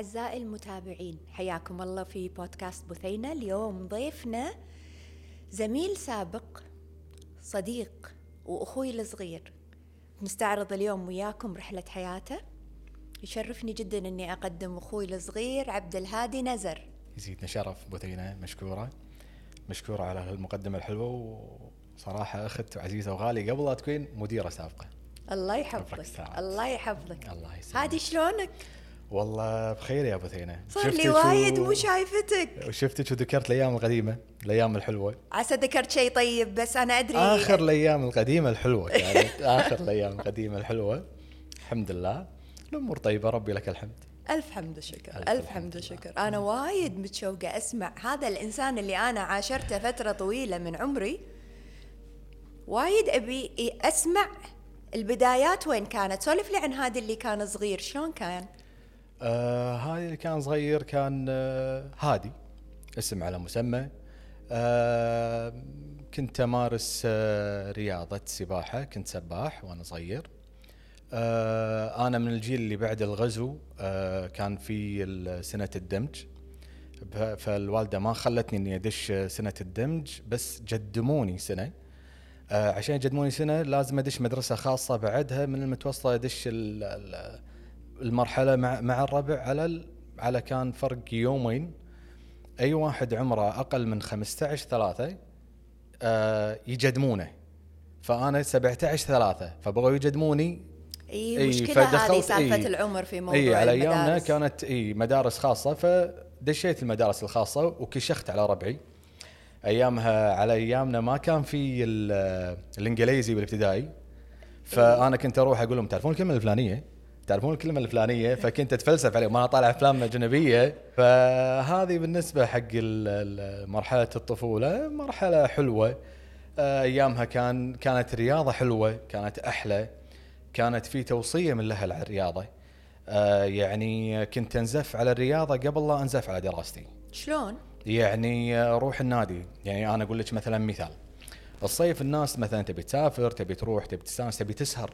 أعزائي المتابعين حياكم الله في بودكاست بثينة اليوم ضيفنا زميل سابق صديق وأخوي الصغير. نستعرض اليوم وياكم رحلة حياته. يشرفني جدا أني أقدم أخوي الصغير عبد الهادي نزر. يزيدنا شرف بثينة مشكورة. مشكورة على هالمقدمة الحلوة وصراحة أخت عزيزة وغالية قبل لا تكون مديرة سابقة. الله يحفظك. الله يحفظك. الله يسلمك. هادي شلونك؟ والله بخير يا بثينة صار لي وايد و- مو شايفتك وشفتك وذكرت الأيام القديمة؟ الأيام الحلوة. عسى ذكرت شيء طيب بس أنا أدري. آخر الأيام القديمة الحلوة كانت آخر الأيام القديمة الحلوة. الحمد لله. الأمور طيبة ربي لك الحمد. ألف حمد وشكر ألف ألف حمد. وشكر. أنا وايد متشوقة أسمع هذا الإنسان اللي أنا عاشرته فترة طويلة من عمري. وايد أبي أسمع البدايات وين كانت سولف لي عن هذا اللي كان صغير. شلون كان؟ آه هذا اللي كان صغير كان آه هادي اسم على مسمى. آه كنت أمارس آه رياضة سباحة كنت سباح وأنا صغير. آه أنا من الجيل اللي بعد الغزو آه كان في سنة الدمج. فالوالدة ما خلتني إني أدش سنة الدمج بس جدموني سنة. آه عشان يجدموني سنة لازم أدش مدرسة خاصة بعدها من المتوسطة أدش ال- ال- المرحلة مع مع الربع على ال- على كان فرق يومين. أي واحد عمره أقل من 15 3 آه يجدمونه. فأنا 17 3 فبغوا يجدموني. إي إي، مشكلة هذه إي. العمر في موضوع اي على أيامنا. كانت إي مدارس خاصة فدشيت المدارس الخاصة وكشخت على ربعي. أيامها على أيامنا ما كان في ال- الإنجليزي بالابتدائي فأنا كنت أروح أقول لهم تعرفون الكلمة الفلانية؟ تعرفون الكلمة الفلانية فكنت أتفلسف عليهم ما أطالع أفلام أجنبية. فهذه بالنسبة حق مرحلة الطفولة مرحلة حلوة. آه، أيامها كان كانت رياضة حلوة كانت أحلى. كانت في توصية من الأهل على الرياضة. آه، يعني كنت أنزف على الرياضة قبل لا أنزف على دراستي. شلون؟ يعني آه، روح النادي. يعني أنا أقول لك مثلا مثال. الصيف الناس مثلا تبي تسافر تبي تروح تبي تستأنس تبي تسهر.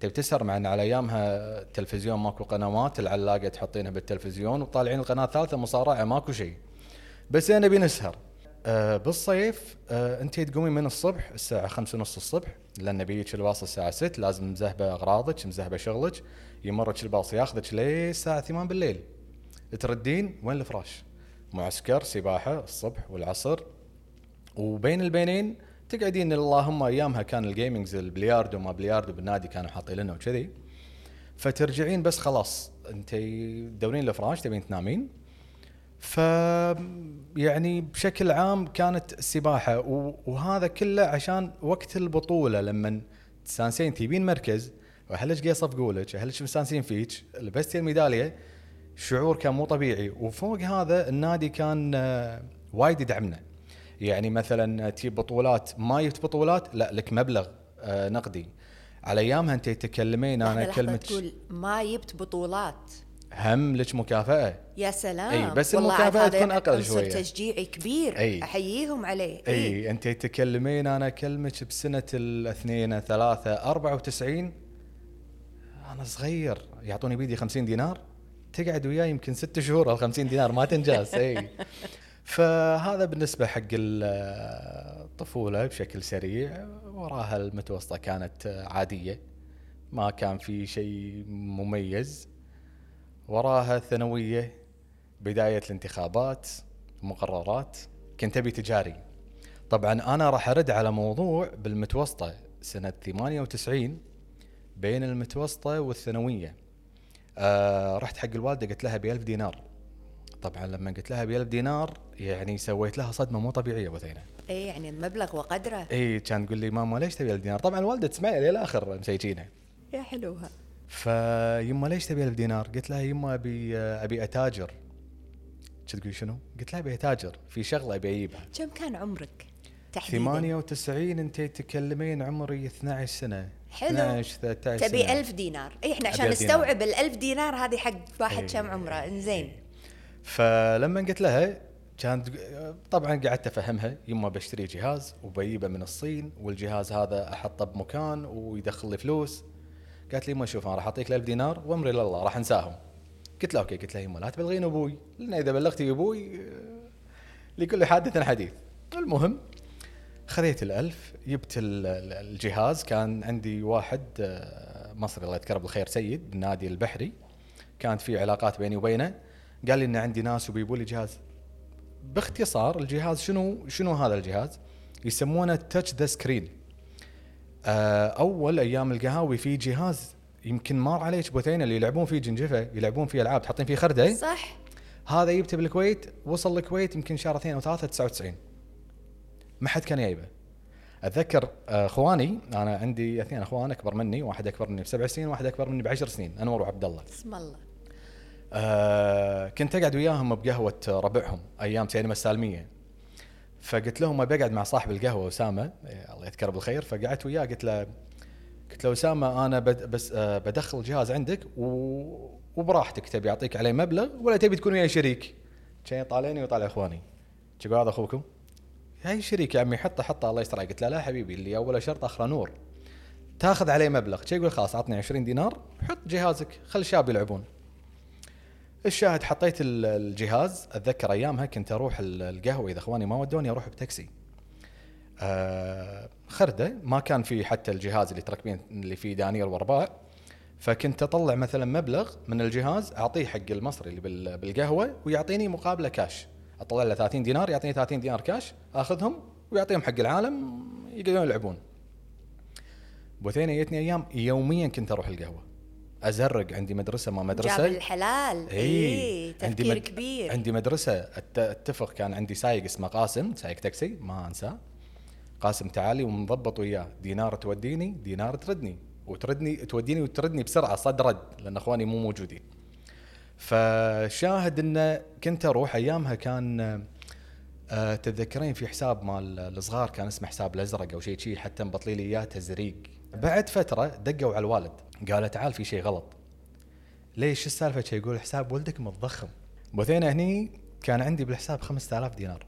تبي تسهر مع إن على أيامها التلفزيون ماكو قنوات العلاقة تحطينها بالتلفزيون وطالعين القناة الثالثة مصارعة ماكو شيء. بس أنا نبي نسهر. آه بالصيف آه انت تقومين من الصبح الساعة خمسة ونص الصبح لأن بيجيك الباص الساعة 6 لازم مزهبة أغراضك مزهبة شغلك يمرك الباص ياخذك ليه الساعة 8 بالليل. تردين وين الفراش؟ معسكر سباحة الصبح والعصر. وبين البينين تقعدين اللهم أيامها كان ال gamings البلياردو ما بلياردو بالنادي كانوا حاطين لنا وكذي. فترجعين بس خلاص أنت تدورين الفراش تبين تنامين. ف يعني بشكل عام كانت السباحه وهذا كله عشان وقت البطولة لما تستانسين تجيبين مركز واهلك قاعد يصفقوا لك اهلك مستانسين فيك لبستي الميدالية شعور كان مو طبيعي. وفوق هذا النادي كان آه، وايد يدعمنا. يعني مثلا تجيب بطولات ما جبت بطولات؟ لا لك مبلغ آه، نقدي. على أيامها أنت تتكلمين أنا كلمه تقول ما جبت بطولات. هم لك مكافأة. يا سلام. إي، بس هذا تكون عنصر شوية. تشجيعي كبير. إي. أحييهم عليه. أي. أي أنت تتكلمين أنا أكلمك بسنة الاثنين ثلاثة 94 أنا صغير. يعطوني بيدي 50 دينار. تقعد وياي يمكن ست شهور ال 50 دينار ما تنجاز. أي. فهذا بالنسبة حق ال- الطفولة بشكل سريع. وراها المتوسطة كانت عادية ما كان في شيء مميز. وراها الثانويه بداية الانتخابات مقررات كنت أبي تجاري. طبعا أنا راح أرد على موضوع بالمتوسطة سنة 98 بين المتوسطة والثانوية. آه رحت حق الوالدة قلت لها ب 1000 دينار. طبعا لما قلت لها ب 1000 دينار يعني سويت لها صدمة مو طبيعية بثينه اي يعني المبلغ وقدره اي كان تقول لي ماما ليش تبي 1000 دينار طبعا الوالده تسمعني للآخر مسيجينها يا حلوها فيما ليش تبي 1000 دينار؟ قلت لها يما أبي أبي أتاجر. تقول شنو؟ قلت لها أبي أتاجر في شغلة أبي أجيبها. كم كان عمرك تحديدا 98 أنت تتكلمين عمري 12 سنة. حلو. 12 13 تبي سنة. ألف دينار اي إحنا عشان. نستوعب الألف دينار هذه حق واحد إي. كم عمره إنزين فلما قلت لها كانت طبعا قعدت أفهمها يما بشتري جهاز وبجيبه من الصين والجهاز هذا أحطه بمكان ويدخل لي فلوس. قالت لي ما شوف أنا راح أعطيك 1000 دينار وأمري لله راح أنساهم. قلت له okay قلت له يما لا تبلغين أبوي لأن إذا بلغتي أبوي آه، لكل حادث حديث. المهم خذيت الألف جبت ال- ال- الجهاز كان عندي واحد آه، مصري الله يذكره بالخير سيد بالنادي البحري. كانت في علاقات بيني وبينه. قال لي إن عندي ناس وبيبوا لي جهاز. باختصار الجهاز شنو شنو هذا الجهاز؟ يسمونه touch the screen أول أيام القهاوي في جهاز يمكن مر عليك بوثين اللي يلعبون فيه جنجفة يلعبون فيه ألعاب. تحطين فيه خردة؟ صح. هذا جبته بالكويت وصل الكويت يمكن شهر اثنين أو ثلاثة 99 ما حد كان جايبه أتذكر آه، أخواني أنا عندي اثنين أخوان أكبر مني واحد أكبر مني بسبع سنين واحد أكبر مني بعشر سنين انور وعبد الله. اسم الله. آه كنت أقعد وياهم بقهوة ربعهم أيام سينما السالمية. فقلت لهم أبي أقعد مع صاحب القهوة أسامة إيه، الله يذكره بالخير. فقعدت وياه قلت له قلت له أسامة أنا بس آه بدخل جهاز عندك و... وبراحتك تبي أعطيك عليه مبلغ ولا تبي تكون وياي شريك؟ كان يطالعني ويطالع إخواني. يقول هذا أخوكم؟ هاي شريك يا عمي حطه حطه الله يستر. قلت له لا حبيبي اللي أول شرط اخره نور. تاخذ عليه مبلغ. يقول؟ خلاص عطني 20 دينار حط جهازك خل الشباب يلعبون. الشاهد حطيت ال- الجهاز أتذكر أيامها كنت أروح ال- القهوة إذا أخواني ما ودوني أروح بتاكسي. آه خردة ما كان في حتى الجهاز اللي تركبين اللي فيه دانير وارباع فكنت أطلع مثلا مبلغ من الجهاز أعطيه حق المصري اللي بال- بالقهوة ويعطيني مقابلة كاش أطلع له 30 دينار يعطيني 30 دينار كاش أخذهم ويعطيهم حق العالم يقدرون يلعبون. بوثينه جتني أيام يوميا كنت أروح القهوة. أزرق عندي مدرسة ما مدرسة. جاب الحلال. إي عندي تفكير مد- كبير. عندي مدرسة. أت- اتفق كان عندي سايق اسمه قاسم سايق تاكسي ما أنساه. قاسم تعالي ومضبط وياه. دينار توديني دينار تردني. وتردني توديني وتردني بسرعة صد رد لأن أخواني مو موجودين. فشاهد إنه كنت أروح أيامها كان آه، تتذكرين في حساب مال الصغار كان اسمه حساب الأزرق أو شيء شيء حتى مبطلي لي إياه تزريق. بعد فترة دقوا على الوالد. قالوا تعال في شيء غلط. ليش؟ السالفة؟ شي يقول حساب ولدك متضخم. بوثينا هني كان عندي بالحساب 5000 دينار.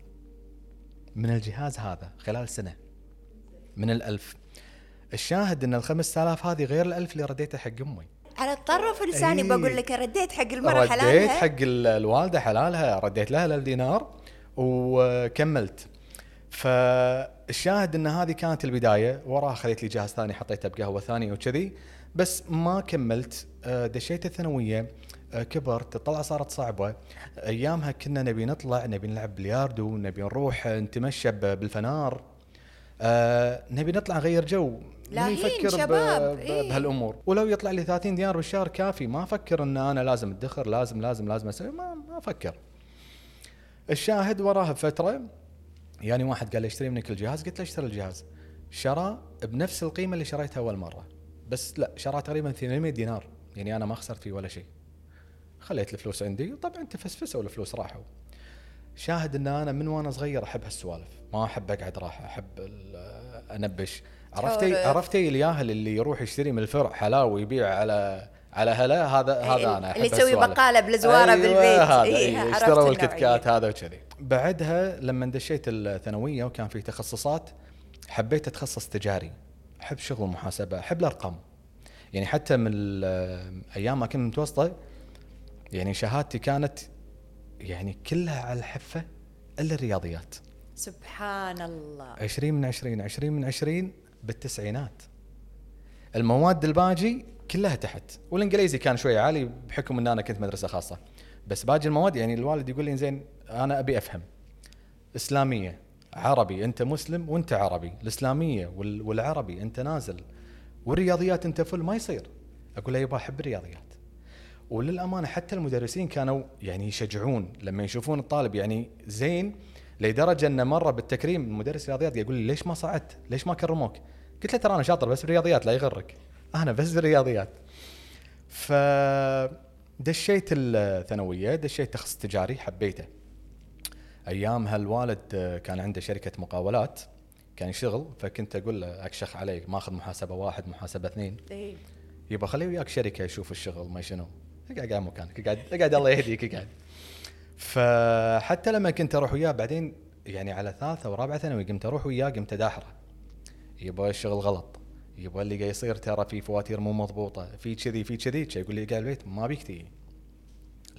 من الجهاز هذا خلال سنة. من الألف. الشاهد إن ال 5000 هذه غير الألف اللي رديته حق أمي. على الطرف اللساني إي. بقول لك رديت حق رديت حلالها؟ حق ال- الوالدة حلالها رديت لها ال دينار وكملت. فالشاهد إن هذه كانت البداية وراها خذيت لي جهاز ثاني حطيته بقهوة ثانية وكذي. بس ما كملت. آه، دشيت الثانوية آه، كبرت الطلعة صارت صعبة. أيامها كنا نبي نطلع نبي نلعب بلياردو نبي نروح نتمشى ب- بالفنار. آه نبي نطلع نغير جو. لاهين يفكر شباب، إيه. بهالأمور؟ ولو يطلع لي 30 دينار بالشهر كافي. ما أفكر إن أنا لازم أدخر لازم لازم لازم أسوي. ما ما أفكر. الشاهد وراها بفتره يعني واحد قال لي اشتري منك الجهاز؟ قلت له اشتري الجهاز. شرى بنفس القيمة اللي شريتها أول مرة. بس لا شرى تقريبا 800 دينار يعني أنا ما خسرت فيه ولا شيء خليت الفلوس عندي طبعا تفسفسوا الفلوس راحوا شاهد إن أنا من وأنا صغير أحب هالسوالف ما أحب أقعد راحه أحب أنبش عرفتي. عرفتي الياهل اللي يروح يشتري من الفرع حلاوة ويبيع على على هلا هذا هذا أنا اللي يسوي هالسوالف. بقالة بالزوارة بالبيت. هذا إيه، إيه اشتروا النوعية. الكت كات هذا وكذي بعدها لما دشيت الثانوية وكان في تخصصات حبيت أتخصص تجاري أحب شغل المحاسبة أحب الأرقام. يعني حتى من أيام ما كنت متوسطة يعني شهادتي كانت يعني كلها على الحفة إلا الرياضيات. سبحان الله. 20 من 20 20 من 20 بالتسعينات. المواد الباجي كلها تحت. والإنجليزي كان شوي عالي بحكم إن أنا كنت مدرسة خاصة. بس باقي المواد يعني الوالد يقول لي زين أنا أبي أفهم. إسلامية. عربي انت مسلم وانت عربي الإسلامية وال- والعربي انت نازل والرياضيات انت فل ما يصير أقول له يبا أحب الرياضيات وللأمانة حتى المدرسين كانوا يعني يشجعون لما يشوفون الطالب يعني زين لدرجة أنه مره بالتكريم مدرس رياضيات يقول لي ليش ما صعدت؟ ليش ما كرموك؟ قلت له ترى أنا شاطر بس بالرياضيات لا يغرك. أنا بس بالرياضيات. ف دشيت الثانوية دشيت تخصص تجاري حبيته. ايامها الوالد آه، كان عنده شركة مقاولات كان يشتغل فكنت أقول له اكشخ عليك ماخذ محاسبة واحد محاسبة اثنين. إيه. يبا خليه وياك شركة يشوف الشغل ما شنو. اقعد قاعد مكانك اقعد اقعد الله يهديك اقعد فحتى لما كنت أروح وياه بعدين يعني على ثالثة ورابعة ثانوي قمت أروح وياه قمت اداحره يبا الشغل غلط. يبا اللي قاعد يصير ترى في فواتير مو مضبوطة في كذي في كذي. يقول لي قاعد البيت ما بيك تيجي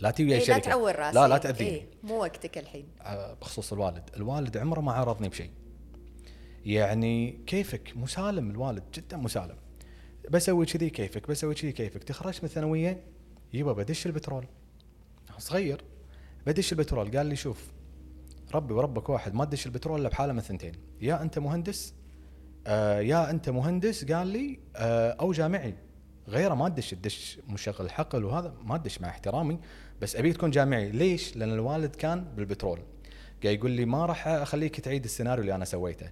لا تجي وياي إيه لا شركة. تعور راسي. لا لا تأذيني. إيه مو وقتك الحين. آه، بخصوص الوالد. الوالد عمره ما عرضني بشيء. يعني كيفك؟ مسالم. الوالد جدا مسالم. بسوي كذي كيفك بسوي كذي كيفك. تخرجت من الثانوية يبا بدش البترول. صغير. بدش البترول. قال لي شوف ربي وربك واحد ما تدش البترول إلا بحالة من ثنتين. يا أنت مهندس آه يا أنت مهندس قال لي آه أو جامعي غيره ما تدش تدش مشغل حقل وهذا ما تدش مع احترامي. بس ابيك تكون جامعي. ليش؟ لأن الوالد كان بالبترول. قاعد يقول لي ما راح أخليك تعيد السيناريو اللي أنا سويته.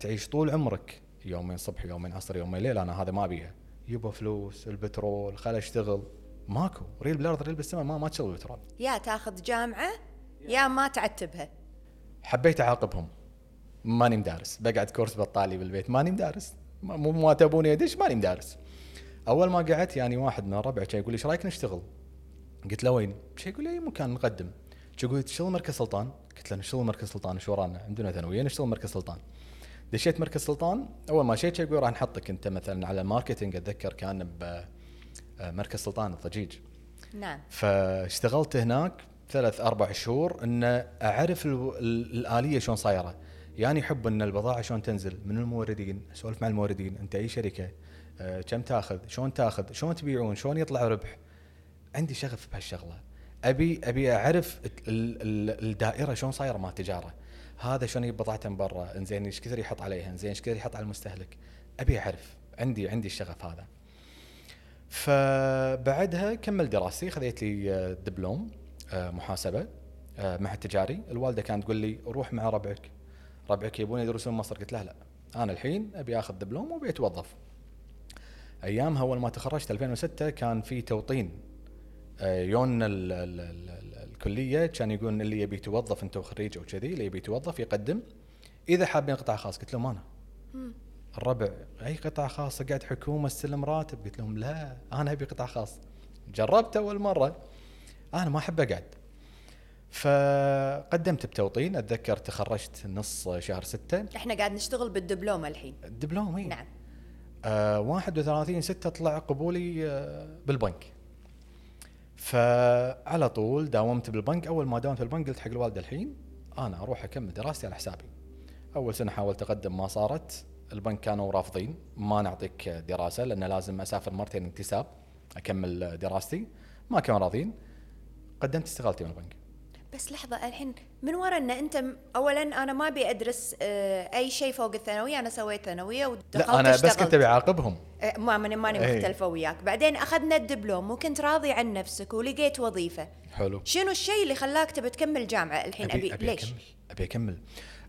تعيش طول عمرك. يومين صبح يومين عصر يومين ليل. أنا هذا ما أبيها. يبا فلوس البترول خل أشتغل. ماكو. ريل بالأرض ريل بالسماء. ما ما تشتغل بترول. يا تاخذ جامعة يا ما تعتبها. حبيت أعاقبهم. ماني مدارس. بقعد course بطالي بالبيت. ماني مدارس. مو ما تبوني. ادش ماني مدارس. أول ما قعدت يعني واحد من الربع كان يقول لي إيش رأيك نشتغل؟ قلت له وين؟ شي يقول لي أي مكان نقدم. شو لي تشتغل مركز سلطان؟ قلت له نشتغل مركز سلطان إيش ورانا؟ عندنا ثانوية نشتغل مركز سلطان. دشيت مركز سلطان أول ما دشيت شي يقول راح نحطك أنت مثلا على ال marketing أتذكر كان بمركز سلطان الضجيج. نعم. فاشتغلت هناك ثلاث أربع شهور إن أعرف ال- ال- الآلية شلون صايرة. يعني يحب إن البضاعة شلون تنزل من الموردين أسولف مع الموردين أنت أي شركة أه كم تأخذ؟ شلون تأخذ؟ شلون تبيعون؟ شلون يطلع ربح؟ عندي شغف بهالشغلة. أبي أبي أعرف ال- ال- الدائرة شلون صايرة مال التجاره هذا شلون يجيب بضاعته من برا؟ إنزين إيش كثر يحط عليها؟ إنزين إيش كثر يحط على المستهلك؟ أبي أعرف. عندي عندي الشغف هذا. فبعدها كمل دراستي خذيت لي آه، دبلوم آه، محاسبة آه، معهد تجاري الوالدة كانت تقول لي روح مع ربعك. ربعك يبون يدرسون مصر قلت لها لا. أنا الحين أبي آخذ دبلوم وأبي أتوظف. أيامها أول ما تخرجت 2006 كان في توطين يون ال ال ال ال الكلية كان يقولون اللي يبي يتوظف أنت وخريج أو كذي اللي يبي يتوظف يقدم. إذا حابين قطاع خاص قلت لهم أنا. الربع أي قطاع خاص؟ قاعد حكومة أستلم راتب؟ قلت لهم لا أنا أبي قطاع خاص. جربت أول مرة أنا ما أحب أقعد. فقدمت بتوطين أتذكر تخرجت نص شهر ستة. إحنا قاعد نشتغل بالدبلوم الحين. الدبلوم إي. نعم. آه 31 6 طلع قبولي آه بالبنك. فعلى طول داومت بالبنك. أول ما داومت بالبنك قلت حق الوالده الحين أنا أروح أكمل دراستي على حسابي. أول سنة حاولت أقدم ما صارت. البنك كانوا رافضين. ما نعطيك دراسة لأن لازم أسافر مرتين انتساب أكمل دراستي. ما كانوا راضين قدمت استقالتي من البنك. بس لحظة الحين من ورا إن أنت اولا أنا ما أبي أدرس آه، أي شيء فوق الثانوية أنا سويت ثانوية ودخلت لا أنا بس. كنت بعاقبهم آه، ما ماني ماني إيه. مختلفة وياك. بعدين أخذنا الدبلوم وكنت راضي عن نفسك ولقيت وظيفة. حلو. شنو الشيء اللي خلاك تبي تكمل جامعة الحين؟ ابي, ابي ليش؟ أكمل. أبي أكمل.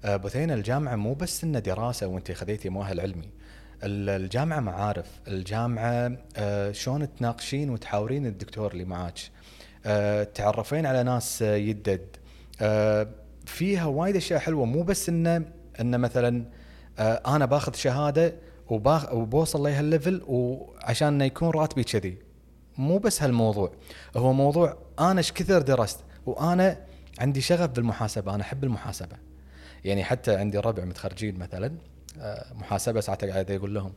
آه، بثينه الجامعة مو بس انه دراسة وأنت خذيتي مؤهل علمي. ال- الجامعة معارف. الجامعة شلون تناقشين وتحاورين الدكتور اللي معاك. تعرفين على ناس آه، يدد. آه، فيها وايد أشياء حلوة. مو بس انه انه مثلا آه، أنا باخذ شهادة وباخ وبوصل لهالليفل وعشان إنه يكون راتبي كذي. مو بس هالموضوع. هو موضوع أنا إيش كثر درست؟ وأنا عندي شغف بالمحاسبة. أنا أحب المحاسبة. يعني حتى عندي ربع متخرجين مثلا آه، محاسبة ساعات قاعد أقول لهم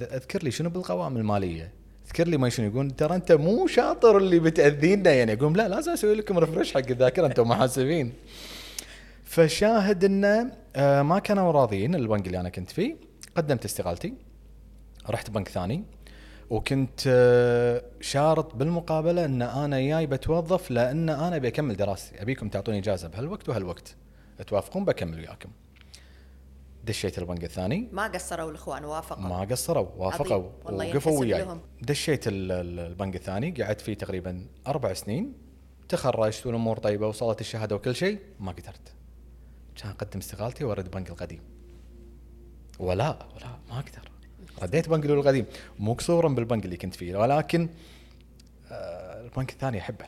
أذكر لي شنو بالقوائم المالية؟ اذكر لي ما شنو يقول؟ ترى أنت مو شاطر اللي بتأذينا. يعني أقول لا لازم أسوي لكم ريفرش حق الذاكرة أنتم محاسبين. فشاهد انه آه، ما كانوا راضيين البنك اللي أنا كنت فيه. قدمت استقالتي رحت بنك ثاني وكنت آه، شارط بالمقابلة إن أنا جاي بتوظف لأن أنا ابي اكمل دراستي. أبيكم تعطوني إجازة بهالوقت وهالوقت. توافقون بكمل وياكم. دشيت البنك الثاني. ما قصروا الإخوان وافقوا. ما قصروا وافقوا وقفوا وياي. لهم. دشيت ال- ال- البنك الثاني قعدت فيه تقريبا أربع سنين. تخرجت والأمور طيبة وصلت الشهادة وكل شيء. ما قدرت. كان أقدم استقالتي وارد البنك القديم. ولا ولا ما أقدر. رديت بنك القديم. مو قصورا بالبنك اللي كنت فيه ولكن آه، البنك الثاني أحبه.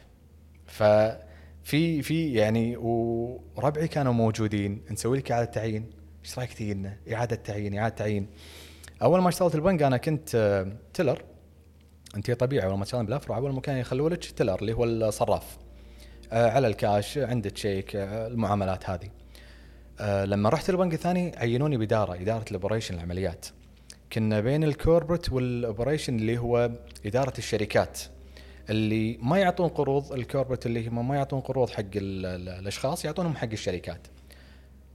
ففي في يعني وربعي كانوا موجودين. نسوي لك إعادة تعيين. إيش رأيك تجي لنا؟ إعادة تعيين إعادة تعيين. أول ما اشتغلت البنك أنا كنت آه، تيلر. أنت طبيعي أول ما تشتغلين بالأفرع أول مكان يخلوا لك تيلر اللي هو الصراف. آه، على الكاش عندك شيك آه، المعاملات هذه. لما رحت البنك الثاني عينوني بإدارة إدارة ال operation العمليات. كنا بين ال corporate وال operation اللي هو إدارة الشركات اللي ما يعطون قروض ال corporate اللي هم ما يعطون قروض حق ال- ال- الأشخاص يعطونهم حق الشركات.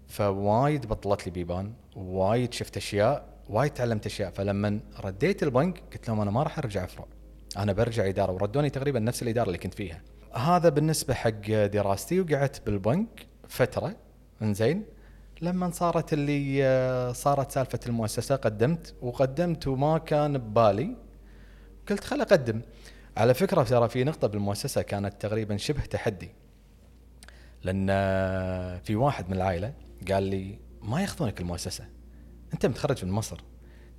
فوايد بطلت لي بيبان وايد شفت أشياء وايد تعلمت أشياء. فلما رديت البنك قلت لهم أنا ما راح أرجع فروع أنا برجع إدارة وردوني تقريبا نفس الإدارة اللي كنت فيها. هذا بالنسبة حق دراستي وقعدت بالبنك فترة. إنزين. لما صارت اللي صارت سالفة المؤسسة قدمت. وقدمت وما كان ببالي. قلت خل أقدم. على فكرة ترى في نقطة بالمؤسسة كانت تقريبا شبه تحدي. لأن في واحد من العائلة قال لي ما ياخذونك المؤسسة أنت متخرج من مصر.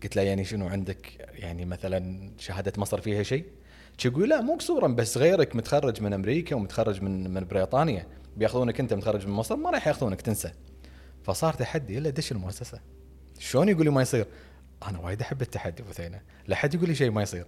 قلت له يعني شنو عندك يعني مثلا شهادة مصر فيها شيء؟ يقول لا مو قصورا بس غيرك متخرج من أمريكا ومتخرج من من بريطانيا. بياخذونك أنت متخرج من مصر ما راح ياخذونك تنسى. فصار تحدي إلا دش المؤسسة. شلون يقول لي ما يصير؟ أنا وايد أحب التحدي بثينه لا حد يقول لي شيء ما يصير.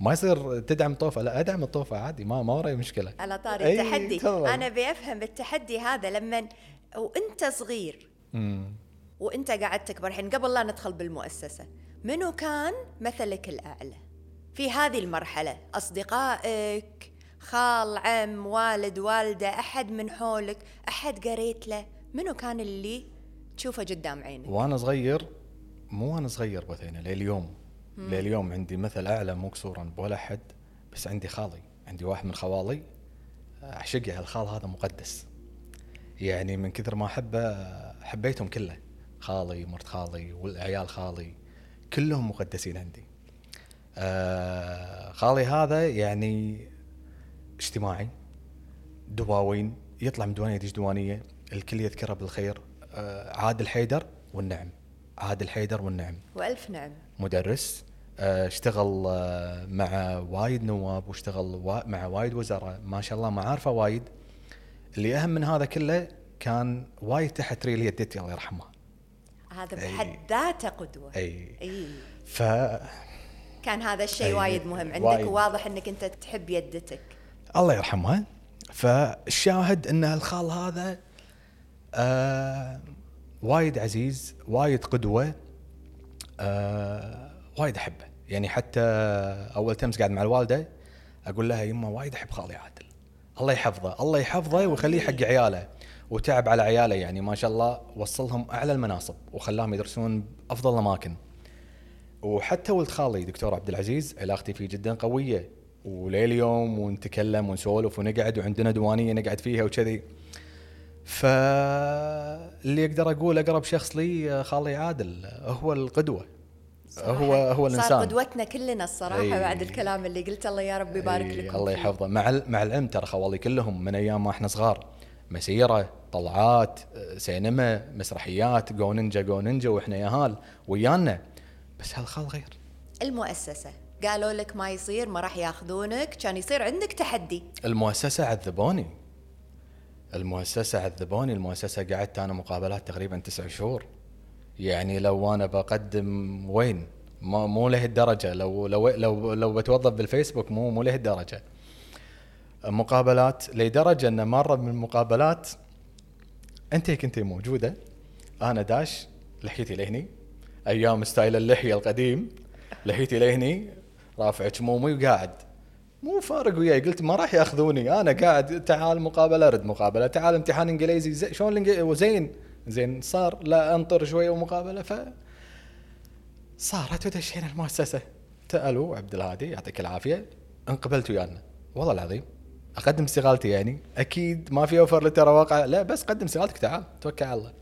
ما يصير تدعم طوفة لا أدعم الطوفة عادي ما ما وراي مشكلة. على طاري التحدي. أنا بفهم التحدي هذا لما وانت صغير. امم وانت قاعد تكبر الحين قبل لا ندخل بالمؤسسة منو كان مثلك الأعلى؟ في هذه المرحلة أصدقائك خال عم والد والدة أحد من حولك أحد قريت له منو كان اللي تشوفه قدام عينك؟ وأنا صغير مو وأنا صغير بثينة لليوم. لليوم عندي مثل أعلى مو قصورا بولا حد بس عندي خالي عندي واحد من خوالي. أعشقه الخال هذا مقدس. يعني من كثر ما أحبه حبيتهم كله. خالي مرت خالي والعيال خالي كلهم مقدسين عندي. آه خالي هذا يعني اجتماعي دواوين يطلع من ديوانية يدش ديوانية الكل يذكره بالخير. آه عادل حيدر والنعم. عادل حيدر والنعم. وألف نعم. مدرس. آه، اشتغل آه، مع وايد نواب واشتغل وا- مع وايد وزراء. ما شاء الله معارفه وايد. اللي أهم من هذا كله كان وايد تحت ريل يدتي الله يرحمها. هذا. بحد ذاته قدوة. أي. أي. ف كان هذا الشيء وايد مهم. عندك وايد. وواضح إنك أنت تحب يدتك. الله يرحمها. فالشاهد إن الخال هذا آه وايد عزيز وايد قدوة آه وايد أحبه. يعني حتى أول تمس قاعد مع الوالدة أقول لها يمه وايد أحب خالي عادل الله يحفظه. الله يحفظه ويخليه حق عياله. وتعب على عياله. يعني ما شاء الله وصلهم أعلى المناصب وخلاهم يدرسون بافضل الاماكن وحتى ولد خالي دكتور عبد العزيز علاقتي فيه جدا قوية. ولليوم ونتكلم ونسولف ونقعد وعندنا ديوانيه نقعد فيها وكذي. فاللي أقدر أقول أقرب شخص لي خالي عادل هو القدوة. هو هو الإنسان. صار قدوتنا كلنا الصراحة أي. بعد الكلام اللي قلته. الله يا رب يبارك لكم الله. يحفظه. مع مع العلم ترى خوالي كلهم من أيام ما إحنا صغار. مسيرة طلعات آه، سينما مسرحيات جو نينجا جو نينجا وإحنا ياهال ويانا. بس هالخال غير. المؤسسة. قالوا لك ما يصير ما راح ياخذونك. كان يصير عندك تحدي. المؤسسة عذبوني. المؤسسة عذبوني. المؤسسة قعدت أنا مقابلات تقريبا تسع شهور. يعني لو أنا بقدم وين؟ ما مو لهالدرجة لو لو لو لو بتوظف بالفيسبوك مو مو لهالدرجة مقابلات لدرجة أن مرة من المقابلات أنت كنتي موجودة. أنا داش لحيتي لهني أيام style اللحية القديم لحيتي لهني رافع كمومي وقاعد. مو فارق وياي. قلت ما راح يأخذوني. أنا قاعد تعال مقابلة ارد مقابلة. تعال امتحان إنجليزي. زي شلون وزين. زين صار لا أنطر شوية ومقابلة ف صارت ودشينا المؤسسة. سالوا عبد الهادي يعطيك العافية. انقبلت ويانا. والله العظيم أقدم استقالتي يعني. أكيد ما في أوفر لترى واقع. لا بس قدم استقالتك تعال توكل على الله.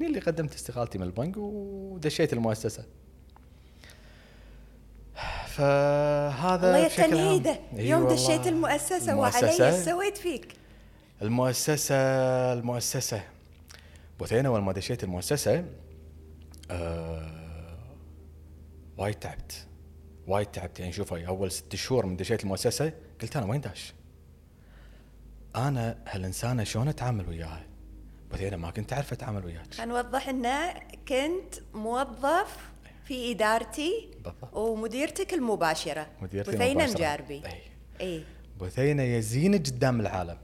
هني اللي قدمت استقالتي من البنك ودشيت المؤسسة. فهذا الله إي يوم. دشيت المؤسسة وعلي المؤسسة. إيش سويت فيك؟ المؤسسة المؤسسة. بثينة أول ما دشيت المؤسسة آه وايد تعبت وايد تعبت يعني شوفي أول ست شهور من دشيت المؤسسة قلت أنا وين داش؟ أنا هالإنسانة شلون أتعامل وياها؟ بثينة ما كنت أعرف أتعامل وياك خلينا نوضح إنه كنت موظف في إدارتي بالضبط. ومديرتك المباشرة مديرتي بثينه المباشرة. مجاربي أي. اي بثينة يزين قدام العالم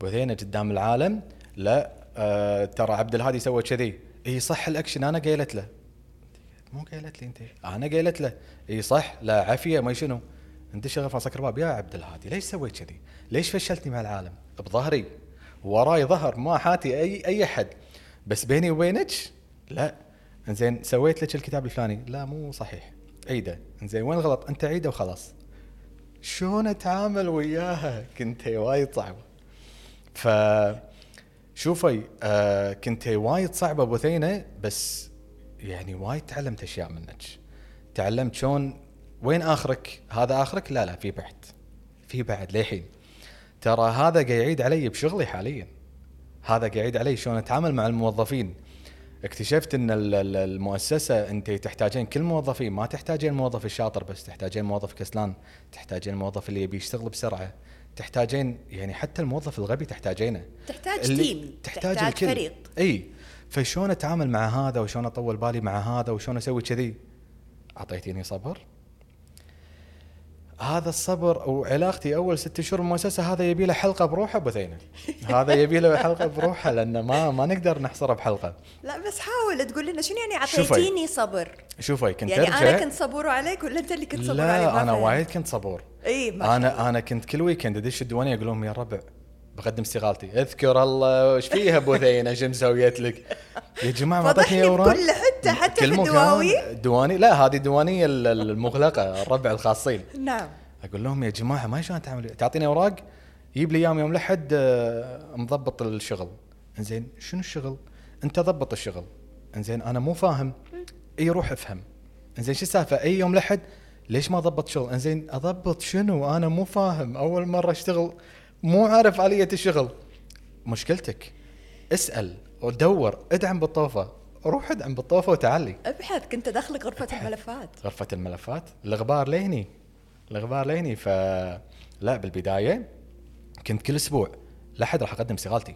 بثينة قدام العالم لا آه ترى عبد الهادي سوى كذي. إي صح الأكشن أنا قايلت له. مو قايلت لي أنت. أنا قايلت له. إي صح لا عافية ما شنو. ندش غرفه سكر باب. يا عبد الهادي ليش سويت كذي؟ ليش فشلتني مع العالم؟ بظهري. وراي ظهر ما حاتي أي أي أحد. بس بيني وبينك لا. إنزين سويت لك الكتاب الفلاني. لا مو صحيح. عيده. إنزين وين الغلط؟ أنت عيده وخلاص. شلون أتعامل وياها؟ كنت وايد صعبة. ف شوفي آه كنت وايد صعبة بثينه بس يعني وايد تعلمت أشياء منك. تعلمت شلون وين آخرك؟ هذا آخرك؟ لا لا في بعد. في بعد للحين. ترى هذا قاعد يعيد علي بشغلي حاليا. هذا قاعد يعيد علي شلون أتعامل مع الموظفين. اكتشفت إن ال- ال- المؤسسة انت تحتاجين كل موظفين ما تحتاجين الموظف الشاطر بس تحتاجين موظف كسلان تحتاجين الموظف اللي يبي يشتغل بسرعة. تحتاجين يعني حتى الموظف الغبي تحتاجينه. تحتاج تيم تحتاج, تحتاج الكل. فريق. إي. فشلون أتعامل مع هذا وشلون أطول بالي مع هذا وشلون أسوي كذي؟ اعطيتيني صبر. هذا الصبر وعلاقتي أول ست شهور بالمؤسسة هذا يبي له حلقة بروحه بثينه هذا يبي له حلقة بروحه لأن ما ما نقدر نحصره بحلقة. لا بس حاول تقول لنا شنو يعني. أعطيتيني صبر؟ شوفي كنت يعني أرجع. أنا كنت صبور عليك ولا أنت اللي كنت صبور علي لا أنا. وايد كنت صبور. إي. أنا أنا كنت كل weekend أدش الديوانيه أقول لهم يا ربع بقدم استقالتي أذكر الله إيش فيها بثينة شو مسويت لك؟ يا جماعة ما اعطتني اوراق بكل حتة حتى كل في مكان الدواوين. دواني؟ لا هذه الديوانيه ال- المغلقة الربع الخاصين. نعم. أقول لهم يا جماعة ما شلون تعمل تعطيني أوراق؟ يجيب لي أيام يوم الأحد آه، مضبط الشغل. إنزين شنو الشغل؟ أنت ضبط الشغل. إنزين أنا مو فاهم. إي روح افهم. إنزين شو السالفة؟ أي يوم الأحد ليش ما ضبط شغل؟ انزين أضبط شنو؟ أنا مو فاهم. أول مرة أشتغل مو عارف اليه الشغل. مشكلتك اسأل ودور ادعم بالطوفة. روح ادعم بالطوفة وتعلي. أبحث كنت داخل غرفة الملفات. غرفة الملفات؟ الغبار لهني الغبار لهني ف لا بالبداية كنت كل أسبوع لا حد راح أقدم استقالتي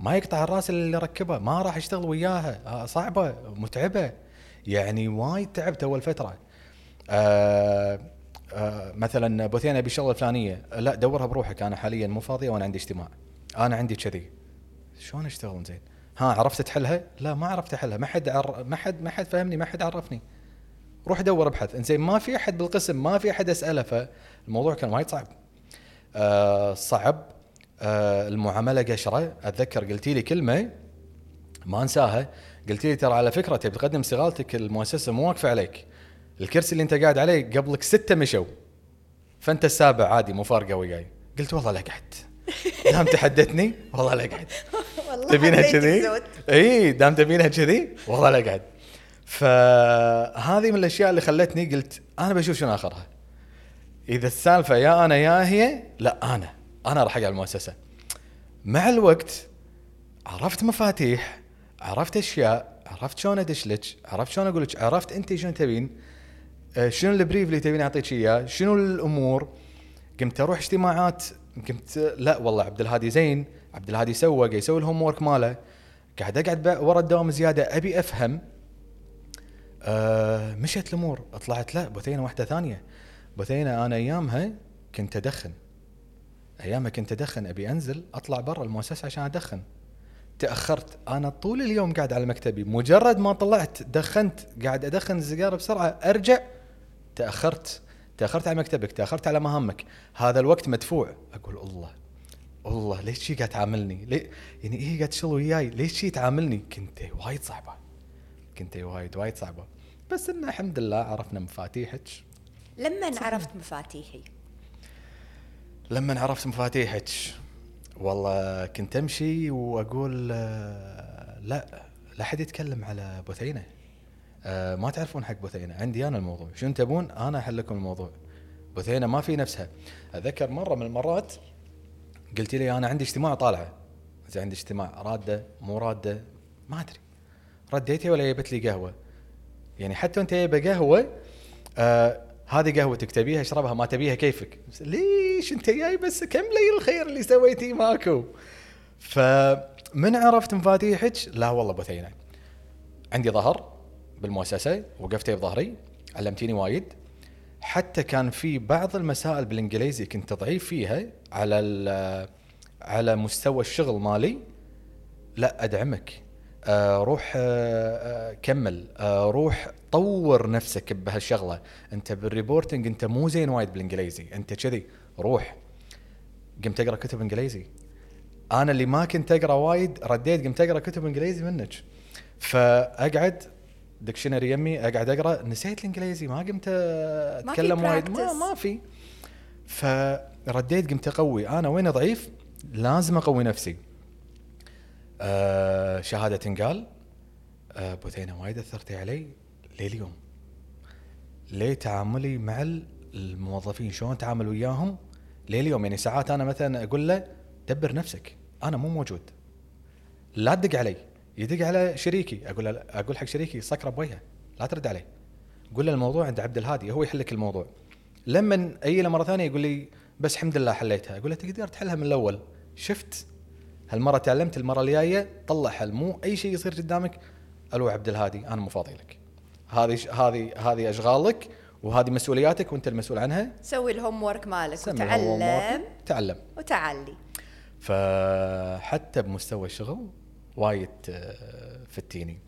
ما يقطع الرأس اللي ركبه ما راح اشتغل وياها. آه، صعبة متعبة. يعني وايد تعبت أول فترة. آه آه مثلا بوثينا ابي شغله فلانيه لا دورها بروحك أنا حاليا مو فاضيه وأنا عندي اجتماع. أنا عندي كذي. شلون اشتغل زين؟ ها عرفت تحلها؟ لا ما عرفت أحلها. ما حد عر... ما حد ما حد فهمني ما حد عرفني. روح دور ابحث. إنزين ما في أحد بالقسم ما في أحد أسأله فالموضوع كان وايد صعب. آه صعب. آه المعاملة قشرة. أتذكر قلتي لي كلمة ما أنساها. قلت لي ترى على فكرة تبي تقدم استقالتك المؤسسة مو واقفة عليك. الكرسي اللي انت قاعد عليه قبلك ستة مشوا. فانت السابع عادي مو فارقة وياي قلت والله لا قعدت. دام تحدثني والله لا والله تبينها كذي؟ إي دام تبينها كذي والله لا قعد فهذه من الأشياء اللي خلتني قلت أنا بشوف شنو آخرها. إذا السالفة يا أنا يا هي لا أنا. أنا راح اقعد المؤسسة. مع الوقت عرفت مفاتيح عرفت أشياء عرفت شلون أدش لك عرفت شلون أقول لك عرفت أنت شنو تبين. شنو البريف اللي تبين أعطيك اياه شنو الأمور؟ قمت أروح اجتماعات قمت لا والله عبد الهادي زين عبد الهادي سوى قاعد يسوي الهوم ورك ماله. قاعد أقعد ورا الدوام زيادة أبي أفهم. آه مشت الأمور طلعت لا بثينه واحدة ثانية. بثينه أنا أيامها كنت أدخن. أيامها كنت أدخن أبي أنزل أطلع برا المؤسسة عشان أدخن. تأخرت. أنا طول اليوم قاعد على مكتبي. مجرد ما طلعت دخنت قاعد أدخن السيجارة بسرعة أرجع تأخرت تأخرت على مكتبك تأخرت على مهامك. هذا الوقت مدفوع. أقول الله الله ليش شي قاعد تعاملني؟ ليه يعني إيه قاعد تشتغل وياي؟ ليش شي تعاملني؟ كنت وايد صعبة. كنت وايد وايد صعبة. بس انه الحمد لله عرفنا مفاتيحك. لما عرفت مفاتيحي؟ لما عرفت مفاتيحك. والله كنت أمشي وأقول آه، لا لا حد يتكلم على بثينه آه، ما تعرفون حق بثينه عندي أنا الموضوع. شنو تبون؟ أنا أحل لكم الموضوع. بثينه ما في نفسها. أتذكر مرة من المرات قلت لي أنا عندي اجتماع طالعة. عندي اجتماع. رادة؟ مو رادة؟ ما أدري. رديتي ولا جبت لي قهوة. يعني حتى وأنت جايبة قهوة آه هذه قهوتك تبيها اشربها ما تبيها كيفك؟ ليش أنت جاي بس كم لي الخير اللي سويتيه ماكو؟ فمن عرفت مفاتيحك؟ لا والله بثينه عندي ظهر. بالمؤسسة وقفتي بظهري علمتيني وايد. حتى كان في بعض المسائل بالإنجليزي كنت ضعيف فيها على على مستوى الشغل مالي. لا أدعمك. آه روح آه آه كمل. روح طور نفسك بهالشغلة. أنت بالريبورتنج أنت مو زين وايد بالإنجليزي. أنت كذي روح. قمت أقرأ كتب إنجليزي. أنا اللي ما كنت أقرأ وايد رديت قمت أقرأ كتب إنجليزي منك. فأقعد دكشنري يمي أقعد أقرأ. نسيت الإنجليزي ما قمت أتكلم وايد. ما. ما في. فرديت قمت أقوي. أنا وين ضعيف لازم أقوي نفسي. آه شهادة تنقال. آه بثينه وايد اثرتي علي لليوم. ليه تعاملي مع ال- الموظفين؟ شلون اتعامل وياهم لليوم؟ يعني ساعات أنا مثلا أقول له دبر نفسك. أنا مو موجود. لا تدق علي. يدق على شريكي أقول له أقول حق شريكي سكره بوجهه لا ترد عليه. قول له الموضوع عند عبد الهادي هو يحل لك الموضوع. لما أجي له مرة ثانية يقول لي بس الحمد لله حليتها. أقول له تقدر تحلها من الأول؟ شفت؟ هالمرة تعلمت المرة الجاية طلع حل مو أي شيء يصير قدامك. ألو عبد الهادي أنا مو فاضي لك هذه هذه هذه أشغالك وهذه مسؤولياتك وأنت المسؤول عنها. سوي ال homework مالك وتعلم. تعلم. وتعلي. فحتى بمستوى الشغل وايد آه، فتيني.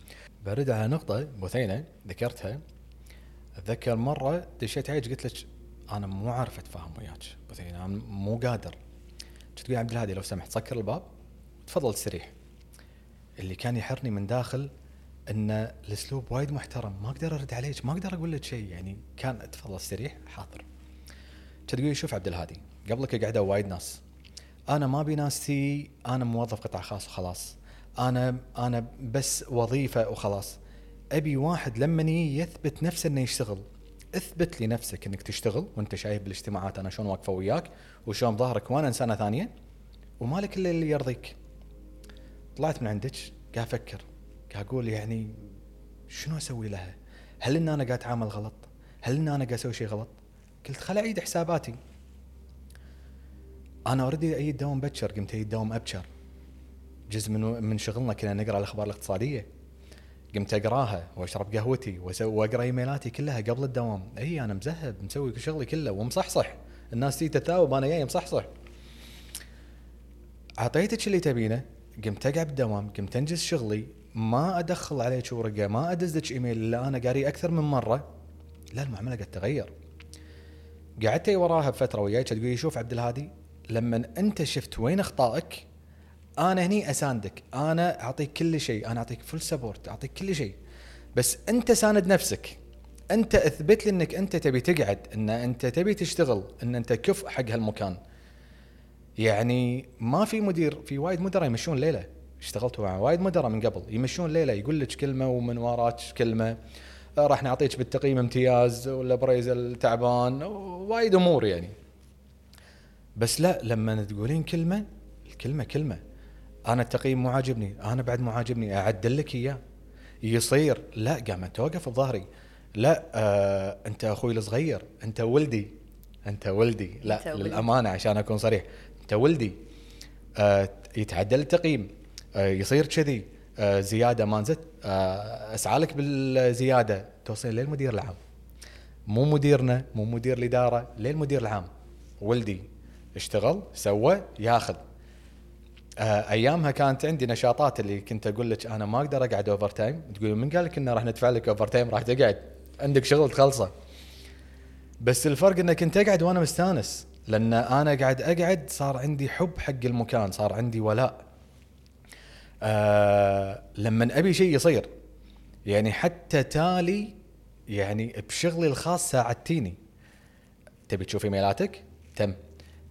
برد على نقطة بثينة ذكرتها. أتذكر مرة دشيت عليك قلت لك أنا مو عارف أتفاهم وياك بثينة أنا مو قادر. قلت تقول عبد الهادي لو سمحت سكر الباب. تفضل استريح اللي كان يحرني من داخل إن الأسلوب وايد محترم. ما أقدر أرد عليك ما أقدر أقول لك شيء يعني كان تفضل استريح حاضر. كنت تقول؟ شوف عبد الهادي قبلك قعدوا وايد ناس. أنا ما أبي ناس تي أنا موظف قطاع خاص وخلاص. أنا أنا بس وظيفة وخلاص أبي واحد لما يثبت نفسه إنه يشتغل اثبت لنفسك إنك تشتغل وأنت شايف بالاجتماعات أنا شلون واقفة وياك وشلون ظهرك وأنا إنسانة ثانية ومالك إلا اللي يرضيك طلعت من عندك قاعد أفكر قاعد أقول يعني شنو أسوي لها؟ هل إن أنا قاعد أتعامل غلط؟ هل إن أنا قاعد أسوي شيء غلط؟ قلت خل أعيد حساباتي أنا already أيي دوام بكر قمت أيي دوام أبكر جزء من من شغلنا كنا نقرأ الأخبار الاقتصادية. قمت أقراها وأشرب قهوتي وأقرأ إيميلاتي كلها قبل الدوام. إي أنا مذهب مسوي شغلي كله ومصحصح. الناس تيجي تتثاوب أنا جاي مصحصح. اعطيتك اللي تبينه قمت أقعد بالدوام قمت أنجز شغلي. ما أدخل عليك ورقة ما أدز لك إيميل إلا أنا قاري أكثر من مرة. لا المعاملة قاعد تتغير قعدت وراها بفترة وياك تقولي شوف عبد الهادي لما أنت شفت وين أخطائك أنا هني أساندك. أنا أعطيك كل شيء. أنا أعطيك full support أعطيك كل شيء. بس أنت ساند نفسك. أنت أثبت لي إنك أنت تبي تقعد إن أنت تبي تشتغل إن أنت كفء حق هالمكان. يعني ما في مدير في وايد مدراء يمشون ليلة. اشتغلت مع وايد مدراء من قبل. يمشون ليلة يقول لك كلمة ومن وراك كلمة. آه، راح نعطيك بالتقييم امتياز ولا بريزل تعبان. وايد أمور يعني. بس لا لما تقولين كلمة الكلمة كلمة. أنا التقييم مو عاجبني أنا بعد مو عاجبني اعدل لك إياه. يصير لا قامت توقف بظهري لا آه أنت أخوي الصغير أنت ولدي أنت ولدي. لا أنت ولدي. للأمانة عشان أكون صريح. أنت ولدي. آه يتعدل التقييم. آه يصير كذي. آه زيادة ما نزلت. آه أسعى لك بالزيادة. توصل للمدير العام. مو مديرنا مو مدير الإدارة للمدير العام. ولدي اشتغل سوى ياخذ. أيامها كانت عندي نشاطات اللي كنت أقول لك أنا ما أقدر أقعد overtime تقول من قال لك إنه راح ندفع لك overtime راح تقعد. عندك شغل تخلصه. بس الفرق انك كنت أقعد وأنا مستانس. لأن أنا قاعد أقعد صار عندي حب حق المكان صار عندي ولاء. آه لما أبي شيء يصير يعني حتى تالي يعني بشغلي الخاص ساعدتيني. تبي تشوف ايميلاتك تم.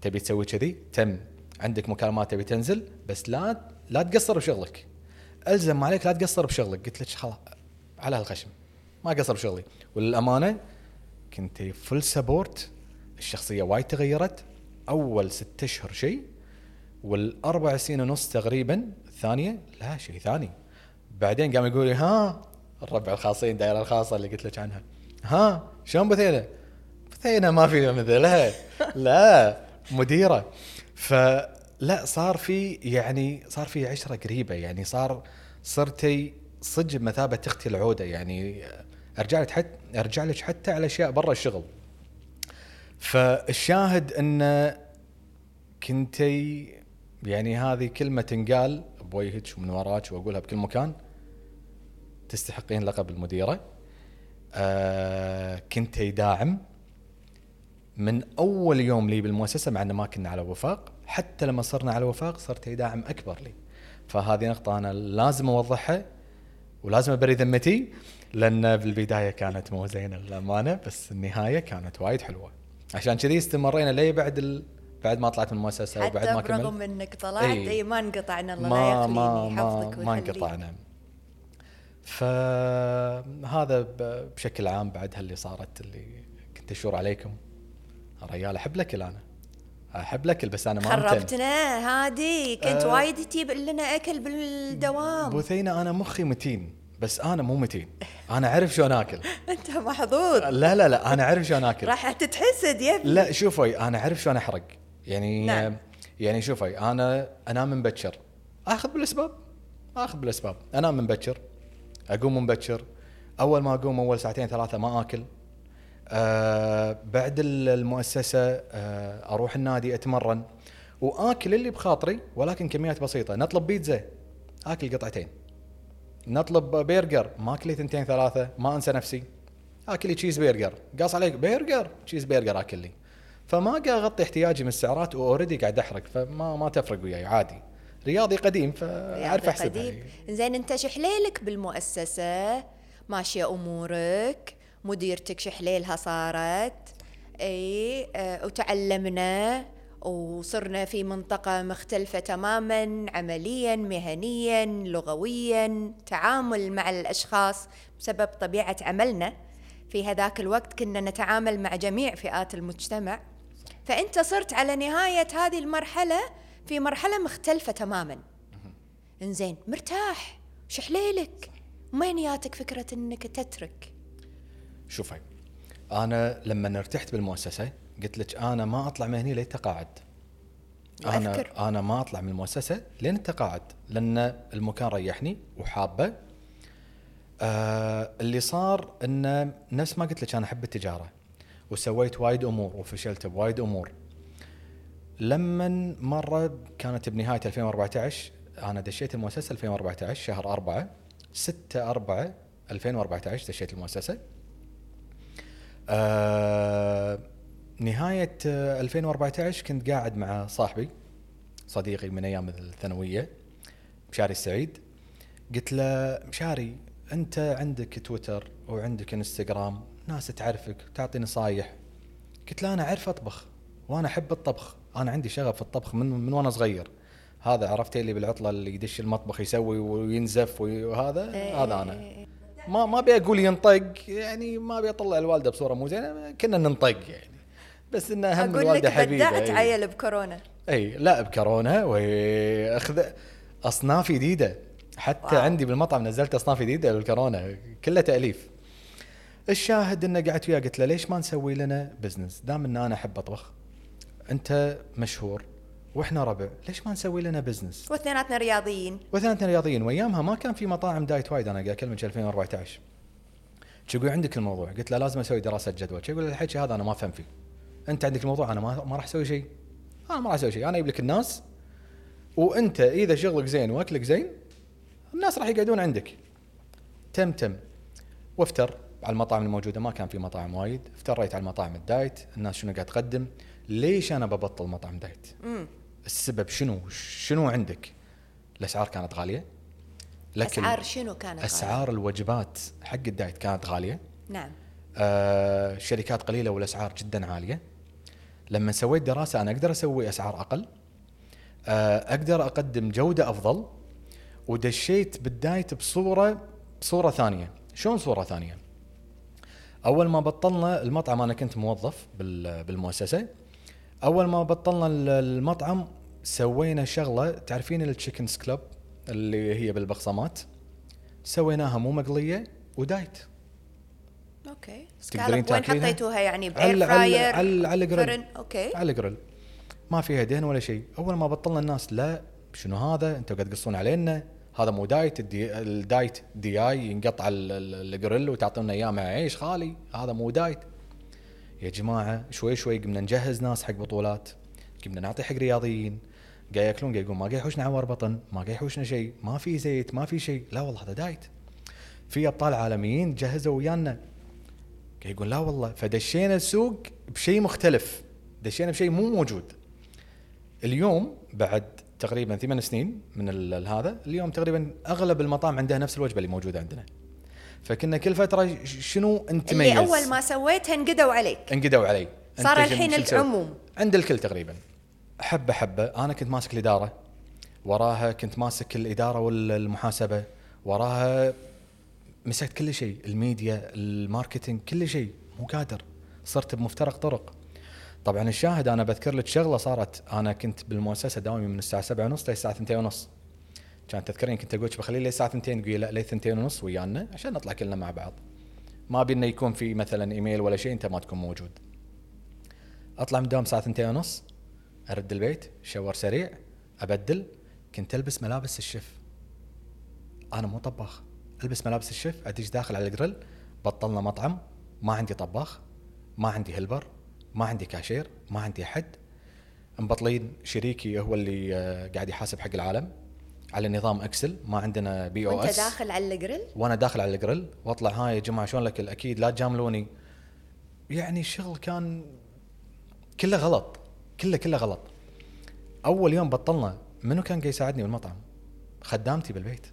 تبي تسوي كذي؟ تم. عندك مكالمات تبي تنزل بس لا لا تقصر بشغلك. ألزم عليك لا تقصر بشغلك. قلت لك خلاص على هالخشم. ما قصر بشغلي. وللأمانة كنت فل سبورت الشخصية وايد تغيرت. أول ست أشهر شيء والأربع سنين ونص تقريبا الثانية لا شيء ثاني. بعدين قام يقول لي ها؟ الربع الخاصين دائرة الخاصة اللي قلت لك عنها. ها؟ شلون بثينة؟ بثينة ما في مثلها. لا مديرة. فلا صار في يعني صار في عشرة قريبة يعني صار صرتي صدق بمثابه أختي العودة يعني. أرجع لك حتى أرجع لك حتى على أشياء برا الشغل. فالشاهد أن كنتي يعني هذه كلمة تنقال بوجهك ومن وراك واقولها بكل مكان تستحقين لقب المديرة. آه كنت داعم. من أول يوم لي بالمؤسسة مع ان ما كنا على وفاق حتى لما صرنا على وفاق صرت داعم أكبر لي. فهذه نقطة أنا لازم أوضحها ولازم أبري ذمتي لأن بالبدايه كانت مو زينة للأمانة بس النهاية كانت وايد حلوة. عشان كذي استمرينا لي بعد ال... بعد ما طلعت من المؤسسة وبعد ما كملت. إنك طلعت. إي. ما انقطعنا الله لا ما يخليني ما ما ما. انقطعنا. فهذا بشكل عام بعد هاللي صارت اللي كنت أشور عليكم. ريال أحب الاكل أنا أحب الاكل بس أنا ما. خربتنا. هادي كنت آه. وايد تجيب لنا أكل بالدوام. بثينه أنا مخي متين بس أنا مو متين. أنا أعرف شلون آكل. أنت محظوظ. لا لا لا أنا أعرف شلون آكل. راح تتحسد يا لا شوفي أنا أعرف شلون أحرق. يعني نعم. يعني شوفي أنا انام من بكر آخذ بالأسباب. آخذ بالأسباب. انام من بكر أقوم من بكر أول ما أقوم أول ساعتين ثلاثة ما آكل. آه بعد ال- المؤسسة آه أروح النادي أتمرن. وآكل اللي بخاطري ولكن كميات بسيطة. نطلب بيتزا آكل قطعتين. نطلب برجر ما أكل ثنتين ثلاثة ما أنسى نفسي. آكل تشيز برجر قاص عليك برجر؟ تشيز برجر آكل لي. فما قاعد أغطي احتياجي من السعرات و already قاعد أحرق. فما ما تفرق وياي عادي. رياضي قديم فاعرف احسبها قديم. زين انت شحليلك بالمؤسسة. ماشية أمورك. مديرتك شحليلها صارت. إي آه وتعلمنا وصرنا في منطقة مختلفة تماما عمليا مهنيا لغويا تعامل مع الأشخاص بسبب طبيعة عملنا. في هذاك الوقت كنا نتعامل مع جميع فئات المجتمع. فأنت صرت على نهاية هذه المرحلة في مرحلة مختلفة تماما. إنزين مرتاح شحليلك وين جاتك فكرة إنك تترك؟ شوفي أنا لما ارتحت بالمؤسسة قلت لك أنا ما أطلع مهني للتقاعد أنا. أنا ما أطلع من المؤسسة لين التقاعد لأن المكان ريحني وحابة. آه اللي صار انه نفس ما قلت لك أنا أحب التجارة وسويت وايد أمور وفشلت بوايد أمور. لما مرة كانت بنهاية 2014 أنا دشيت المؤسسة 2014 شهر 4 6 4 2014 دشيت المؤسسة. آه نهاية آه، 2014 كنت قاعد مع صاحبي صديقي من أيام الثانوية مشاري السعيد. قلت له مشاري أنت عندك تويتر وعندك إنستغرام ناس تعرفك تعطي نصايح. قلت له أنا أعرف أطبخ وأنا أحب الطبخ أنا عندي شغف في الطبخ من من وأنا صغير. هذا عرفت اللي بالعطلة اللي يدش المطبخ يسوي وينزف وهذا هذا أنا. ما ما أبي أقول ينطق يعني ما أبي أطلع الوالدة بصورة مو زينة كنا ننطق يعني بس إن أهم أقول لك الوالده حبيبة بدأت إي. عيل بكورونا اي لا بكورونا وأخذ أصناف جديدة حتى. واو. عندي بالمطعم نزلت أصناف جديدة للكورونا كلها تأليف الشاهد إنه قعدت وياه قلت له ليش ما نسوي لنا business دام إن أنا أحب أطبخ أنت مشهور وإحنا ربع. ليش ما نسوي لنا business واثنيناتنا رياضيين. واثنيناتنا رياضيين. وأيامها ما كان في مطاعم diet وايد أنا قاعد أكلمك 2014 شو يقول عندك الموضوع؟ قلت له لازم أسوي دراسة جدوى. يقول الحكي هذا أنا ما افهم فيه. أنت عندك الموضوع؟ أنا ما ما راح أسوي شيء. أنا ما راح أسوي شيء. أنا أجيب لك الناس وأنت إذا شغلك زين وأكلك زين الناس راح يقعدون عندك. تم تم. وافتر على المطاعم الموجودة. ما كان في مطاعم وايد. افتريت على المطاعم ال diet. الناس شنو قاعد تقدم؟ ليش أنا ببطل مطعم diet؟ السبب شنو؟ شنو عندك؟ الأسعار كانت غالية؟ لكن أسعار شنو كانت غالية؟ أسعار الوجبات حق ال diet كانت غالية. نعم. آه شركات قليلة والأسعار جدا عالية. لما سويت دراسة أنا أقدر أسوي أسعار أقل. آه أقدر أقدم جودة أفضل. ودشيت بال diet بصورة بصورة ثانية. شلون صورة ثانية؟ أول ما بطلنا المطعم أنا كنت موظف بال- بالمؤسسة. أول ما بطلنا ال- المطعم سوينا شغلة تعرفين ال chicken escalope اللي هي بالبقسمات سويناها مو مقلية و diet. أوكي. تقدرين وين؟ حطيتوها يعني؟ بإير على- فراير على- على الجريل. أوكي. على الجريل ما فيها دهن ولا شيء. أول ما بطلنا الناس لا شنو هذا؟ أنتوا قاعد تقصون علينا. هذا مو دايت الدي الدايت دي آي ينقطع ال- ال- الجريل وتعطونا إياه مع عيش خالي. هذا مو دايت. يا جماعة شوي شوي قمنا نجهز ناس حق بطولات. قمنا نعطي حق رياضيين. قاعد ياكلون قاعد يقول ما قاعد يحوشنا عوار بطن ما قاعد يحوشنا شيء ما في زيت ما في شيء. لا والله هذا دايت. في أبطال عالميين جهزوا ويانا. قاعد يقول لا والله. فدشينا السوق بشيء مختلف. دشينا بشيء مو موجود. اليوم بعد تقريبا ثمان سنين من هذا اليوم تقريبا أغلب المطاعم عندها نفس الوجبة اللي موجودة عندنا. فكنا كل فترة شنو أنت اللي أول ما سويتها انقدوا عليك. انقدوا علي. صار الحين؟ العموم. عند الكل تقريبا. حبه حبه أنا كنت ماسك الإدارة. وراها كنت ماسك الإدارة والمحاسبة. وراها مسكت كل شيء. ال media ال marketing كل شيء. مو قادر. صرت بمفترق طرق. طبعا الشاهد أنا بذكر لك شغلة صارت. أنا كنت بالمؤسسة دوامي من الساعة 7 ونص للساعه 2 ونص. كان تذكرين كنت أقول بخليه للساعه 2 تقولي لا لي 2 ونص ويانا عشان نطلع كلنا مع بعض. ما بينا يكون في مثلا إيميل ولا شيء أنت ما تكون موجود. أطلع من الدوام الساعة 2 ونص. أرد البيت shower سريع أبدل. كنت ألبس ملابس الشيف. أنا مو طباخ. ألبس ملابس الشيف أدش داخل على الجريل بطلنا مطعم. ما عندي طباخ ما عندي helper ما عندي كاشير ما عندي أحد. مبطلين شريكي هو اللي آه، قاعد يحاسب حق العالم. على نظام Excel ما عندنا POS وأنت داخل على الجريل؟ وأنا داخل على الجريل. واطلع هاي يا جماعة شلون لك أكيد لا تجاملوني. يعني الشغل كان كله غلط. كله كله غلط. أول يوم بطلنا منو كان قاعد يساعدني بالمطعم؟ خدامتي بالبيت.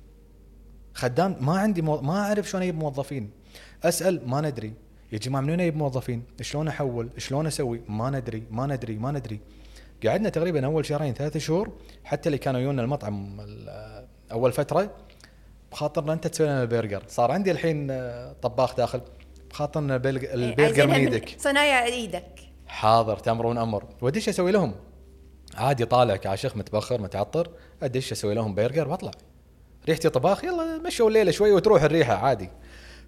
خدام ما عندي مو... ما أعرف شلون أجيب موظفين. أسأل ما ندري. يا جماعة من وين أجيب موظفين؟ شلون أحول؟ شلون أسوي؟ ما ندري ما ندري ما ندري. قعدنا تقريبا أول شهرين ثلاثة شهور حتى اللي كانوا يجونا المطعم ال- أول فترة بخاطرنا أنت تسوي لنا البرجر. صار عندي الحين آه، طباخ داخل بخاطرنا البرج- البرجر من إيدك. صنايع إيدك. حاضر تامرون أمر ودش أسوي لهم. عادي طالع كاشخ متبخر متعطر أدش أسوي لهم برجر وأطلع. ريحتي طباخ يلا مشوا الليلة شوي وتروح الريحة عادي.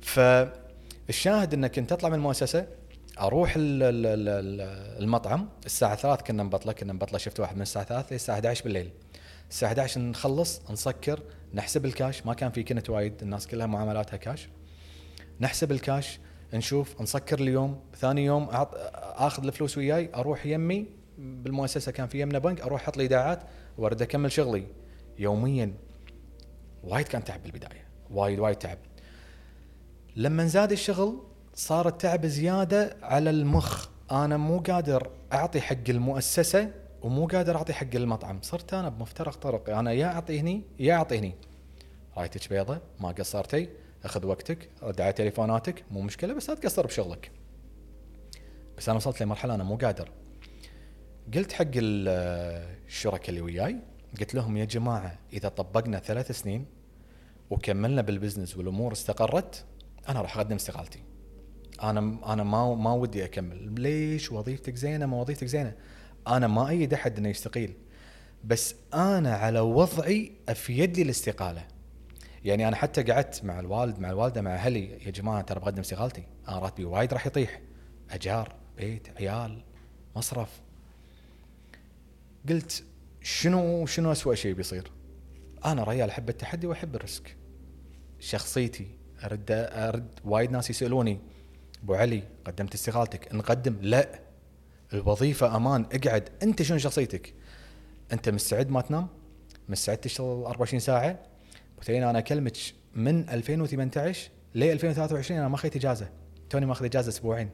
فالشاهد إنك كنت اطلع من المؤسسة أروح ال- ال- ال- ال- المطعم. الساعة 3 كنا نبطلة كنا نبطلة شفت واحد من الساعة 3 للساعه 11 بالليل. الساعة 11 نخلص نسكر نحسب الكاش. ما كان في كنت وايد الناس كلها معاملاتها كاش. نحسب الكاش. نشوف نسكر اليوم. ثاني يوم. آخذ الفلوس وياي أروح يمي بالمؤسسة كان في يمنا بنك أروح أحط لي إيداعات وأرد أكمل شغلي. يوميا وايد كان تعب بالبداية وايد وايد تعب. لما زاد الشغل صار التعب زيادة على المخ. أنا مو قادر أعطي حق المؤسسة ومو قادر أعطي حق المطعم. صرت أنا بمفترق طرق. أنا يا أعطي هني يا أعطي هني. رايتك بيضة؟ ما قصرتي. أخذ وقتك رد على تليفوناتك مو مشكلة بس لا تقصر بشغلك. بس أنا وصلت لمرحلة أنا مو قادر. قلت حق ال- الشركاء اللي وياي قلت لهم يا جماعة إذا طبقنا ثلاث سنين وكملنا بالبزنس والأمور استقرت أنا راح أقدم استقالتي. أنا أنا ما ما ودي أكمل. ليش؟ وظيفتك زينة ما وظيفتك زينة. أنا ما أيد أحد إنه يستقيل. بس أنا على وضعي أفيد لي الاستقالة. يعني أنا حتى قعدت مع الوالد مع الوالدة مع أهلي يا جماعة ترى بقدم استقالتي أنا راتبي وايد راح يطيح أجار بيت عيال مصرف. قلت شنو شنو اسوء شيء بيصير؟ أنا ريال أحب التحدي وأحب ال risk. شخصيتي أرد أرد وايد ناس يسألوني أبو علي قدمت استقالتك نقدم؟ لا. الوظيفة أمان اقعد. أنت شنو شخصيتك؟ أنت مستعد ما تنام؟ مستعد تشتغل 24 ساعة؟ بثين أنا اكلمك من 2018 ل 2023 أنا ما اخذت إجازة. توني ماخذ إجازة أسبوعين.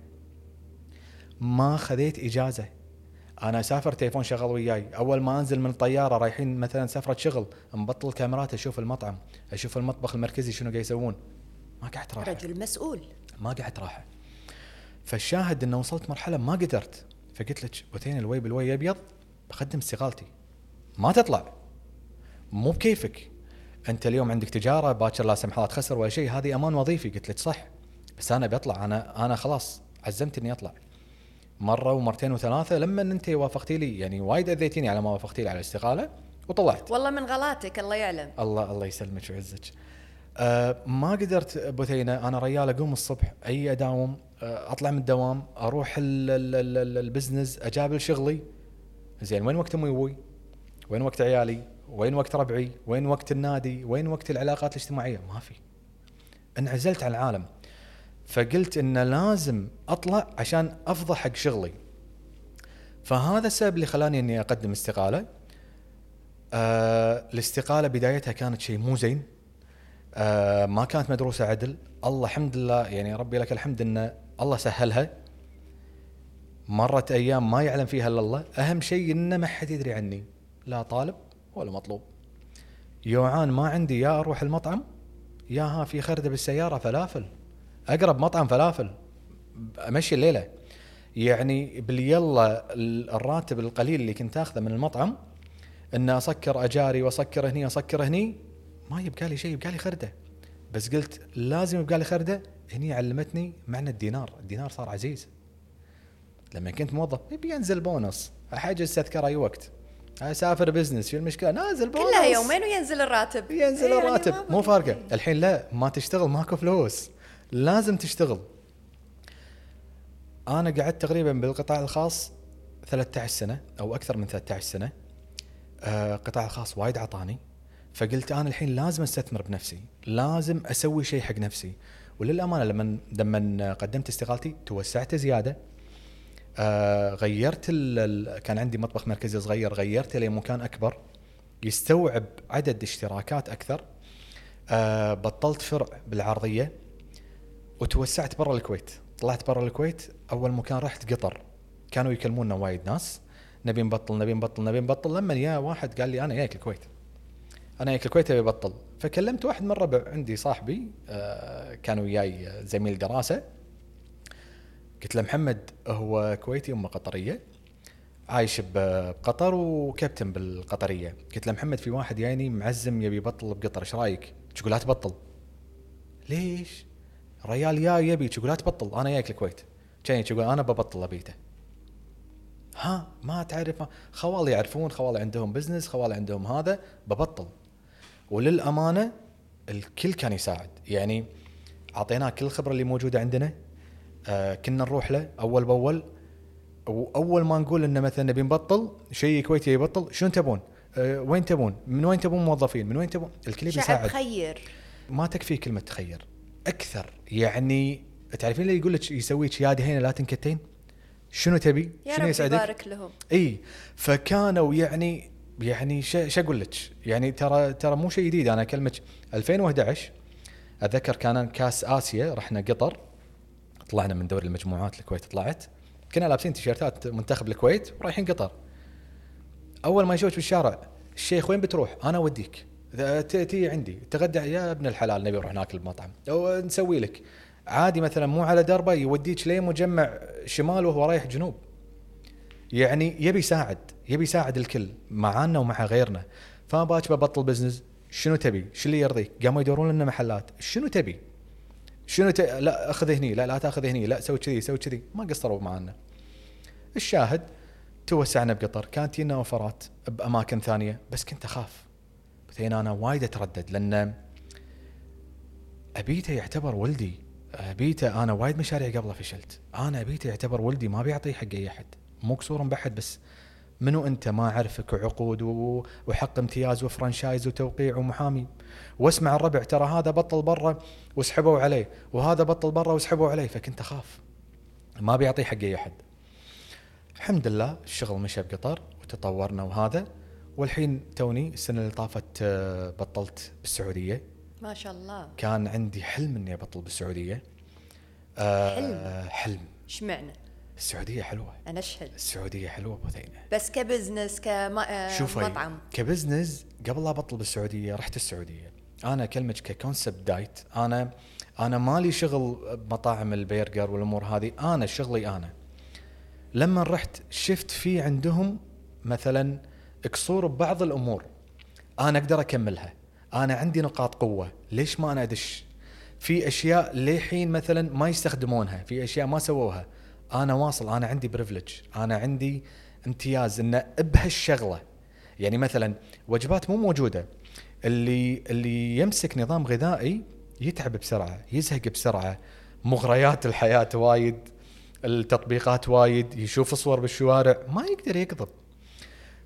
ما خذيت إجازة. أنا اسافر تليفون شغال وياي. أول ما أنزل من الطيارة رايحين مثلا سفرة شغل مبطل كاميرات أشوف المطعم أشوف المطبخ المركزي شنو قاعد يسوون. ما قعدت راحه رجل مسؤول. ما قعدت راحه فالشاهد إنه وصلت مرحلة ما قدرت. فقلت لك بثين الوي بالوي أبيض بقدم استقالتي. ما تطلع. مو بكيفك. انت اليوم عندك تجارة باكر لا سمح الله تخسر ولا شيء هذه أمان وظيفي. قلت لك صح بس أنا بطلع أنا أنا خلاص عزمت إني أطلع. مرة ومرتين وثلاثة لما أنت وافقتي لي يعني وايد أذيتيني على ما وافقتي لي على الاستقالة وطلعت. والله من غلاتك الله يعلم. الله الله يسلمك ويعزك. أه ما قدرت بثينه أنا ريال أقوم الصبح أي أداوم أه أطلع من الدوام أروح ال- ال- ال- ال- ال business أجابل شغلي. زين وين وقت أمي وأبوي؟ وين وقت عيالي؟ وين وقت ربعي؟ وين وقت النادي؟ وين وقت العلاقات الاجتماعية؟ ما في. انعزلت عن العالم. فقلت إن لازم أطلع عشان افضى حق شغلي. فهذا السبب اللي خلاني إني أقدم استقالة. آه الاستقالة بدايتها كانت شيء مو زين. آه ما كانت مدروسة عدل. الله الحمد لله يعني ربي لك الحمد إن الله سهلها. مرت أيام ما يعلم فيها إلا الله. أهم شيء إنه ما حد يدري عني. لا طالب ولا مطلوب؟ يوعان ما عندي. يا أروح المطعم؟ يا ها في خردة بالسيارة فلافل. أقرب مطعم فلافل. أمشي الليلة. يعني باليلا الراتب القليل اللي كنت آخذه من المطعم إن أسكر أجاري وأسكر هني اسكر هني ما يبقى لي شيء يبقى لي خردة. بس قلت لازم يبقى لي خردة. هني علمتني معنى الدينار. الدينار صار عزيز. لما كنت موظف يبي ينزل بونص. احجز تذكره أي وقت. اسافر business شو المشكلة؟ نازل بونص. كلها يومين وينزل الراتب. ينزل يعني الراتب. مو. فارقة. الحين لا ما تشتغل ماكو فلوس. لازم تشتغل. أنا قعدت تقريبا بالقطاع الخاص 13 سنة أو أكثر من 13 سنة. آه قطاع الخاص وايد عطاني. فقلت أنا الحين لازم أستثمر بنفسي. لازم أسوي شيء حق نفسي. وللأمانة لما لما قدمت استقالتي توسعت زيادة. آه غيرت كان عندي مطبخ مركزي صغير غيرته لمكان أكبر يستوعب عدد اشتراكات أكثر. آه بطلت فرع بالعرضية وتوسعت برا الكويت. طلعت برا الكويت أول مكان رحت قطر. كانوا يكلمونا وايد ناس. نبي نبطل نبي نبطل نبي نبطل. لما يا واحد قال لي أنا جايك الكويت. أنا جايك الكويت أبي أبطل. فكلمت واحد من ربع عندي صاحبي آه كان وياي زميل دراسة. قلت له محمد هو كويتي امه قطرية؟ عايش بقطر وكابتن بالقطرية. قلت له محمد في واحد جايني معزم يبي يبطل بقطر إيش رأيك؟ تقول لا تبطل. ليش؟ ريال يا يبي تقول لا تبطل أنا جايك الكويت كان يقول أنا ببطل أبيته. ها؟ ما تعرف؟ خوالي يعرفون خوالي عندهم business خوالي عندهم هذا ببطل. وللأمانة الكل كان يساعد. يعني أعطيناه كل الخبرة اللي موجودة عندنا آه كنا نروح له أول بأول وأول ما نقول إنه مثلا نبي نبطل شيء كويتي يبطل شنو تبون؟ آه وين تبون؟ من وين تبون موظفين؟ من وين تبون؟ الكل شعب بيساعد خير ما تكفي كلمة تخير أكثر يعني تعرفين اللي يقول لك يسويك يا دهينه لا تنكتين شنو تبي؟ يا شنو رب يسعدك؟ يبارك لهم إي فكانوا يعني يعني شو أقول لك؟ يعني ترى ترى مو شيء جديد أنا أكلمك 2011 أتذكر كان كاس آسيا رحنا قطر طلعنا من دوري المجموعات الكويت طلعت. كنا لابسين تيشيرتات منتخب الكويت ورايحين قطر. أول ما يشوفك بالشارع الشيخ وين بتروح؟ أنا أوديك. تيي عندي. تغدى يا ابن الحلال. نبي نروح ناكل بمطعم. أو نسوي لك. عادي مثلا مو على دربة يوديك لين مجمع شمال وهو رايح جنوب. يعني يبي يساعد يبي يساعد الكل معانا ومع غيرنا. فباك ببطل business شنو تبي؟ شو اللي يرضيك؟ قاموا يدورون لنا محلات. شنو تبي؟ شنو ت... لا أخذ هني لا لا تأخذ هني لا سوي كذي سوي كذي. ما قصروا معانا. الشاهد توسعنا بقطر. كانت لنا offer ات بأماكن ثانية بس كنت أخاف. بعدين أنا وايد أتردد لأن أبيته يعتبر ولدي. أبيته أنا وايد مشاريع قبله فشلت. أنا أبيته يعتبر ولدي ما بيعطيه حق أي أحد. مو قصور بحد بس منو أنت؟ ما أعرفك. وعقود وحق امتياز و franchise وتوقيع ومحامي. واسمع الربع ترى هذا بطل برا وسحبوا عليه وهذا بطل برا وسحبوا عليه فكنت أخاف. ما بيعطيه حق اي أحد. الحمد لله الشغل مشى بقطر وتطورنا وهذا. والحين توني السنة اللي طافت آه، بطلت بالسعودية. ما شاء الله. كان عندي حلم إني أبطل بالسعودية. آه، حلم؟ حلم. إيش معنى؟ السعودية حلوة. أنا أشهد. السعودية حلوة بثينه بس ك business شوفي كمطعم ك business قبل لا ابطل بالسعوديه رحت السعودية. أنا أكلمك ك concept diet أنا أنا مالي شغل بمطاعم البرجر والأمور هذه. أنا شغلي أنا. لما رحت شفت في عندهم مثلا قصور ببعض الأمور. أنا أقدر أكملها. أنا عندي نقاط قوة. ليش ما أنا أدش؟ في أشياء للحين مثلا ما يستخدمونها. في أشياء ما سووها. أنا واصل أنا عندي privilege أنا عندي امتياز ان بهالشغلة. يعني مثلا وجبات مو موجودة. اللي اللي يمسك نظام غذائي يتعب بسرعة يزهق بسرعة. مغريات الحياة وايد التطبيقات وايد يشوف صور بالشوارع ما يقدر يقضب.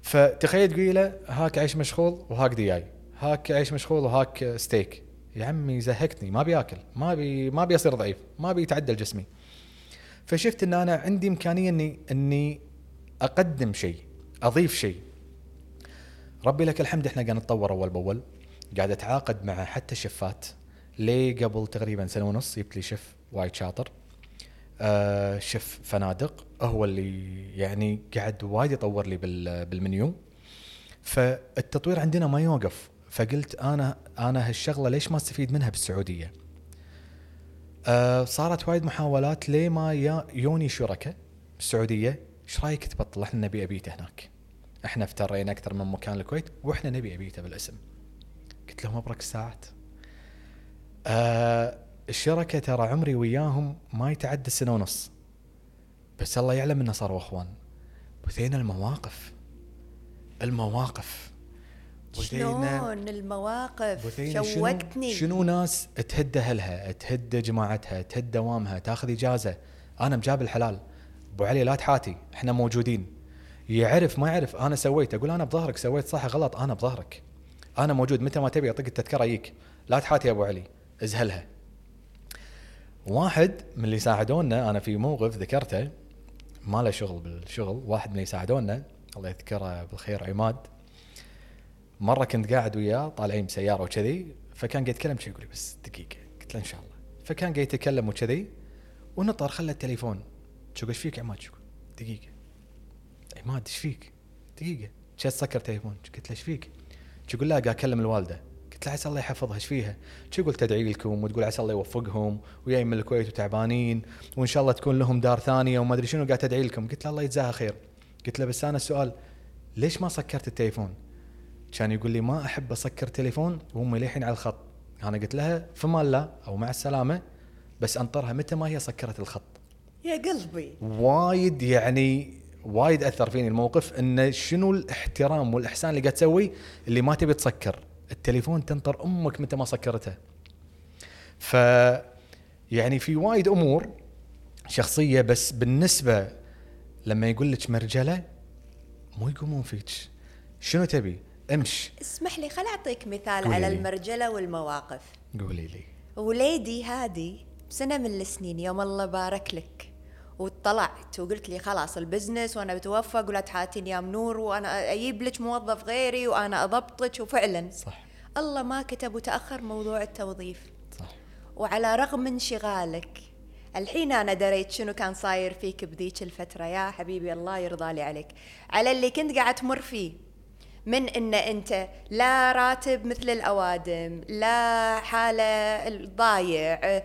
فتخيل تقول له هاك عيش مشغول وهاك دياي. هاك عيش مشغول وهاك ستيك يا عمي زهقتني ما بياكل ما بي ما بيصير ضعيف ما بيتعدل جسمي. فشفت إن أنا عندي إمكانية اني إني أقدم شيء أضيف شيء. ربي لك الحمد إحنا قاعد نتطور أول بأول قاعد أتعاقد مع حتى شفات. ليه قبل تقريبا سنة ونص جبت لي شيف وايد شاطر. آه شيف فنادق هو اللي يعني قاعد وايد يطور لي بال- بالمنيو. فالتطوير عندنا ما يوقف. فقلت أنا أنا هالشغلة ليش ما استفيد منها بالسعودية؟ آه صارت وايد محاولات ليه ما يوني شركاء بالسعوديه إيش رأيك تبطل؟ إحنا نبي ابيته هناك. إحنا افترينا أكثر من مكان الكويت وإحنا نبي أبيته بالاسم. قلت لهم أبرك الساعات آه الشركة ترى عمري وياهم ما يتعدى سنة ونص. بس الله يعلم إنه صاروا أخوان. بثينا المواقف. المواقف. شلون المواقف؟ بثينا شنو, شوقتني. شنو ناس تهد أهلها تهد جماعتها تهد دوامها تاخذ إجازة. أنا مجاب الحلال. أبو علي لا تحاتي إحنا موجودين. يعرف ما يعرف أنا سويت. أقول أنا بظهرك سويت صح غلط أنا بظهرك. أنا موجود متى ما تبي اعطيك التذكرة يجيك. لا تحاتي يا أبو علي ازهلها. واحد من اللي ساعدونا أنا في موقف ذكرته. ما له شغل بالشغل واحد من اللي ساعدونا. الله يذكره بالخير عماد. مرة كنت قاعد وياه طالعين بسيارة وكذي فكان قاعد يتكلم يقول لي بس دقيقة. قلت له إن شاء الله. فكان قاعد يتكلم وكذي. ونطر خلى التليفون. شو إيش فيك عماد؟ شو دقيقة. عماد إيش فيك؟ دقيقة. شو سكر تليفون قلت له إيش فيك؟ يقول لا قاعد أكلم الوالدة. قلت له عسى الله يحفظها إيش فيها؟ شو يقول تدعي لكم وتقول عسى الله يوفقهم وياي من الكويت وتعبانين وإن شاء الله تكون لهم دار ثانية وما أدري شنو قاعد تدعي لكم. قلت له الله يجزاها خير. قلت له بس أنا السؤال ليش ما سكرت التليفون؟ كان يقول لي ما أحب أسكر تليفون وهم للحين على الخط. أنا قلت لها فما الله أو مع السلامة بس أنطرها متى ما هي سكرت الخط. يا قلبي. وايد يعني وايد أثر فيني الموقف انه شنو الاحترام والإحسان اللي قاعد تسوي اللي ما تبي تسكر. التليفون تنطر أمك متى ما سكرته. ف يعني في وايد أمور شخصية بس بالنسبة لما يقول لك مرجلة مو يقومون فيك. شنو تبي؟ امش اسمح لي خل أعطيك مثال على لي. المرجلة والمواقف. قولي لي. وليدي هذه سنة من السنين يوم الله بارك لك. وطلعت وقلت لي خلاص البزنس وأنا بتوفق ولا تحاتيني يا منور وأنا أجيب لك موظف غيري وأنا أضبطك. وفعلا صح. الله ما كتب وتأخر موضوع التوظيف. صح. وعلى رغم انشغالك الحين أنا دريت شنو كان صاير فيك بذيك الفترة. يا حبيبي الله يرضى لي عليك. على اللي كنت قاعد تمر فيه. من إن أنت لا راتب مثل الأوادم لا حالة ضايع أه،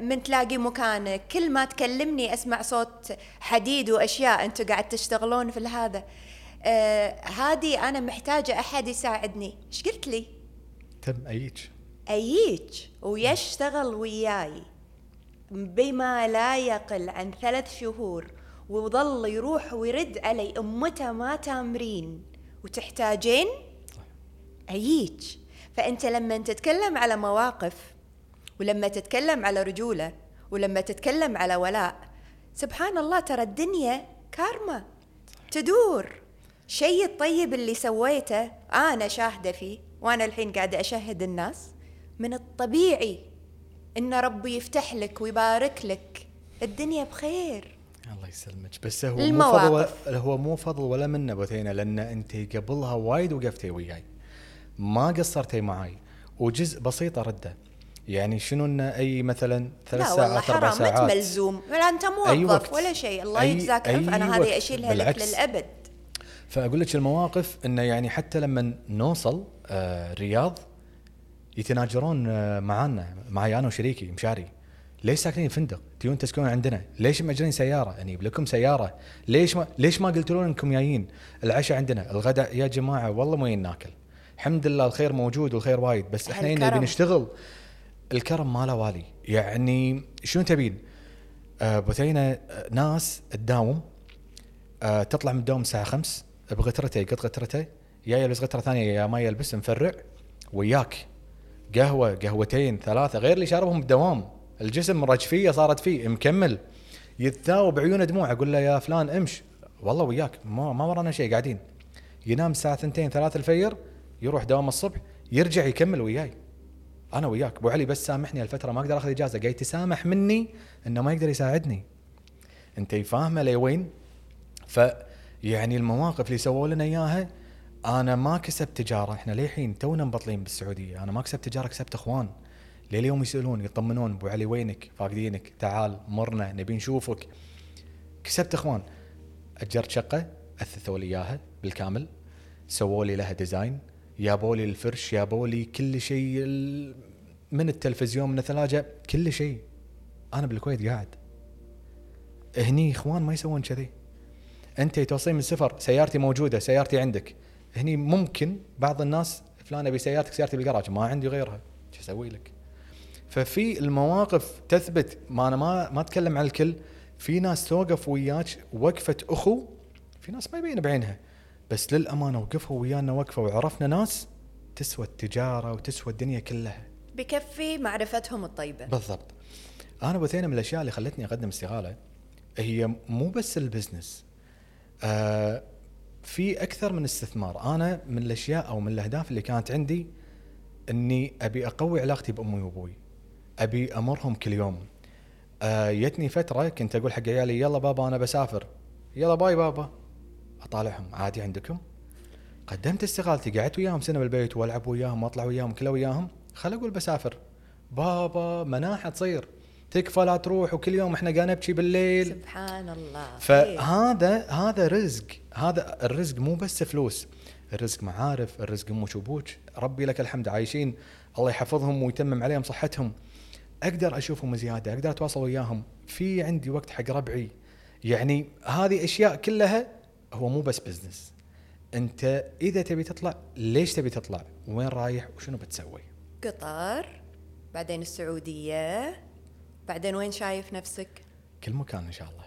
من تلاقي مكانك كل ما تكلمني أسمع صوت حديد وأشياء أنتم قاعد تشتغلون في هذا. آه هذه أنا محتاجة أحد يساعدني. إيش قلت لي؟ تم أيج. أييك ويشتغل وياي. بما لا يقل عن ثلاث شهور وظل يروح ويرد علي أمته ما تامرين. وتحتاجين أييك فأنت لما تتكلم على مواقف ولما تتكلم على رجولة ولما تتكلم على ولاء سبحان الله ترى الدنيا كارما. تدور. شيء الطيب اللي سويته أنا شاهدة فيه وأنا الحين قاعدة أشهد الناس من الطبيعي إن ربي يفتح لك ويبارك لك. الدنيا بخير. الله يسلمك بس هو مو المواقف. فضل هو مو فضل ولا منه بثينه لأن أنت قبلها وايد وقفتي وياي ما قصرتي معاي وجزء بسيط أرده يعني شنو ان أي مثلا ثلاث لا والله ساعات أربع حرام ما ساعات ملزوم ولا أنت موظف أي وقت. ولا شيء الله يجزاك عف وقت. هذه أشيلها لك. للأبد فأقول لك المواقف إنه يعني حتى لما نوصل آه الرياض يتناجرون آه معانا معي أنا وشريكي مشاري ليش ساكنين فندق؟ تيون تسكنون عندنا؟ ليش مأجرين سيارة؟ يعني لكم سيارة؟ ليش ما ليش ما قلتوا لنا انكم جايين؟ العشاء عندنا، الغداء يا جماعة والله ما ناكل. الحمد لله الخير موجود والخير وايد بس إحنا هنا. نبي نشتغل. الكرم ما له والي، يعني شنو تبين؟ آه بثينه آه، ناس تداوم آه تطلع من الدوام الساعة 5 بغترته يقط غترته يا يلبس غترة ثانية يا ما يلبس مفرع وياك قهوة قهوتين ثلاثة غير اللي شاربهم بالدوام الجسم رجفيه صارت فيه مكمل. يتثاوب بعيونه دموع أقول له يا فلان امش. والله وياك ما, ما ورانا شيء قاعدين. ينام الساعة ثنتين ثلاثة الفجر يروح دوام الصبح يرجع يكمل وياي. أنا وياك. أبو علي بس سامحني الفترة ما أقدر أخذ إجازة. قاعد يتسامح مني إنه ما يقدر يساعدني. أنت فاهمة لوين ف يعني المواقف اللي سووا لنا إياها أنا ما كسبت تجارة. إحنا للحين تونا مبطلين بالسعودية. أنا ما كسبت تجارة كسبت إخوان. لليوم يسألون يطمنون أبو علي وينك؟ فاقدينك؟ تعال مرنا نبي نشوفك. كسبت أخوان. أجرت شقة؟ أثثوا لي إياها بالكامل. سووا لي لها design. جابوا لي الفرش جابوا لي كل شيء من التلفزيون من الثلاجة كل شيء. أنا بالكويت قاعد. هني إخوان ما يسوون كذي. أنت توصين من السفر سيارتي موجودة سيارتي عندك. هني ممكن بعض الناس فلان أبي سيارتك سيارتي بالجراج ما عندي غيرها. شو أسوي لك؟ ففي المواقف تثبت ما أنا ما ما أتكلم عن الكل في ناس توقف وياك وقفة أخو في ناس ما يبين بعينها بس للأمانة وقفوا ويانا وقفه وعرفنا ناس تسوى التجارة وتسوى الدنيا كلها. بكفي معرفتهم الطيبة. بالضبط. أنا بثينه من الأشياء اللي خلتني أقدم استقاله هي مو بس البزنس. آه في أكثر من استثمار. أنا من الأشياء أو من الأهداف اللي كانت عندي إني أبي أقوي علاقتي بأمي وأبوي. أبي أمرهم كل يوم. آه جتني فترة كنت أقول حق عيالي يلا بابا أنا بسافر. يلا باي بابا. أطالعهم. عادي عندكم؟ قدمت استقالتي قعدت وياهم سنة بالبيت وألعب وياهم وأطلع وياهم كله وياهم. خل أقول بسافر. بابا مناحة تصير. تكفى لا تروح وكل يوم إحنا قاعد نبكي بالليل. سبحان الله. إيه. فهذا هذا رزق. هذا الرزق مو بس فلوس. الرزق معارف الرزق أمك وابوك ربي لك الحمد. عايشين. الله يحفظهم ويتمم عليهم صحتهم. أقدر أشوفهم زيادة أقدر أتواصل وياهم. في عندي وقت حق ربعي. يعني هذه أشياء كلها هو مو بس بزنس أنت إذا تبي تطلع ليش تبي تطلع؟ وين رايح؟ وشنو بتسوي؟ قطر بعدين السعودية بعدين وين شايف نفسك؟ كل مكان إن شاء الله.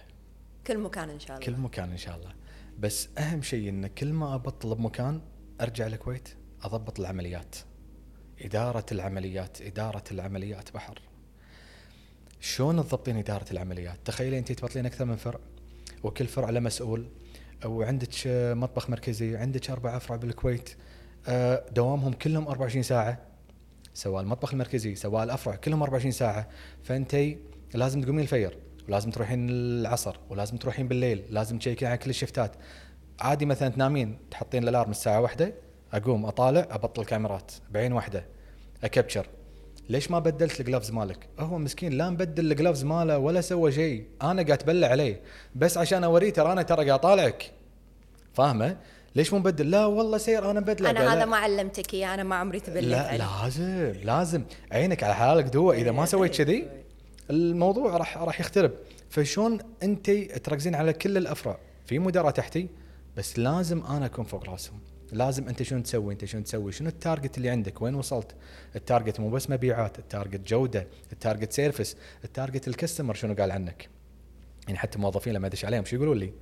كل مكان إن شاء الله. كل مكان إن شاء الله. بس أهم شيء إن كل ما أبطل بمكان أرجع الكويت أضبط العمليات. إدارة العمليات إدارة العمليات بحر. شلون تضبطين إدارة العمليات؟ تخيلي أنت تبطلين أكثر من فرع وكل فرع له مسؤول وعندك مطبخ مركزي عندك أربع أفرع بالكويت آه، دوامهم كلهم 24 ساعة. سواء المطبخ المركزي سواء الأفرع كلهم 24 ساعة. فأنت لازم تقومين الفير ولازم تروحين العصر ولازم تروحين بالليل لازم تشيكين على كل الشفتات. عادي مثلا تنامين تحطين الألارم الساعة واحدة أقوم أطالع أبطل كاميرات بعين واحدة اكبشر ليش ما بدلت الجلافز مالك؟ هو مسكين لا مبدل الجلافز ماله ولا سوى شيء، أنا قاعد أتبلع عليه بس عشان أوريه ترى أنا ترى قاعد أطالعك. فاهمة؟ ليش مو مبدل؟ لا والله سير أنا مبدله أنا هذا. ما علمتك إياه أنا ما عمري تبلت لا لازم لازم عينك على حلالك دوا إذا ما سويت كذي الموضوع راح راح يخترب فشون انت تركزين على كل الافرع في مدراء تحتي بس لازم أنا أكون فوق راسهم لازم أنت شنو تسوي؟ أنت شنو تسوي؟ شنو ال target اللي عندك؟ وين وصلت؟ ال target مو بس مبيعات ال target جودة ال target service ال target ال customer شنو قال عنك؟ يعني حتى موظفين لما أدش عليهم شو يقولون لي؟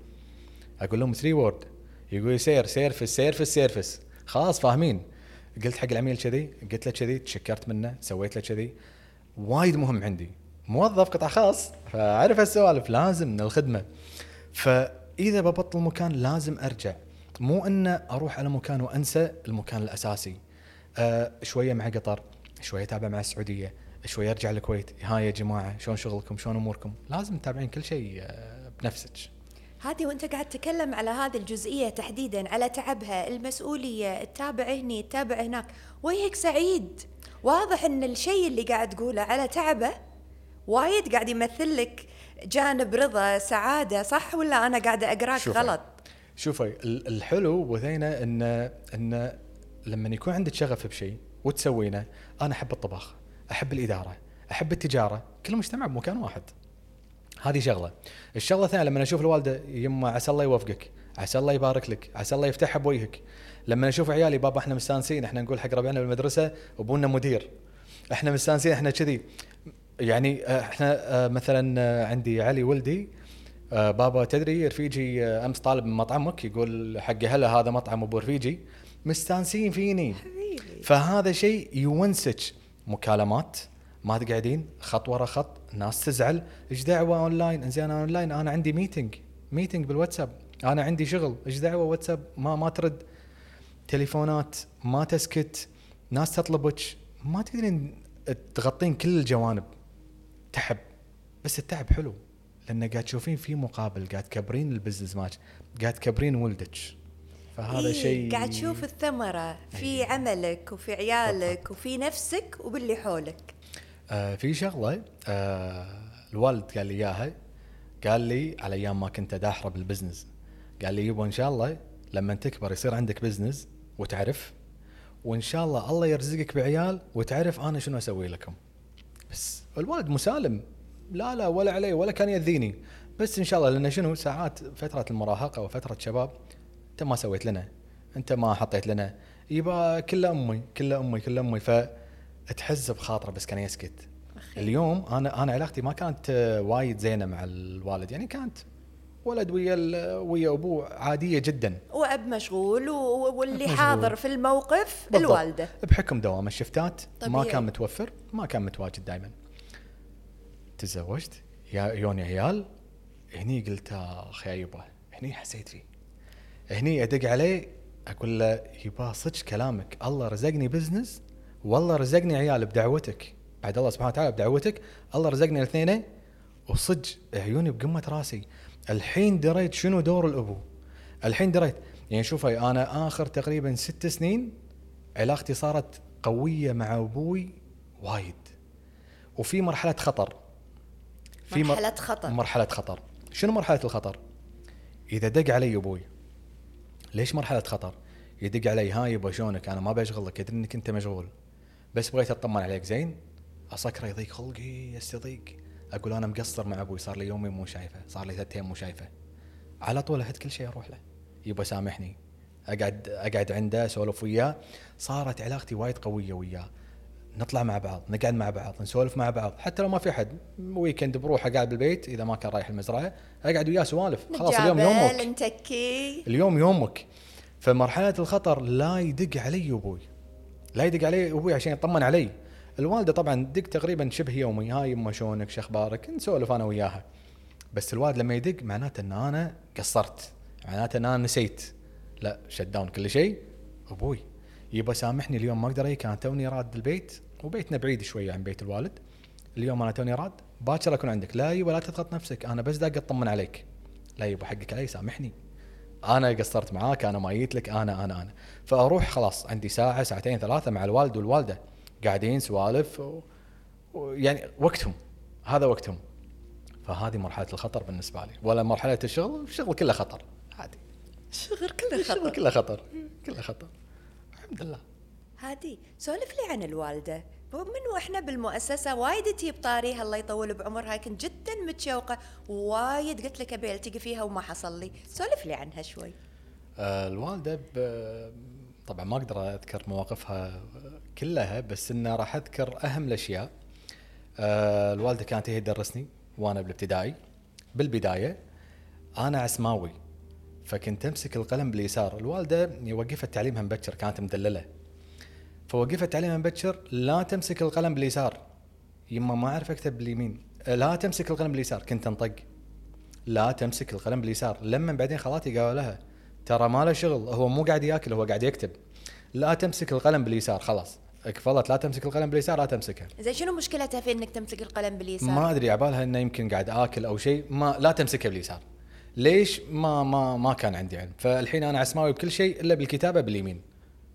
أقول لهم 3 word يقول لي سير service service service خلاص فاهمين. قلت حق العميل كذي قلت له كذي تشكرت منه سويت له كذي. وايد مهم عندي. موظف قطاع خاص فأعرف هالسوالف لازم من الخدمه فإذا ببطل مكان لازم أرجع. مو ان أروح على مكان وأنسى المكان الأساسي. آه شوية مع قطر شوية أتابع مع السعودية شوية أرجع الكويت. ها يا جماعة شلون شغلكم؟ شلون أموركم؟ لازم تتابعين كل شيء آه بنفسك. هذه وأنت قاعد تتكلم على هذه الجزئية تحديدا على تعبها المسؤولية تتابع هني تتابع هناك. وجهك سعيد. واضح إن الشيء اللي قاعد تقوله على تعبه وايد قاعد يمثل لك جانب رضا سعادة صح ولا أنا قاعدة أقراك. غلط؟ شوفي ال- الحلو بثينه ان إن لما يكون عندك شغف بشيء وتسوينه أنا أحب الطبخ أحب الإدارة أحب التجارة كل مجتمع بمكان واحد. هذه شغلة. الشغلة الثانية لما أشوف الوالدة يما عسى الله يوفقك عسى الله يبارك لك عسى الله يفتحها بوجهك. لما أشوف عيالي بابا إحنا مستانسين إحنا نقول حق ربعنا بالمدرسة أبونا مدير. إحنا مستانسين إحنا كذي. يعني إحنا آه، مثلا آه، عندي علي ولدي آه، بابا تدري رفيجي آه، أمس طالب من مطعمك يقول حق هلا هذا مطعم أبو رفيجي. مستانسين فيني. فهذا شيء يونسك مكالمات ما تقعدين خط ورا خط ناس تزعل. إيش دعوة اونلاين إنزين أنا اونلاين أنا عندي meeting meeting بالواتساب. أنا عندي شغل. إيش دعوة واتساب؟ ما ما ترد. تليفونات ما تسكت. ناس تطلبك. ما تقدرين تغطين كل الجوانب. تعب بس التعب حلو. لأن قاعد تشوفين في مقابل قاعد تكبرين ال business مالك قاعد تكبرين ولدك. فهذا إيه، شيء قاعد تشوف الثمرة في عملك وفي عيالك وفي نفسك وباللي حولك. آه في شغلة آه الوالد قال لي إياها. قال لي على أيام ما كنت داحره بال business. قال لي يبا إن شاء الله لما تكبر يصير عندك business وتعرف وإن شاء الله الله يرزقك بعيال وتعرف أنا شنو أسوي لكم. بس الوالد مسالم. لا لا ولا علي ولا كان يأذيني. بس إن شاء الله لأن شنو؟ ساعات فترة المراهقة وفتره شباب أنت ما سويت لنا. أنت ما حطيت لنا. يبا كله أمي كله أمي كله أمي. فتحز بخاطرة بس كان يسكت. أخي. اليوم أنا أنا علاقتي ما كانت وايد زينة مع الوالد. يعني كانت ولد ويا ويا ابوه عادية جدا. وأب مشغول واللي مشغول. حاضر في الموقف بالضبط. الوالدة. بحكم دوام الشفتات ما طبيعي. كان متوفر ما كان متواجد دائما تزوجت؟ يا يوني عيال هني قلت اخ يبا هني حسيت فيه. هني أدق عليه أقول له يبا صدق كلامك. الله رزقني business والله رزقني عيال بدعوتك. بعد الله سبحانه وتعالى بدعوتك الله رزقني الاثنين. وصدق عيوني بقمة راسي. الحين دريت شنو دور الأبو؟ الحين دريت يعني شوفي أنا آخر تقريبا ست سنين علاقتي صارت قوية مع أبوي وايد. وفي مرحلة خطر. مر- مرحلة خطر. مرحلة خطر. شنو مرحلة الخطر؟ إذا دق علي أبوي ليش مرحلة خطر؟ يدق علي ها يبا شلونك؟ أنا ما بشغلك ادري إنك أنت مشغول. بس بغيت أطمن عليك زين؟ أسكره يضيق خلقي يستضيق. أقول أنا مقصر مع أبوي صار لي يومين مو شايفه صار لي ثلاث أيام مو شايفه. على طول احد كل شيء أروح له. يبا سامحني. أقعد أقعد عنده أسولف وياه. صارت علاقتي وايد قوية وياه. نطلع مع بعض نقعد مع بعض نسولف مع بعض حتى لو ما في أحد weekend بروح اقعد بالبيت إذا ما كان رايح المزرعة أقعد وياه سوالف. خلاص اليوم يومك. نتكي. اليوم يومك. فمرحلة الخطر لا يدق علي أبوي. لا يدق علي أبوي عشان يطمن علي. الوالدة طبعا دق تقريبا شبه يومي. هاي يما شلونك؟ شو أخبارك؟ نسولف أنا وياها. بس الوالد لما يدق معناته إن أنا قصرت. معناته إن أنا نسيت. لا shut down كل شيء. أبوي. يبا سامحني اليوم ما أقدر أجي كان توني راد البيت وبيتنا بعيد شوية عن بيت الوالد. اليوم أنا توني راد باكر أكون عندك. لا يبا لا تضغط نفسك. أنا بس داق أطمن عليك. لا يبا حقك علي سامحني أنا قصرت معاك أنا ما جيت لك. أنا أنا أنا. فأروح خلاص عندي ساعة ساعتين ثلاثة مع الوالد والوالدة. قاعدين سوالف و... و... يعني وقتهم. هذا وقتهم. فهذه مرحلة الخطر بالنسبة لي. ولا مرحلة الشغل الشغل كله خطر. عادي. شغل كله الشغل خطر كله خطر. كله خطر. الحمد لله. هادي سولف لي عن الوالدة. من وإحنا بالمؤسسة وايد تجيب طاريها الله يطول بعمرها كنت جدا متشوقة وايد قلت لك أبي ألتقي فيها وما حصل لي. سولف لي عنها شوي. آه، الوالدة. طبعا ما أقدر أذكر مواقفها كلها بس إنه راح أذكر أهم الأشياء. آه، الوالدة كانت هي تدرسني وأنا بالابتدائي. بالبداية أنا عسماوي. فكنت أمسك القلم باليسار. الوالدة وقفت تعليمها مبكر كانت مدللة. فوقفت تعليمها مبكر لا تمسك القلم باليسار. يما ما أعرف أكتب باليمين. لا تمسك القلم باليسار. كنت أنطق. لا تمسك القلم باليسار. لما بعدين خالاتي قالوا لها. ترى ما له شغل. هو مو قاعد ياكل هو قاعد يكتب. لا تمسك القلم باليسار. خلاص. كفلت لا تمسك القلم باليسار لا تمسكها. زين شنو مشكلتها في إنك تمسك القلم باليسار؟ ما أدري. عبالها إنه يمكن قاعد آكل أو شيء. ما لا تمسكها باليسار. ليش ما ما ما كان عندي علم؟ فالحين أنا عسماوي بكل شيء إلا بالكتابة باليمين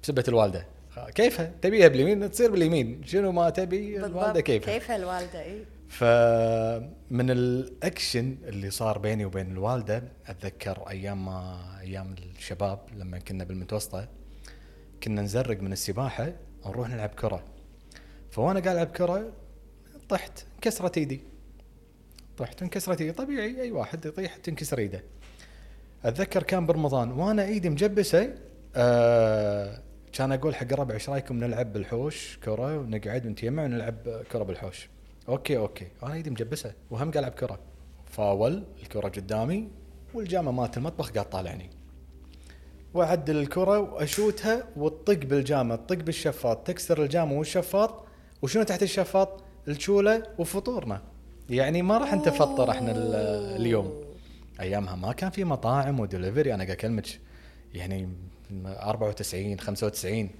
بسبة الوالدة. كيفها؟ تبيها باليمين؟ تصير باليمين. شنو ما تبي الوالدة كيفها؟ كيفها الوالدة؟ اي فمن الأكشن اللي صار بيني وبين الوالدة أتذكر أيام ما أيام الشباب لما كنا بالمتوسطة كنا نزرق من السباحة ونروح نلعب كرة. فوانا قاعد ألعب كرة طحت انكسرت إيدي. طحت انكسرت ايدي طبيعي أي واحد يطيح تنكسر إيده. أتذكر كان برمضان وأنا إيدي مجبسة آه كان أقول حق الربع إيش رأيكم نلعب بالحوش كرة ونقعد ونتجمع ونلعب كرة بالحوش؟ okay okay. أنا إيدي مجبسة وهم قاعد العب كرة. فاول الكرة قدامي والجامه مالت المطبخ قاعد طالعني. وأعدل الكرة وأشوتها وتطق بالجامه تطق بالشفاط تكسر الجامه والشفاط وشنو تحت الشفاط؟ الشولة وفطورنا. يعني ما راح نتفطر إحنا ال- اليوم. أيامها ما كان في مطاعم ودليفري أنا قاعد أكلمك يعني 94 95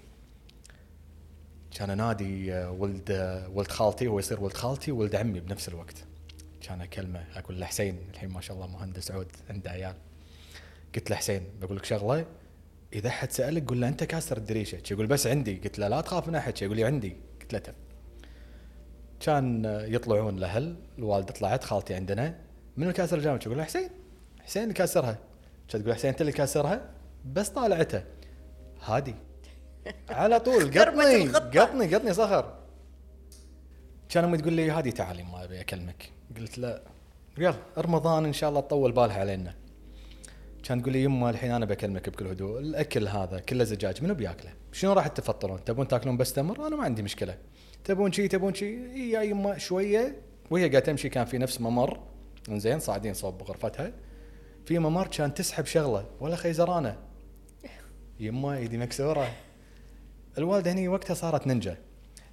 كان انادي آه، ولد آه، ولد خالتي هو يصير ولد خالتي وولد عمي بنفس الوقت. كان أكلمه أقول له حسين الحين ما شاء الله مهندس عود عنده عيال. قلت له حسين بقول لك شغلة إذا حد سألك قول له أنت كاسر الدريشة. يقول بس عندي. قلت له لا تخاف من أحد. يقول لي عندي. قلت له تم كان يطلعون الاهل الوالدة طلعت خالتي عندنا. من الكاسر الجامعة أقول لها حسين. حسين اللي كاسرها. كانت تقول حسين أنت اللي كاسرها؟ بس طالعته. هادي. على طول. قطني. قطني قطني صخر. كان أمي تقول لي هادي تعالي ما أبي أكلمك. قلت لا. يلا رمضان إن شاء الله تطول بالها علينا. كان تقول لي يمه الحين أنا بكلمك بكل هدوء. الأكل هذا كله زجاج. منو بياكله؟ شنو راح تفطرون؟ تبون تاكلون بس تمر؟ أنا ما عندي مشكلة. تبون شي تبون شي. يا يمه شوية. وهي قاعدة تمشي كان في نفس ممر. زين صاعدين صوب غرفتها في ممر كان تسحب شغلة ولا خيزرانة. يمه ايدي مكسورة. الوالده هني وقتها صارت نينجا.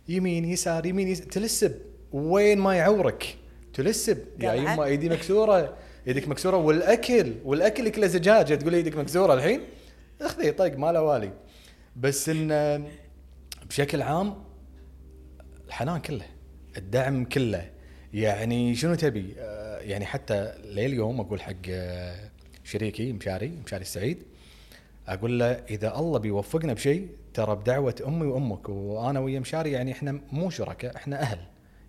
يمين يسار يمين يسار تلسب. وين ما يعورك. تلسب. يا. يمه ايدي مكسورة. إيدك مكسورة. والأكل والأكل كله زجاج. تقول إيدك مكسورة الحين؟ أخذي طق ما له والي. بس إن بشكل عام الحنان كله الدعم كله. يعني شنو تبي؟ آه، يعني حتى لليوم أقول حق آه، شريكي مشاري مشاري السعيد أقول له إذا الله بيوفقنا بشيء ترى بدعوة أمي وأمك وأنا ويا مشاري يعني إحنا مو شركاء إحنا أهل.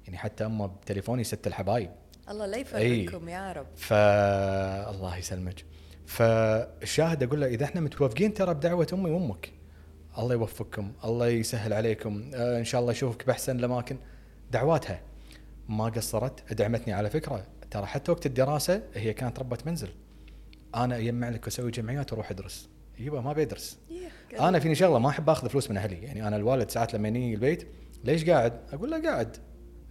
يعني حتى أمه بتليفوني ست الحبايب. الله لا. يفرقكم يا رب. فا الله يسلمك. فالشاهد أقول له إذا إحنا متوافقين ترى بدعوة أمي وأمك. الله يوفقكم الله يسهل عليكم. آه إن شاء الله أشوفك بأحسن الأماكن. دعواتها. ما قصرت دعمتني على فكرة. ترى حتى وقت الدراسة هي كانت ربة منزل. أنا اجمع لك وأسوي جمعيات وأروح أدرس. يبا ما بيدرس. أنا فيني شغلة ما أحب آخذ فلوس من أهلي. يعني أنا الوالد ساعات لما يجي البيت ليش قاعد؟ أقول له قاعد.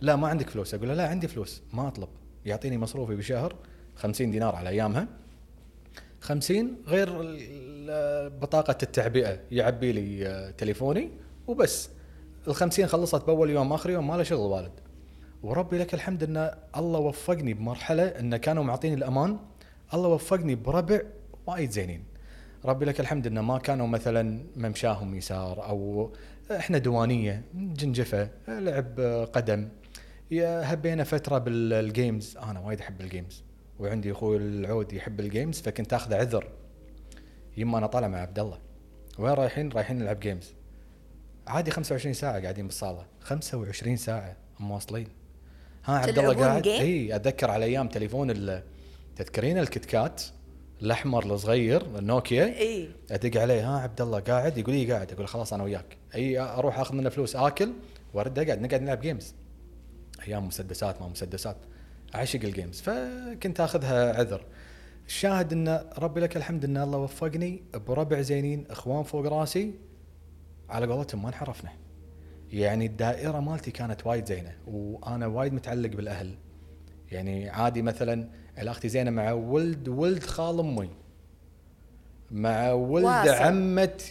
لا ما عندك فلوس. أقول له لا عندي فلوس. ما أطلب. يعطيني مصروفي بالشهر 50 دينار على أيامها. 50 غير ال- بطاقة التعبئة يعبي لي آه، تليفوني وبس. ال 50 خلصت بأول يوم آخر يوم ما له شغل والد. وربي لك الحمد إن الله وفقني بمرحلة إن كانوا معطيني الأمان. الله وفقني بربع وايد زينين. ربي لك الحمد انه ما كانوا مثلا ممشاهم يسار أو إحنا دوانية جنجفة لعب قدم. يا هبينا فترة بال games أنا وايد أحب ال games وعندي أخوي العود يحب ال games فكنت اخذ عذر. يما أنا طالع مع عبد الله. وين رايحين؟ رايحين نلعب games عادي 25 ساعة قاعدين بالصالة. 25 ساعة مواصلين ها عبد الله قاعد؟ إي أتذكر على أيام تليفون ال- تذكرين ال Kit Kat الأحمر الصغير النوكيا؟ إي. أدق عليه. ها عبد الله قاعد؟ يقول لي قاعد. أقول خلاص أنا وياك. إي أروح أخذ منه فلوس آكل وأرد أقعد. نقعد نلعب games أيام مسدسات ما مسدسات. أعشق ال games فكنت آخذها عذر. الشاهد إن ربي لك الحمد إن الله وفقني بربع زينين إخوان فوق راسي. على قولتهم ما انحرفنا. يعني الدائرة مالتي كانت وايد زينة وأنا وايد متعلق بالأهل. يعني عادي مثلا علاقتي زينة مع ولد ولد خال أمي. مع ولد واصل. عمة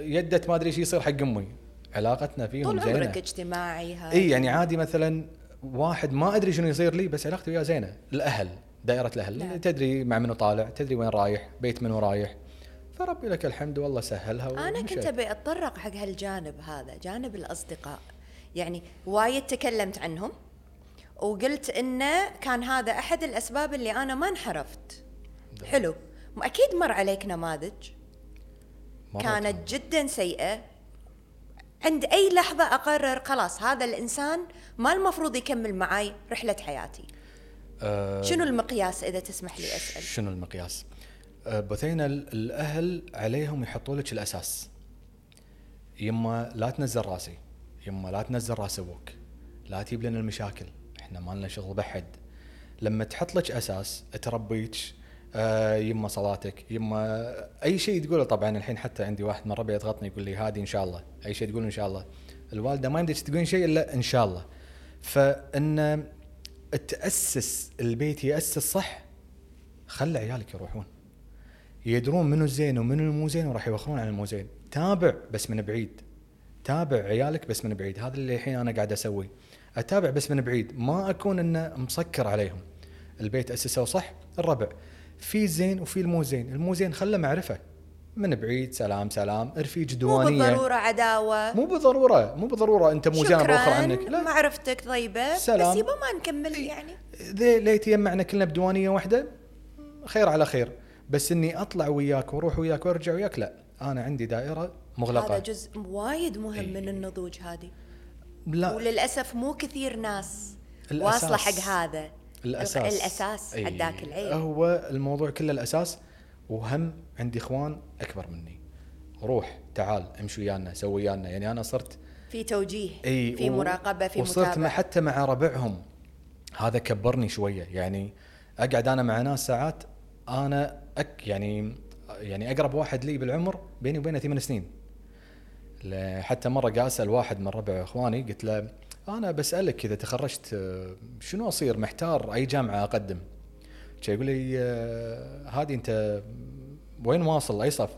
يدة ما أدري إيش يصير حق أمي. علاقتنا فيهم طول زينة. عمرك اجتماعي هاي. إي يعني عادي مثلا واحد ما أدري شنو يصير لي بس علاقتي وياه زينة الأهل. دائرة الأهل نعم. تدري مع منو طالع تدري وين رايح بيت منو رايح. فربي لك الحمد والله سهلها أنا. كنت أبي أتطرق حق هالجانب هذا جانب الأصدقاء. يعني وايد تكلمت عنهم وقلت إنه كان هذا أحد الأسباب اللي أنا ما انحرفت. حلو. أكيد مر عليك نماذج. كانت جدا سيئة. عند أي لحظة أقرر خلاص هذا الإنسان ما المفروض يكمل معاي رحلة حياتي. شنو المقياس إذا تسمح لي أسأل شنو المقياس؟ آه، بثينة ال- الأهل عليهم يحطوا لك الأساس. يما لا تنزل راسي، يما لا تنزل راس أبوك، لا تجيب لنا المشاكل، إحنا ما لنا شغل بحد. لما تحط لك أساس تربيك آه يما صلاتك يما أي شيء تقوله طبعا الحين حتى عندي واحد من ربعي يضغطني يقول لي هادي إن شاء الله أي شيء تقول إن شاء الله الوالدة ما يمديك تقولين شيء إلا إن شاء الله فإن تأسس البيت يأسس صح خلي عيالك يروحون. يدرون منو الزين ومنو المو زين وراح يوخرون عن المو زين تابع بس من بعيد. تابع عيالك بس من بعيد. هذا اللي الحين أنا قاعد أسويه. أتابع بس من بعيد. ما أكون إنه مسكر عليهم. البيت أسسه صح الربع. في زين وفي المو زين المو زين خله معرفة. من بعيد سلام سلام. رفيق مو دوانية. بالضرورة عداوة. مو بالضرورة مو بالضرورة. انت مو بوخر شكراً، عنك. لا. معرفتك طيبة. سلام. بس يبا ما نكمل يعني. ذي ليه تجمعنا كلنا بديوانيه واحدة؟ خير على خير. بس إني أطلع وياك وأروح وياك وأرجع وياك؟ لا. أنا عندي دائرة مغلقة. هذا جزء وايد مهم من النضوج هذه. لا. وللأسف مو كثير ناس الأساس. واصلة حق هذا. الأساس. الأساس أي. عداك العين. هو الموضوع كله الأساس وهم عندي إخوان أكبر مني. روح تعال امشي ويانا سوي ويانا. يعني أنا صرت في توجيه إي في و- مراقبة في وصرت متابعة. حتى مع ربعهم. هذا كبرني شوية. يعني أقعد أنا مع ناس ساعات أنا أك يعني يعني أقرب واحد لي بالعمر بيني وبينه ثمان سنين. حتى مرة قاعد أسأل واحد من ربع إخواني قلت له أنا بسألك إذا تخرجت شنو أصير؟ محتار أي جامعة أقدم؟ يقول لي آه، هذه أنت وين واصل اي صف؟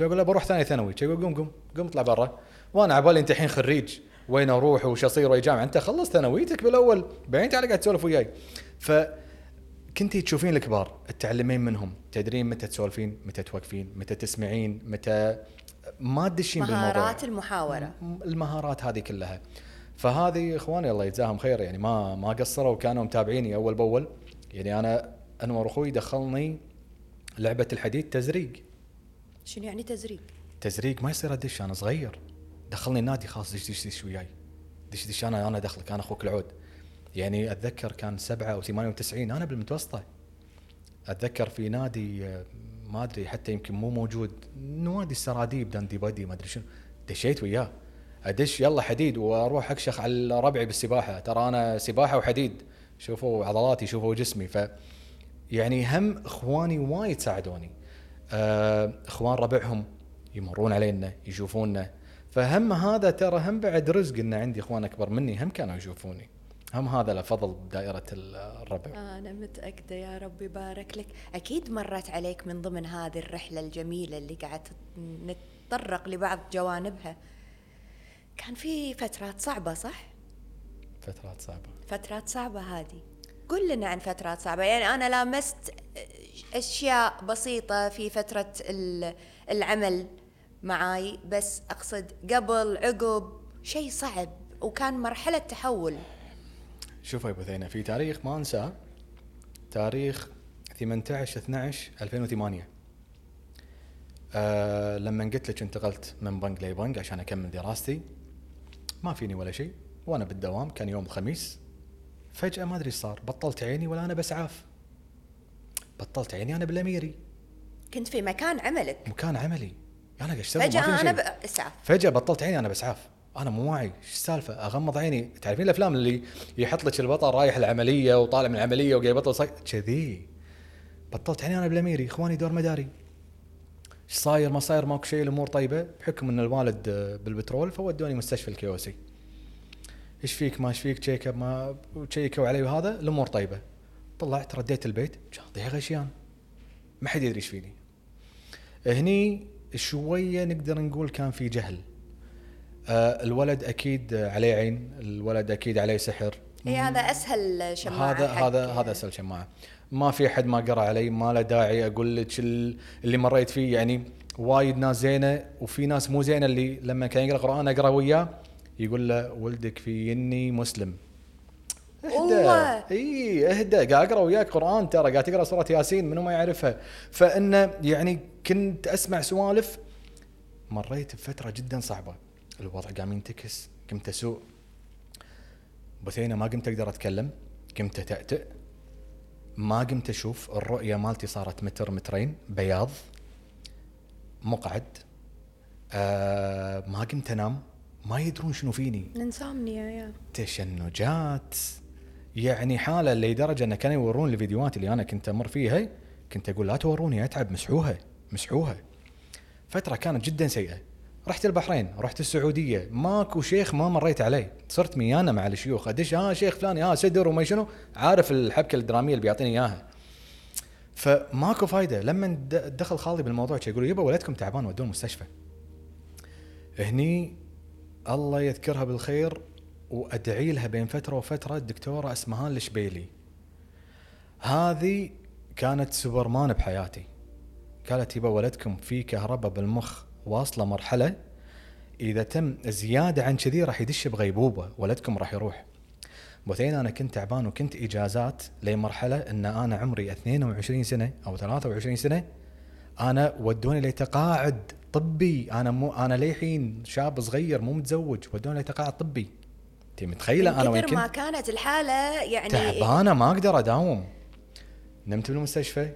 أقول له؟ بروح ثاني ثانوي. يقول؟ قوم قوم قوم اطلع برا. وأنا عبالي أنت الحين خريج. وين أروح؟ وش أصير؟ وأي جامعة؟ أنت خلصت ثانويتك بالأول. بعدين تعال قاعد تسولف وياي. ف كنتي تشوفين الكبار تتعلمين منهم. تدرين متى تسولفين متى توقفين متى تسمعين متى ما تدشين بالموضوع. مهارات المحاورة. المهارات هذه كلها. فهذه إخواني الله يجزاهم خير. يعني ما ما قصروا كانوا متابعيني أول بأول. يعني أنا انور أخوي دخلني لعبة الحديد تزريق. شنو يعني تزريق؟ تزريق ما يصير ادش أنا صغير. دخلني النادي خلاص دش دش دش وياي. دش دش أنا أنا دخلك أنا أخوك العود. يعني أتذكر كان سبعة أو 98 أنا بالمتوسطة. أتذكر في نادي آه، ما أدري حتى يمكن مو موجود. نوادي السراديب داندي بادي ما أدري شنو. دشيت وياه. أدش يلا حديد وأروح أكشخ على ربعي بالسباحة. ترى أنا سباحة وحديد. شوفوا عضلاتي شوفوا جسمي. ف يعني هم إخواني وايد ساعدوني. آه، إخوان ربعهم يمرون علينا يشوفونا. فهم هذا ترى هم بعد رزق إن عندي إخوان أكبر مني هم كانوا يشوفوني. هم هذا له فضل بدائره الربع. أنا متأكدة يا رب يبارك لك. أكيد مرت عليك من ضمن هذه الرحلة الجميلة اللي قاعد نتطرق لبعض جوانبها. كان في فترات صعبة صح؟ فترات صعبة. فترات صعبة هذه. قل لنا عن فترات صعبة. يعني أنا لامست أشياء بسيطة في فترة ال- العمل معاي بس أقصد قبل عقب شيء صعب وكان مرحلة تحول. شوف يا أبو ثينة في تاريخ ما أنساه تاريخ 18 12 2008 آه لما قلت لك انتقلت من بنك لبنك عشان أكمل دراستي ما فيني ولا شيء وأنا بالدوام كان يوم الخميس فجأة ما أدري صار. بطلت عيني ولا أنا بسعاف. بطلت عيني أنا بالأميري. كنت في مكان عملك. مكان عملي. أنا قاعد أشتغل أنا شيء. بأسعف فجأة بطلت عيني أنا بسعاف. أنا مو واعي. إيش السالفة؟ أغمض عيني. تعرفين الأفلام اللي يحط لك البطل رايح العملية وطالع من العملية وقاعد يبطل صي... كذي. بطلت عيني أنا بالأميري. إخواني دور مداري. إيش صاير؟ ما صاير؟ ماكو شيء. الأمور طيبة. بحكم إن الوالد بالبترول فودوني مستشفى ال KOC. إيش فيك ما إيش فيك check ما تشيكوا علي وهذا الأمور طيبة. طلعت رديت البيت شاطي غشيان. ما حد يدري إيش فيني. هني شوية نقدر نقول كان في جهل. آه الولد أكيد عليه عين الولد أكيد عليه سحر. اي هذا أسهل شماعة هذا هذا هذا أسهل شماعة. ما في أحد ما قرأ علي ما له داعي أقول لك ال- اللي مريت فيه. يعني وايد ناس زينة وفي ناس مو زينة اللي لما كان يقرأ قرآن أقرأ وياه. يقول له ولدك في يني مسلم. اهدى. إي اهدى. قاعد أقرأ وياك قرآن ترى. قاعد تقرأ سورة ياسين منو ما يعرفها. فإنه يعني كنت أسمع سوالف. مريت بفترة جدا صعبة. الوضع قام ينتكس. قمت أسوء. بثينه ما قمت أقدر أتكلم. قمت اتأتئ ما قمت أشوف. الرؤية مالتي صارت متر مترين. بياض. مقعد. آه ما قمت أنام. ما يدرون شنو فيني. الانسومنيا يا تشنجات. يعني حالة لدرجة انه كانوا يورون الفيديوهات اللي أنا كنت أمر فيها كنت أقول لا توروني اتعب مسحوها مسحوها. فترة كانت جدا سيئة. رحت البحرين رحت السعودية. ماكو شيخ ما مريت عليه. صرت ميانه مع الشيوخ. أدش ها شيخ فلاني ها سدر وما شنو. عارف الحبكة الدرامية اللي بيعطيني إياها. فماكو فايدة. لما دخل خالي بالموضوع يقول يبا ولدكم تعبان ودوه المستشفى. هني الله يذكرها بالخير وأدعي لها بين فترة وفترة الدكتورة اسمهان الشبيلي هذه كانت سوبرمان بحياتي. قالت يبا ولدكم في كهرباء بالمخ واصلة مرحلة إذا تم زيادة عن كذي راح يدش بغيبوبة ولدكم راح يروح. بثين أنا كنت تعبان وكنت إجازات لمرحلة إن أنا عمري 22 سنة أو 23 سنة أنا ودوني لتقاعد طبي. أنا مو أنا للحين شاب صغير مو متزوج ودوني لتقاعد طبي أنت متخيلة أنا وين كثر ما كنت؟ كانت الحالة يعني تعبانة ما أقدر أداوم. نمت بالمستشفى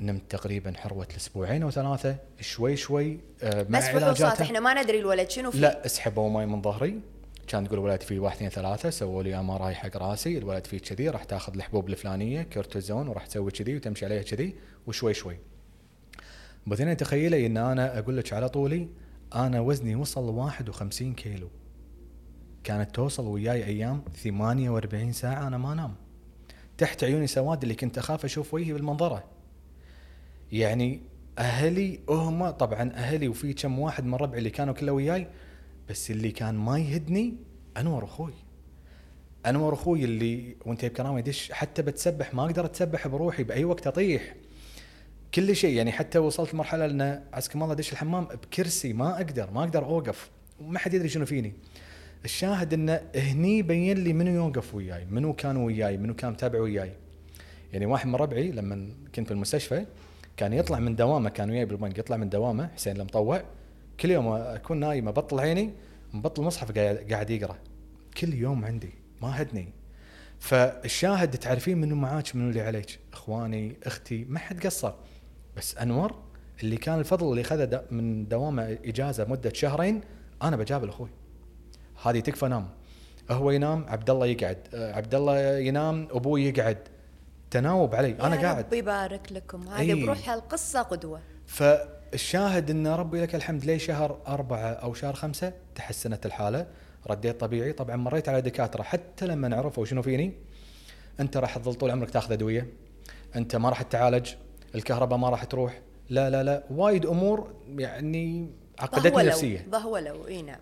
نمت تقريبا حروة الأسبوعين أو ثلاثة شوي شوي آه، مع بس فحوصات إحنا ما ندري الولد شنو فيه. لا اسحبوا ماي من ظهري. كان تقول الولد فيه واحد اثنين ثلاثة سووا لي MRI حق راسي. الولد فيه كذي راح تاخذ الحبوب الفلانية كورتيزون وراح تسوي كذي وتمشي عليها كذي وشوي شوي. بعدين تخيلي إن أنا أقول لك على طولي أنا وزني وصل 51 كيلو. كانت توصل وياي أيام 48 ساعة أنا ما انام تحت عيوني سواد اللي كنت أخاف أشوف وجهي بالمنظرة. يعني أهلي هم طبعا أهلي وفي كم واحد من ربعي اللي كانوا كله وياي بس اللي كان ما يهدني أنور أخوي. أنور أخوي اللي وأنت بكرامه يدش حتى بتسبح ما أقدر أتسبح بروحي بأي وقت أطيح. كل شيء. يعني حتى وصلت لمرحلة إن عسكم الله ادش الحمام بكرسي ما أقدر ما أقدر أوقف. وما حد يدري شنو فيني. الشاهد انه هني بين لي منو يوقف وياي منو كان وياي منو كان متابع وياي. يعني واحد من ربعي لما كنت بالمستشفى كان يطلع من دوامه كان وياي بالبنك يطلع من دوامه حسين المطوع. كل يوم أكون نايم أبطل عيني مبطل قاعد قاعد يقرأ. كل يوم عندي ما هدني. فالشاهد تعرفين منو معاك منو اللي عليك؟ إخواني أختي ما حد قصر. بس أنور اللي كان الفضل اللي خذه دا- من دوامه إجازة مدة شهرين أنا بجابل أخوي. هذه تكفى نام. هو ينام عبد الله يقعد. آه، عبد الله ينام أبوي يقعد. تناوب علي. أنا قاعد. رب يبارك لكم. هذه أي. بروحها القصة قدوة. فالشاهد إن ربي لك الحمد لي شهر أربعة أو شهر خمسة تحسنت الحالة. رديت طبيعي. طبعا مريت على دكاترة حتى لما عرفوا شنو فيني. أنت راح تظل طول عمرك تاخذ أدوية. أنت ما راح تعالج الكهرباء ما راح تروح. لا لا لا وايد أمور يعني عقدتني ضهولوا نفسيا. ضهولوا إي نعم.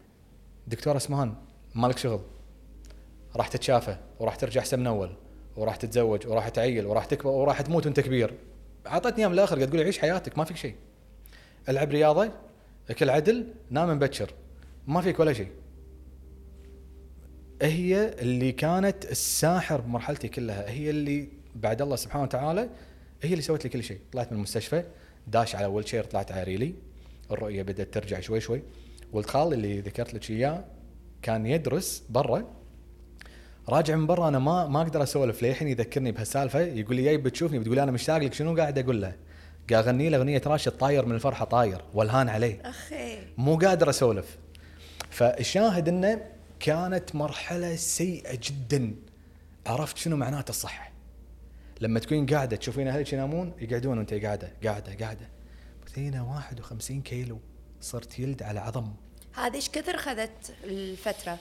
دكتور اسمهان مالك شغل. راح تتشافى وراح ترجع احسن من أول وراح تتزوج وراح تعيل وراح تكبر وراح تموت وأنت كبير. اعطتني أيام الآخر قاعد تقول عيش حياتك ما فيك شيء. ألعب رياضة أكل عدل نام مبكر ما فيك ولا شيء. هي اللي كانت الساحر بمرحلتي كلها. هي اللي بعد الله سبحانه وتعالى هي اللي سوت لي كل شيء. طلعت من المستشفى داش على wheelchair طلعت على ريلي. الرؤية بدأت ترجع شوي شوي. ولد خالي اللي ذكرت لك اياه كان يدرس برا. راجع من برا أنا ما ما أقدر أسولف للحين يذكرني بهالسالفة يقول لي جاي بتشوفني بتقول أنا مشتاق لك شنو قاعد أقول له؟ قاعد أغني له أغنية راشد طاير من الفرحة طاير والهان عليه. أخي. مو قادر أسولف. فالشاهد إنه كانت مرحلة سيئة جدا. عرفت شنو معناته الصحه لما تكون قاعدة تشوفين أهلك ينامون يقعدون وأنت قاعدة قاعدة قاعدة. بثينه 51 كيلو صرت يلد على عظم. هذه إيش كثر خذت الفترة؟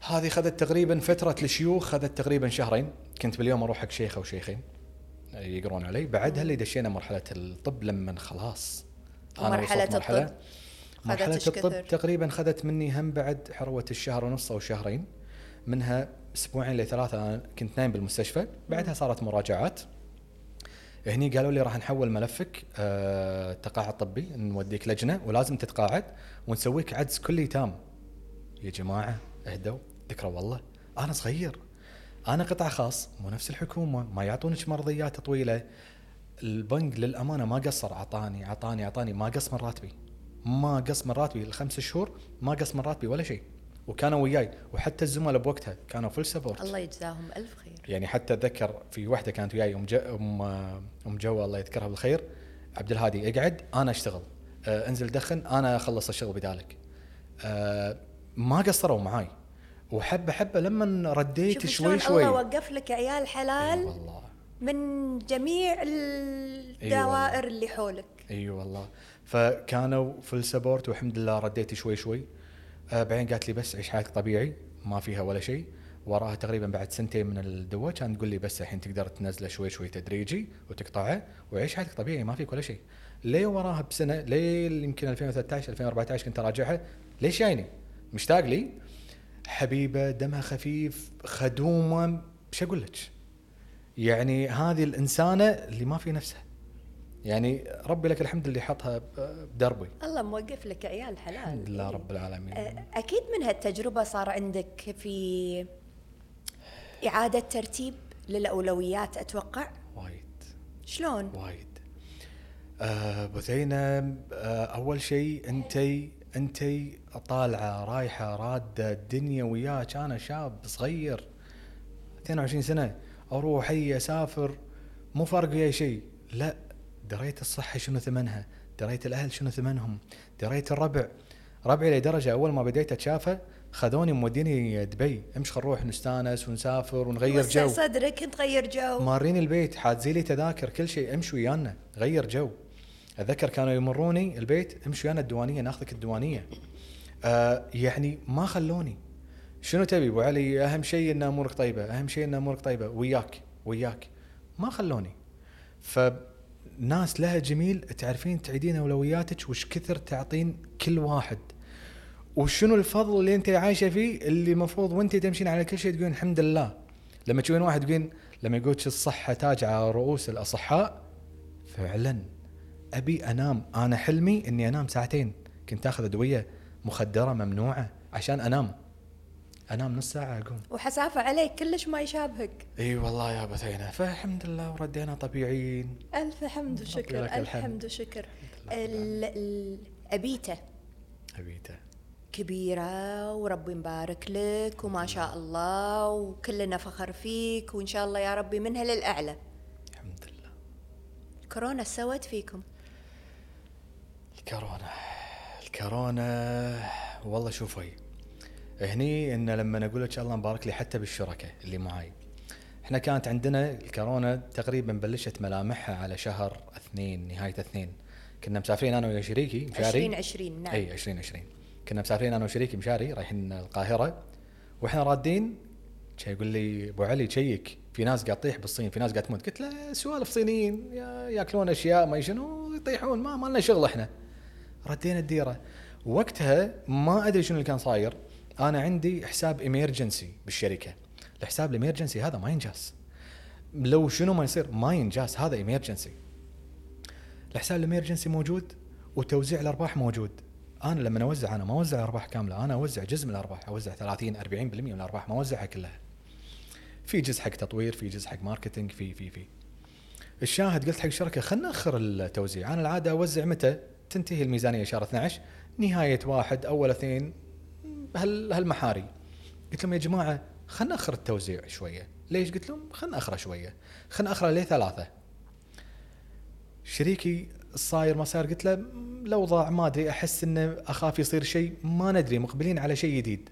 هذه خذت تقريبا فترة الشيوخ خذت تقريبا شهرين. كنت باليوم أروح حق شيخ أو شيخين يقرون علي. بعدها اللي دشينا مرحلة الطب لما خلاص. ومرحلة وصلت الطب. خذت مرحلة الطب كثر؟ تقريبا خذت مني هم بعد حروة الشهر ونص أو شهرين. منها أسبوعين لثلاثة أنا كنت نايم بالمستشفى. بعدها صارت مراجعات. هني قالوا لي راح نحول ملفك آه تقاعد طبي نوديك لجنة ولازم تتقاعد ونسويك عدس كلي تام يا جماعة اهدوا ذكرى والله. أنا صغير. أنا قطاع خاص مو نفس الحكومة ما يعطونك مرضيات طويلة. البنك للأمانة ما قصر أعطاني أعطاني أعطاني ما قص من راتبي. ما قص من راتبي. الخمس شهور ما قص من راتبي ولا شيء. وكانوا وياي وحتى الزملاء بوقتها كانوا full support الله يجزاهم ألف خير. يعني حتى أتذكر في واحدة كانت وياي أم أم أم جو الله يذكرها بالخير عبد الهادي اقعد أنا أشتغل. آه انزل دخن أنا أخلص الشغل بدالك آه ما قصروا معاي. وحبه حبه لما رديت شوف شوي شوي. الله وقف لك عيال حلال والله. من جميع الدوائر اللي حولك. إي والله. فكانوا فل سبورت والحمد لله رديت شوي شوي. بعدين قالت لي بس عيش حياتك طبيعي ما فيها ولا شيء. وراها تقريبا بعد سنتين من الدواء كانت تقول لي بس الحين تقدر تنزله شوي شوي تدريجي وتقطعه وعيش حياتك طبيعي ما فيك ولا شيء. ليه وراها بسنة ليه يمكن 2013 2014 كنت أراجعها؟ ليش جايني مشتاق لي؟ حبيبة دمها خفيف خدومة إيش أقول لك؟ يعني هذه الإنسانة اللي ما في نفسها. يعني ربي لك الحمد اللي حطها بدربي. الله موقف لك عيال حلال. الحمد لله رب العالمين. أه، أكيد من هالتجربة صار عندك في إعادة ترتيب للأولويات أتوقع؟ وايد. شلون؟ وايد. آه بثينة آه أول شيء انت انت طالعة رايحة رادة الدنيا وياك أنا شاب صغير 22 سنة أروح أي أسافر مو فارق وياي شيء. لا دريت الصحة شنو ثمنها؟ دريت الأهل شنو ثمنهم؟ دريت الربع. ربعي لدرجه أول ما بديت أتشافى خذوني موديني دبي. امش خل نروح نستانس ونسافر ونغير وسع جو صدرك تغير جو. مارين البيت حاجزي لي تذاكر كل شيء امشي ويانا غير جو. اتذكر كانوا يمروني البيت امشي ويانا الديوانية ناخذك الديوانية. آه يعني ما خلوني. شنو تبي؟ أبو علي أهم شيء إن أمورك طيبة أهم شيء إن أمورك طيبة. وياك وياك. ما خلوني. فناس لها جميل تعرفين تعيدين أولوياتك وش كثر تعطين كل واحد. وشنو الفضل اللي أنت عايشة فيه اللي المفروض وأنت تمشين على كل شيء تقولين الحمد لله. لما تشوفين واحد تقولين لما يقولك الصحة تاج على رؤوس الأصحاء فعلا أبي أنام. أنا حلمي إني أنام ساعتين. كنت آخذ أدوية مخدرة ممنوعة عشان أنام. أنام نص ساعة أقوم. وحسافة عليك كلش ما يشابهك. إي والله يا بثينه فالحمد لله وردينا طبيعيين. ألف حمد وشكر الحمد. حمد وشكر أبيته. أبيته. كبيرة وربي مبارك لك وما شاء الله وكلنا فخر فيك وإن شاء الله يا ربي منها للأعلى. الحمد لله. كورونا سوت فيكم؟ الكورونا. الكورونا. والله شوفي هني إن لما أقول لك الله مبارك لي حتى بالشركاء اللي معاي. إحنا كانت عندنا الكورونا تقريبا بلشت ملامحها على شهر اثنين نهاية اثنين. كنا مسافرين أنا ويا شريكي مشاري. عشرين عشرين نعم. إي 2020 كنا مسافرين أنا وشريكي مشاري رايحين القاهرة. وإحنا رادين يقول لي أبو علي check في ناس قاعد تطيح بالصين في ناس قاعد تموت. قلت له سوالف صينيين يا- يأكلون أشياء ما شنو يطيحون ما ما لنا شغل إحنا. ردينا الديرة. وقتها ما أدري شنو اللي كان صاير. أنا عندي حساب emergency بالشركة. الحساب ال emergency هذا ما ينجاز. لو شنو ما يصير ما ينجاز هذا emergency الحساب ال emergency موجود وتوزيع الأرباح موجود. أنا لما أوزع أنا ما أوزع أرباح كاملة أنا أوزع جزء من الأرباح أوزع 30 40% من الأرباح ما أوزعها كلها. في جزء حق تطوير في جزء حق marketing في في في. الشاهد قلت حق الشركة خلينا نأخر التوزيع. أنا العادة أوزع متى؟ تنتهي الميزانية شهر 12 نهاية واحد أول اثنين. هالمحاري. قلت لهم يا جماعة خلينا نأخر التوزيع شوية. ليش؟ قلت لهم خلينا نأخره شوية. خلينا نأخره لثلاثه شريكي صاير ما صاير قلت له "م، لو ضاع ما أدري أحس انه أخاف يصير شيء ما ندري مقبلين على شيء جديد.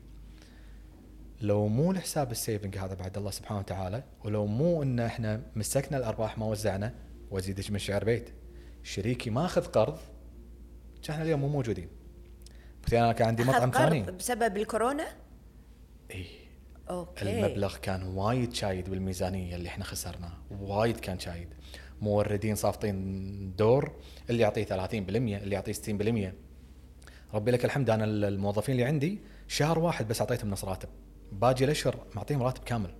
لو مو الحساب السيفنج هذا بعد الله سبحانه وتعالى ولو مو إن إحنا مسكنا الأرباح ما وزعنا وازيدك من شعر بيت. شريكي ماخذ قرض كان إحنا اليوم مو موجودين. بس أنا كان عندي مطعم ثاني. بسبب الكورونا؟ اي أوكي. المبلغ كان وايد شايد بالميزانية اللي إحنا خسرناه وايد كان شايد. موردين صافطين دور اللي يعطيه 30% اللي يعطيه 60% ربي لك الحمد أنا الموظفين اللي عندي شهر واحد بس أعطيتهم نص راتب. باقي الاشهر معطيهم راتب كامل.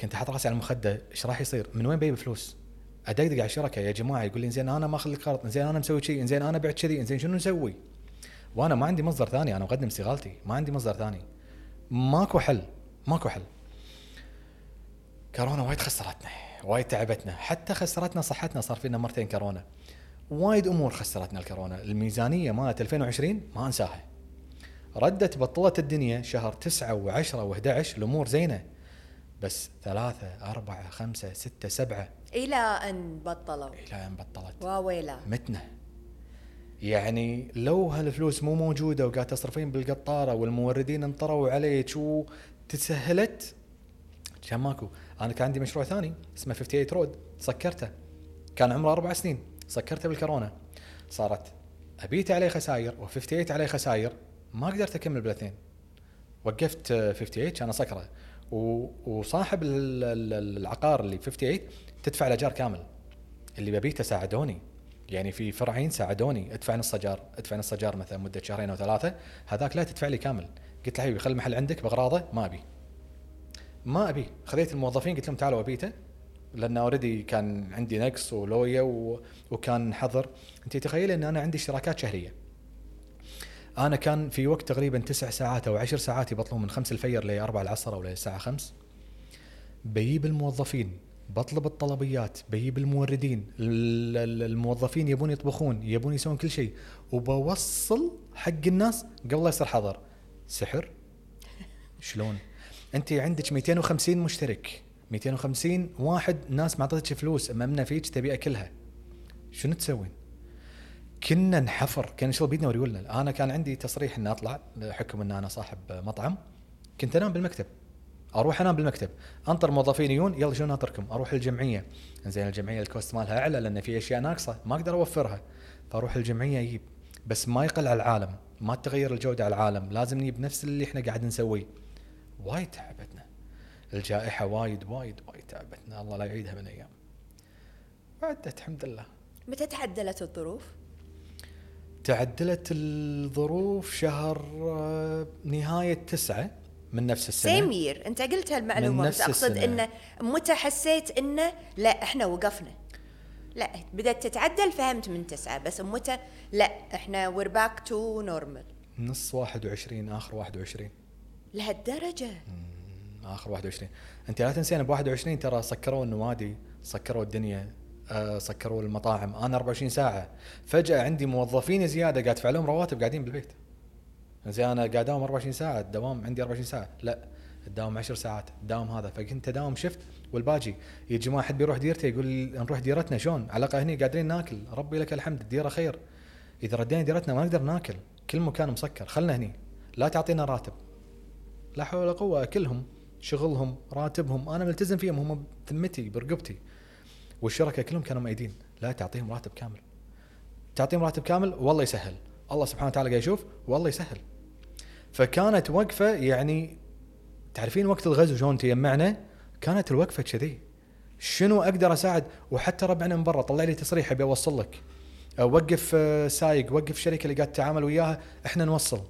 كنت أحط راسي على المخدة إيش راح يصير؟ من وين بجيب فلوس؟ أدقدق على الشركة يا جماعة يقول لي زين أنا ماخذ قرض زين أنا مسوي شيء زين أنا بعت كذي زين شنو نسوي؟ وأنا ما عندي مصدر ثاني أنا مقدم استقالتي ما عندي مصدر ثاني. ماكو حل ماكو حل. كورونا وايد خسرتنا وايد تعبتنا حتى خسرتنا صحتنا صار فينا مرتين كورونا. وايد امور خسرتنا الكورونا. الميزانية مالت 2020 ما انساها. ردت بطلت الدنيا شهر 9 و10 و11 الأمور زينة. بس ثلاثة أربعة خمسة ستة سبعة. إلى أن بطلوا. إلى أن بطلت. واويلا. متنا. يعني لو هالفلوس مو موجودة وقاعد تصرفين بالقطارة والموردين انطروا عليك وتسهلت كان ماكو. أنا كان عندي مشروع ثاني اسمه 58 رود سكرته. كان عمره أربع سنين سكرته بالكورونا. صارت أبيت عليه خساير و58 عليه خساير ما قدرت أكمل بالاثنين وقفت آه، 58 كان اسكره و- وصاحب ال- ال- العقار اللي 58 تدفع الاجار كامل. اللي ببيته ساعدوني. يعني في فرعين ساعدوني ادفع نص أجار ادفع نص أجار مثلا مدة شهرين أو ثلاثة هذاك لا تدفع لي كامل. قلت له حبيبي خلي المحل عندك باغراضه ما أبي. ما أبي. خذيت الموظفين قلت لهم تعالوا ابيته لأن اوريدي كان عندي نقص ولويا و... وكان حظر. أنت تخيل إن أنا عندي اشتراكات شهرية. أنا كان في وقت تقريبا تسع ساعات أو عشر ساعات يبطلون من خمس الفجر ل 4 العصر أو للساعه 5 بجيب الموظفين بطلب الطلبيات بجيب الموردين ال- ال- الموظفين يبون يطبخون يبون يسوون كل شيء وبوصل حق الناس قبل لا يصير حظر. سحر؟ شلون؟ أنت عندك 250 مشترك. 250 واحد ناس ما اعطتك فلوس امامنا فيك تبي اكلها شنو تسوين؟ كنا نحفر. كان شغل بيدنا وريولنا أنا كان عندي تصريح إني أطلع حكم إن أنا صاحب مطعم. كنت أنام بالمكتب. أروح أنام بالمكتب. أنطر موظفين يجون يلا شلون ناطركم أروح الجمعية. زين الجمعية ال cost مالها أعلى لأن في أشياء ناقصة ما أقدر أوفرها. فأروح الجمعية أجيب بس ما يقل على العالم. ما تغير الجودة على العالم. لازم نجيب نفس اللي إحنا قاعد نسويه. وايد تعبتنا. الجائحة وايد وايد وايد تعبتنا. الله لا يعيدها من أيام. عدت الحمد لله. متى تعدلت الظروف؟ تعدلت الظروف شهر آه، نهاية تسعة. من نفس السنة. same year أنت قلت هالمعلومة بس أقصد. إنه متى حسيت إنه لا إحنا وقفنا. لا بدأت تتعدل فهمت من تسعة بس متى؟ لا إحنا we're back to normal نص 21 آخر 21 لهالدرجة. آخر 21 أنت لا تنسين ب 21 ترى سكروا النوادي سكروا الدنيا آه، سكروا المطاعم. أنا 24 ساعة. فجأة عندي موظفين زيادة قاعد أدفع لهم رواتب قاعدين بالبيت. زين أنا قاعد أداوم 24 ساعة الدوام عندي 24 ساعة. لا تداوم 10 ساعات تداوم هذا. فكنت اداوم شفت والباجي. يا جماعة حد بيروح ديرته؟ يقول نروح ديرتنا. شلون؟ على الأقل هني قادرين ناكل. ربي لك الحمد الديرة خير. إذا ردينا ديرتنا ما نقدر ناكل. كل مكان مسكر. خلنا هني. لا تعطينا راتب. لا حول ولا قوة. اكلهم شغلهم راتبهم. أنا ملتزم فيهم. هم بذمتي برقبتي. والشركاء كلهم كانوا مأيدين لا تعطيهم راتب كامل. تعطيهم راتب كامل؟ والله يسهل. الله سبحانه وتعالى قاعد يشوف؟ والله يسهل. فكانت وقفة يعني تعرفين وقت الغزو شلون تجمعنا؟ كانت الوقفة كذي. شنو أقدر أساعد؟ وحتى ربعنا من برا طلع لي تصريح أبي أوصل لك. أو وقف آه، سايق وقف الشركة اللي قاعد تتعامل وياها إحنا نوصل.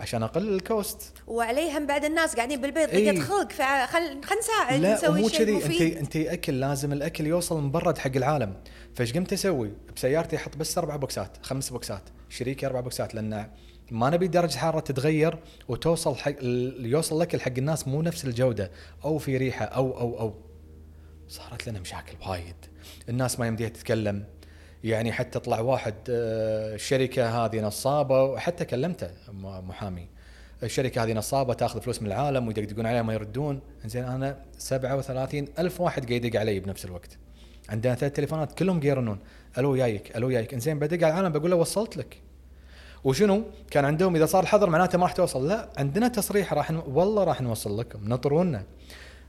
عشان اقلل ال cost. وعليه هم بعد الناس قاعدين بالبيت إي. ضيقت خلق فخل خل نساعد لا نسوي مو كذي. انت انت أكل لازم الأكل يوصل مبرد حق العالم. فإيش قمت أسوي؟ بسيارتي أحط بس أربع بوكسات خمس بوكسات شريكي أربع بوكسات لأن ما نبي درجة حرارة تتغير وتوصل حق يوصل الاكل حق الناس مو نفس الجودة أو في ريحة أو أو أو. صارت لنا مشاكل وايد. الناس ما يمديها تتكلم. يعني حتى طلع واحد آه، الشركة هذه نصابة وحتى كلمته محامي. الشركة هذه نصابة تاخذ فلوس من العالم ويدقدقون عليها ما يردون. زين أنا 37 ألف واحد قاعد يدق علي بنفس الوقت. عندنا ثلاث تليفونات كلهم قاعد يرنون ألو جايك ألو جايك إنزين بدق على العالم بقول له وصلت لك. وشنو؟ كان عندهم إذا صار حظر معناته ما راح توصل. لا عندنا تصريح راح ن... والله راح نوصل لكم. نطرونا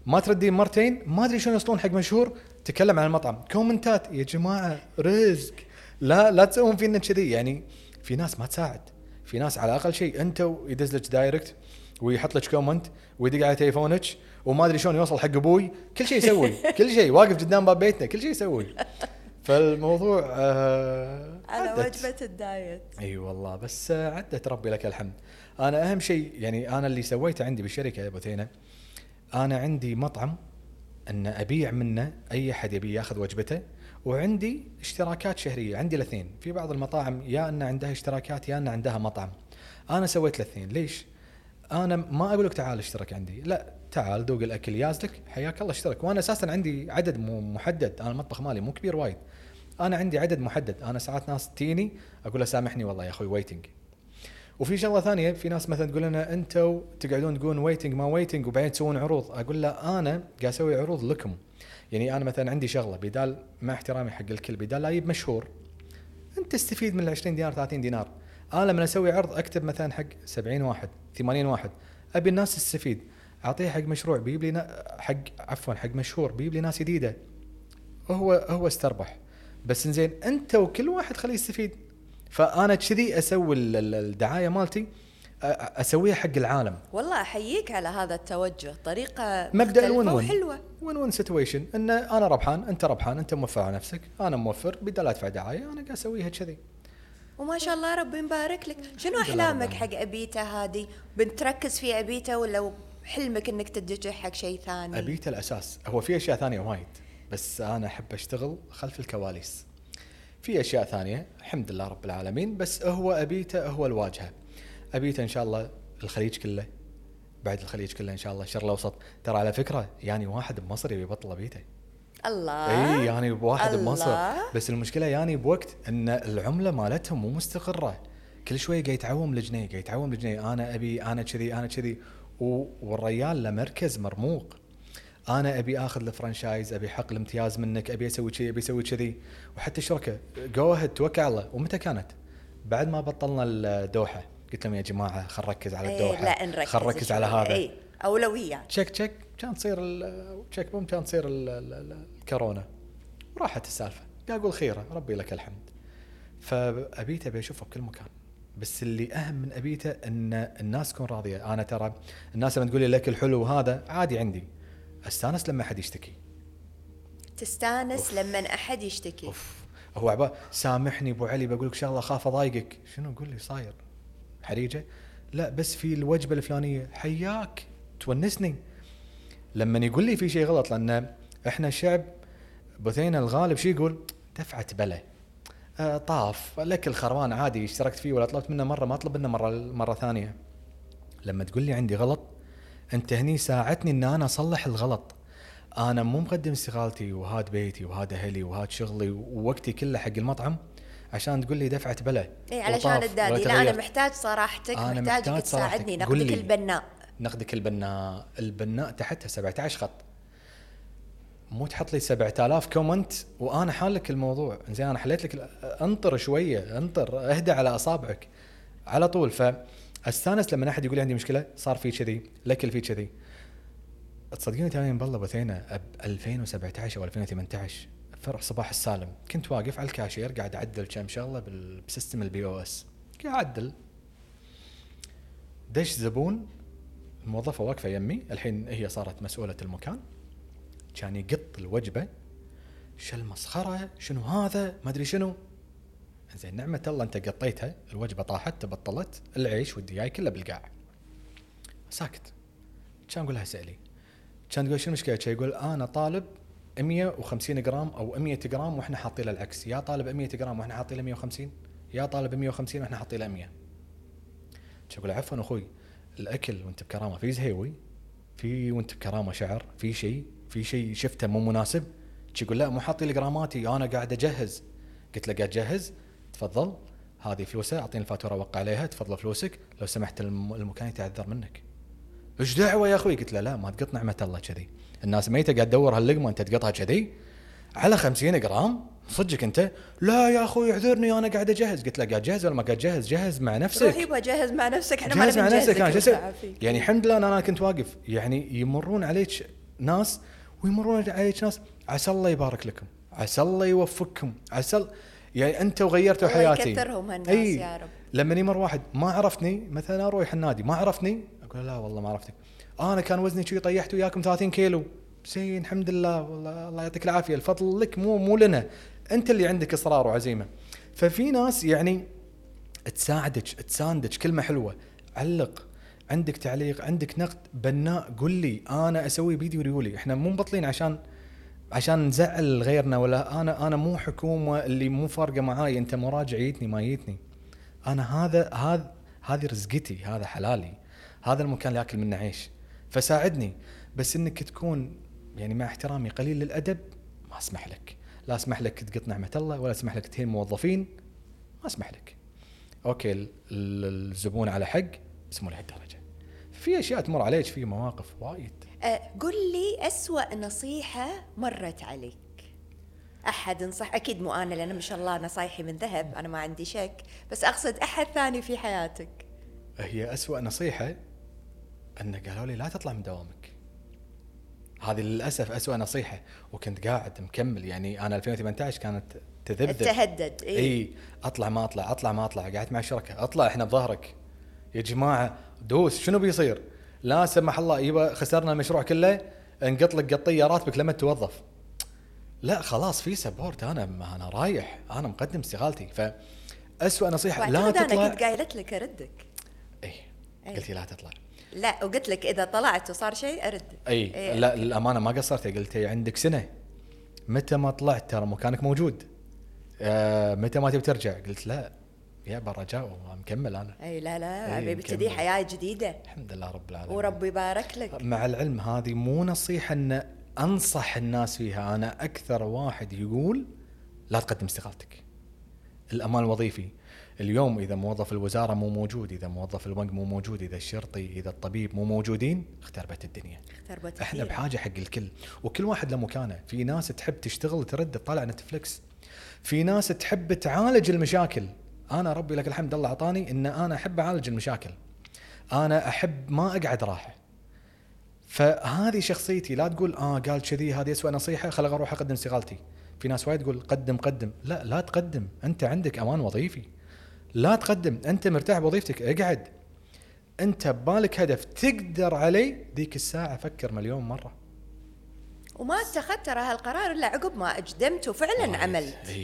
ما تردين مرتين؟ ما أدري شلون يوصلون حق مشهور. تكلم عن المطعم. كومنتات. يا جماعة رزق. لا لا تسوون فينا كذي. يعني في ناس ما تساعد. في ناس على أقل شيء أنت يدز لك direct ويحط لك comment ويدق على تليفونك وما أدري شلون يوصل حق أبوي. كل شيء يسوي. كل شيء. واقف قدام باب بيتنا. كل شيء يسوي. فالموضوع آه على. وجبة ال diet. إي والله بس آه، عدت ربي لك الحمد. أنا أهم شيء يعني أنا اللي سويته عندي بالشركة يا بثينة أنا عندي مطعم إن أبيع منه أي أحد يبي ياخذ وجبته وعندي اشتراكات شهرية عندي الاثنين. في بعض المطاعم يا ان عندها اشتراكات يا ان عندها مطعم. أنا سويت الاثنين. ليش؟ أنا ما أقول لك تعال اشترك عندي. لا تعال ذوق الأكل يازلك حياك الله اشترك. وأنا أساسا عندي عدد محدد. أنا المطبخ مالي مو كبير وايد. أنا عندي عدد محدد. أنا ساعات ناس تيني أقول له سامحني والله يا أخوي waiting وفي شغلة ثانية في ناس مثلا تقول لنا أنتم تقعدون تقولون waiting ما waiting وبعدين تسوون عروض. أقول له أنا قاعد أسوي عروض لكم. يعني أنا مثلا عندي شغلة بدال مع احترامي حق الكل بدال لا أجيب مشهور. أنت تستفيد من ال 20 دينار 30 دينار. أنا لما أسوي عرض أكتب مثلا حق 70 واحد 80 واحد. أبي الناس تستفيد. أعطيه حق مشروع بيجيب لي حق عفوا حق مشهور بيجيب لي ناس جديدة. هو هو استربح. بس زين أنت وكل واحد خليه يستفيد. فأنا كذي أسوي ال- ال- الدعاية مالتي أسويها حق العالم. والله أحييك على هذا التوجه. طريقة مبدأ ال win win وحلوة. win win situation إن أنا ربحان أنت ربحان أنت موفر على نفسك. أنا موفر بدل أدفع دعاية أنا قاعد أسويها كذي. وما شاء الله ربي يبارك لك. شنو أحلامك حق ابيتا هذه؟ بنتركز في ابيتا ولا حلمك إنك تتجه حق شيء ثاني؟ ابيت الأساس. هو في أشياء ثانية وايد. بس أنا أحب أشتغل خلف الكواليس. في أشياء ثانية الحمد لله رب العالمين بس هو أبيته هو الواجهة. أبيته إن شاء الله الخليج كله بعد الخليج كله إن شاء الله الشرق الأوسط. ترى على فكرة يعني واحد بمصر يبي يبطل أبيته. الله. إي يعني بواحد الله. بمصر بس المشكلة يعني بوقت إن العملة مالتهم مو مستقرة. كل شوي قاعد يتعوم الجنيه قاعد يتعوم الجنيه أنا أبي أنا كذي أنا كذي. والريال له مركز مرموق. أنا أبي آخذ ال franchise أبي حق الامتياز منك أبي أسوي كذي أبي أسوي كذي. وحتى الشركة go ahead توكل على الله. ومتى كانت؟ بعد ما بطلنا الدوحة. قلت لهم يا جماعة خل نركز على إيه، الدوحة. لا نركز خل نركز على. هذا. اي اولويات تشيك تشيك كان تصير تشيك boom كان تصير ال- ال- ال- الكورونا. وراحت السالفة. قاعد أقول خيرة. ربي لك الحمد. فأبيته أبي أشوفه بكل مكان. بس اللي أهم من أبيته إن الناس تكون راضية. أنا ترى الناس لما تقول لي الاكل حلو وهذا عادي عندي. أستانس لما أحد يشتكي. تستانس لما أحد يشتكي. أوف. هو عبا سامحني أبو علي بقول لك شغله اخاف أضايقك. شنو قول لي؟ صاير. حريجة. لا بس في الوجبة الفلانية. حياك. تونسني. لما يقول لي في شيء غلط لأن إحنا شعب بثينه الغالب شو يقول؟ دفعة بلا آه طاف. الاكل خربان عادي اشتركت فيه ولا طلبت منه مرة ما أطلب منه مرة مرة ثانية. لما تقول لي عندي غلط أنت هني ساعدتني إن أنا أصلح الغلط. أنا مو مقدم استقالتي وهاد بيتي وهاد أهلي وهاد شغلي ووقتي كله حق المطعم عشان تقول لي دفعة بلا. إي علشان الدادي. لا أنا. محتاج صراحتك أنا محتاجك محتاج تساعدني. نقدك. البناء. نقدك البناء. البناء تحتها 17 خط. مو تحط لي 7000 comment وأنا حال لك الموضوع. زين أنا حليت لك أنطر شوية أنطر أهدى على أصابعك. على طول. فاستانس لما أحد يقول لي عندي مشكلة صار في كذي الاكل في كذي. تصدقيني تاني بالله بثينة ب 2017 أو 2018 فرع صباح السالم. كنت واقف على الكاشير قاعد أعدل كم شغلة بال- ب system ال POS. قاعد أعدل. دش زبون الموظفة واقفة يمي الحين هي صارت مسؤولة المكان. كان يقط الوجبة شو المسخرة شنو هذا؟ ما أدري شنو. زين نعمة الله أنت قطيتها الوجبة طاحت تبطلت العيش والدياي كله بالقاع. ساكت. كان أقول لها سألي. كان تقول شنو المشكلة؟ كان يقول أنا طالب 150 جرام أو 100 جرام وإحنا حاطين له العكس. يا طالب 100 جرام وإحنا حاطين له 150 يا طالب 150 وإحنا حاطين له 100 شو أقول عفوا أخوي الأكل وأنت بكرامة في زهيوي في وأنت بكرامة شعر في شيء في شيء شفته مو مناسب. يقول لا مو حاطين جراماتي أنا قاعد أجهز. قلت له قاعد تجهز؟ تفضل. هذه فلوسه أعطيني الفاتورة وقع عليها تفضل فلوسك. لو سمحت الم- المكان يتعذر منك. إيش دعوه يا أخوي. قلت له لا ما تقط نعمة الله كذي. الناس ميته قاعد تدور هاللقمة انت تقطها كذي. على 50 جرام؟ صدقك أنت؟ لا يا أخوي اعذرني أنا قاعد أجهز. قلت له قاعد جهز ولا ما قاعد جهز جهز مع نفسك. روح يبغى جهز مع نفسك. إحنا ما جهز نبي مع نفسك. أنا؟ ونعافيك. يعني الحمد لله أنا كنت واقف. يعني يمرون عليك ناس ويمرون عليك ناس. عسى الله يبارك لكم. عسى الله يوفقكم. عسى يعني أنتم غيرتوا الله حياتي. يكثرهم هالناس أي. يا رب. لما يمر واحد ما عرفني مثلا أروح النادي ما عرفني أقول لا والله ما عرفتك. أنا كان وزني شوي طيحت وياكم 30 كيلو. زين الحمد لله والله الله يعطيك العافية. الفضل لك مو مو لنا. أنت اللي عندك إصرار وعزيمة. ففي ناس يعني تساعدك تساندك كلمة حلوة. علق. عندك تعليق عندك نقد بناء قل لي أنا أسوي بيدي وريولي إحنا مو مبطلين عشان عشان نزعل غيرنا ولا أنا أنا مو حكومة اللي مو فارقة معاي أنت مراجع جيتني ما جيتني. أنا هذا هذا هذه رزقتي هذا حلالي هذا المكان اللي آكل منه عيش. فساعدني. بس إنك تكون يعني مع احترامي قليل للأدب ما أسمح لك. لا أسمح لك تقط نعمة الله ولا أسمح لك تهين موظفين ما أسمح لك. أوكي ال- ال- الزبون على حق بس مو لهالدرجة. في أشياء تمر عليك في مواقف وايد. قل لي أسوأ نصيحة مرت عليك. أحد نصح أكيد مو أنا لأن ما شاء الله نصايحي من ذهب أنا ما عندي شك بس أقصد أحد ثاني في حياتك. هي أسوأ نصيحة أن قالوا لي لا تطلع من دوامك. هذه للأسف أسوأ نصيحة وكنت قاعد مكمل يعني أنا 2018 كانت تذبذب. تهدد إيه. إي أطلع ما أطلع أطلع ما أطلع قعدت مع الشركة أطلع إحنا بظهرك. يا جماعة دوس شنو بيصير؟ لا سمح الله يبا خسرنا المشروع كله انقط لك قطية راتبك لما توظف. لا خلاص في support أنا أنا رايح أنا مقدم استقالتي. فاسوء نصيحة لا تطلع أنا كنت قايلت لك أردك. اي أي. قلت لا تطلع. لا وقلت لك إذا طلعت وصار شيء أرد. إي إيه، لا للأمانة ما قصرت. قلت عندك سنة. متى ما طلعت؟ ترى مكانك موجود. آه متى ما تبي ترجع؟ قلت لا. يا برجاء مكمل أنا. إي لا لا ابي ابتدي. حياة جديدة. الحمد لله رب العالمين. ورب يبارك لك. مع العلم هذه مو نصيحة إن أنصح الناس فيها أنا أكثر واحد يقول لا تقدم استقالتك. الأمان الوظيفي. اليوم إذا موظف الوزارة مو موجود إذا موظف البنك مو موجود إذا الشرطي إذا الطبيب مو موجودين اختربت الدنيا. اختربت إحنا. بحاجة حق الكل. وكل واحد له مكانة. في ناس تحب تشتغل ترد تطلع نتفلكس في ناس تحب تعالج المشاكل. أنا ربي لك الحمد الله أعطاني إن أنا أحب أعالج المشاكل. أنا أحب ما أقعد راحة. فهذه شخصيتي لا تقول آه قال كذي هذه اسوء نصيحة خل أروح أقدم استقالتي في ناس وايد تقول قدم قدم. لا لا تقدم. أنت عندك أمان وظيفي. لا تقدم. أنت مرتاح بوظيفتك. اقعد. أنت ببالك هدف. تقدر عليه ذيك الساعة فكر مليون مرة. وما اتخذت ترى هالقرار إلا عقب ما اجدمت وفعلا عملت. إي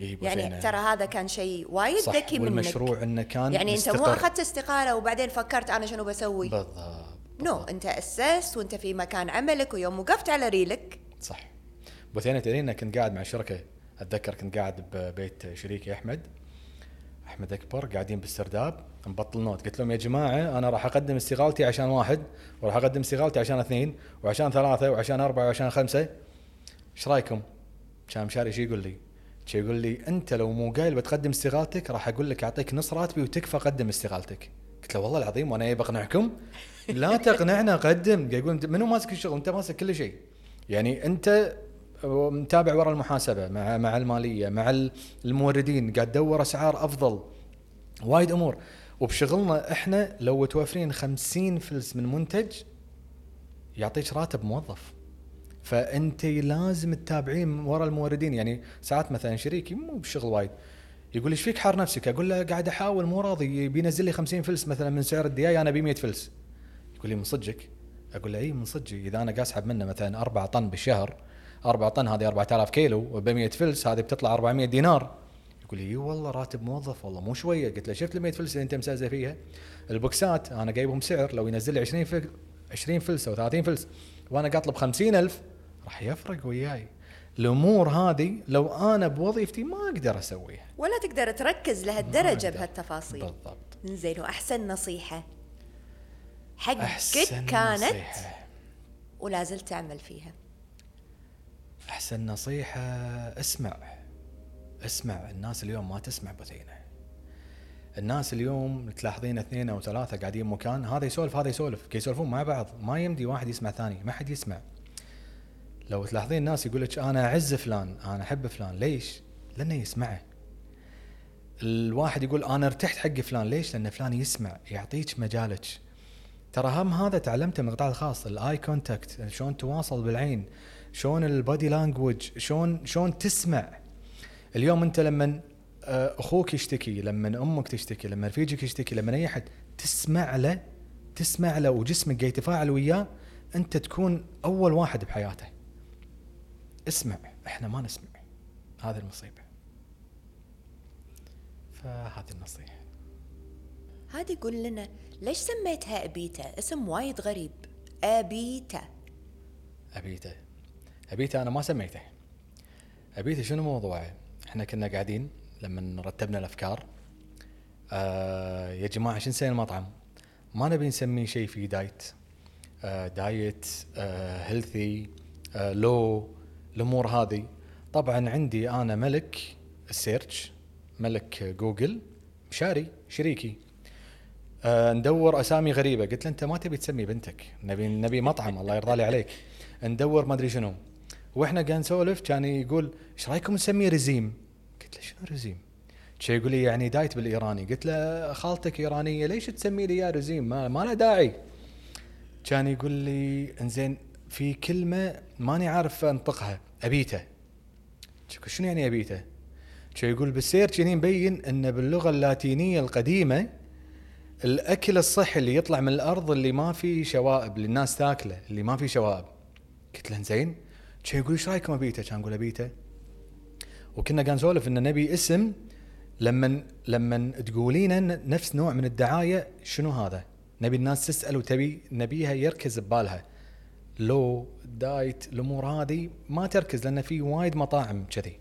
إي يعني ترى هذا كان شيء وايد ذكي منك. والمشروع إنه كان يعني أنت مو. أخذت استقالة وبعدين فكرت أنا شنو بسوي؟ بالضبط no بالضبط. أنت أسست وأنت في مكان عملك ويوم وقفت على ريلك. صح. بثينة تدرين كنت قاعد مع شركة أتذكر كنت قاعد ببيت شريكي أحمد. أحمد أكبر قاعدين بالسرداب نبطل note قلت لهم يا جماعة أنا راح أقدم استقالتي عشان واحد وراح أقدم استقالتي عشان اثنين وعشان ثلاثة وعشان أربعة وعشان خمسة إيش رأيكم؟ كان مشاري شي يقول لي؟ شي يقول لي أنت لو مو قايل بتقدم استقالتك راح أقول لك أعطيك نص راتبي وتكفى قدم استقالتك. قلت له والله العظيم وأنا جاي بقنعكم لا تقنعنا قدم يقول "أنت منو ماسك الشغل أنت ماسك كل شيء يعني أنت متابع ورا المحاسبة مع مع المالية مع الموردين. قاعد تدور أسعار أفضل. وايد أمور. وبشغلنا إحنا لو توفرين 50 فلس من منتج يعطيك راتب موظف. فأنت لازم تتابعين ورا الموردين. يعني ساعات مثلا شريكي مو بشغل وايد. يقول إيش فيك حار نفسك؟ أقول له قاعد أحاول مو راضي. بينزل لي 50 فلس مثلا من سعر الدياي أنا ب 100 فلس. يقول لي من صدقك؟ أقول له إي من صدقي. إذا أنا قاعد اسحب منه مثلا 4 طن بالشهر 4 طن هذه 4000 كيلو ب 100 فلس هذه بتطلع 400 دينار. يقول لي والله راتب موظف والله مو شوية. قلت له شفت ال 100 فلس اللي أنت مسازة فيها؟ البوكسات أنا جايبهم سعر لو ينزل لي 20 فل 20 فلس أو 30 فلس وأنا قاعد اطلب 50000 راح يفرق وياي. الأمور هذه لو أنا بوظيفتي ما أقدر أسويها. ولا تقدر تركز لهالدرجة. بهالتفاصيل. بالضبط. زين وأحسن نصيحة. حقك كانت نصيحة. ولا زلت تعمل فيها؟ أحسن نصيحة اسمع. اسمع. الناس اليوم ما تسمع بثينه الناس اليوم تلاحظين اثنين أو ثلاثة قاعدين مكان هذا يسولف هذا يسولف. كي يسولفون مع بعض. ما يمدي واحد يسمع ثاني ما حد يسمع. لو تلاحظين الناس يقول لك أنا أعز فلان أنا أحب فلان ليش؟ لأنه يسمعه الواحد يقول أنا ارتحت حق فلان ليش؟ لأن فلان يسمع يعطيك مجالك. ترى هم هذا تعلمته من القطاع الخاص ال eye contact شلون تواصل بالعين. شلون ال body language شلون شلون تسمع. اليوم انت لما آه، أخوك يشتكي لما أمك تشتكي لما رفيجك يشتكي لما اي احد تسمع له تسمع له وجسمك قاعد يتفاعل وياه انت تكون أول واحد بحياته. اسمع إحنا ما نسمع. هذه المصيبة. فهذه النصيحة. هذه يقول لنا ليش سميتها أبيتا؟ اسم وايد غريب. أبيتا. ابيته ابيته أنا ما سميته ابيته شنو موضوعه؟ إحنا كنا قاعدين لما رتبنا الأفكار آه يا جماعة شو نسوي المطعم؟ ما نبي نسميه شيء فيه diet آه diet آه healthy آه لو الأمور هذه. طبعا عندي أنا ملك ال search ملك جوجل مشاري شريكي. آه ندور أسامي غريبة. قلت له أنت ما تبي تسمي بنتك. نبي نبي مطعم الله يرضى لي عليك. ندور ما أدري شنو. وإحنا قاعد نسولف كان يقول إيش رأيكم نسميه رزيم؟ قلت له شنو رزيم؟ شي يقول لي يعني دايت بالإيراني. قلت له خالتك إيرانية ليش تسمي لي يا رزيم؟ ما, ما له داعي. كان يقول لي إنزين في كلمة ماني عارف أنطقها أبيته. شنو يعني أبيته؟ شو يقول بالسير كذي مبين إن باللغة اللاتينية القديمة الأكل الصحي اللي يطلع من الأرض اللي ما فيه شوائب اللي الناس تاكله اللي ما فيه شوائب. قلت له زين شو يقول إيش رايكم ابيته كان أقول ابيته وكنا قاعد نسولف ان نبي اسم لما لما تقولين نفس نوع من الدعايه شنو هذا؟ نبي الناس تسال وتبي نبيها يركز ببالها لو دايت الأمور هذه ما تركز لأن في وايد مطاعم كذي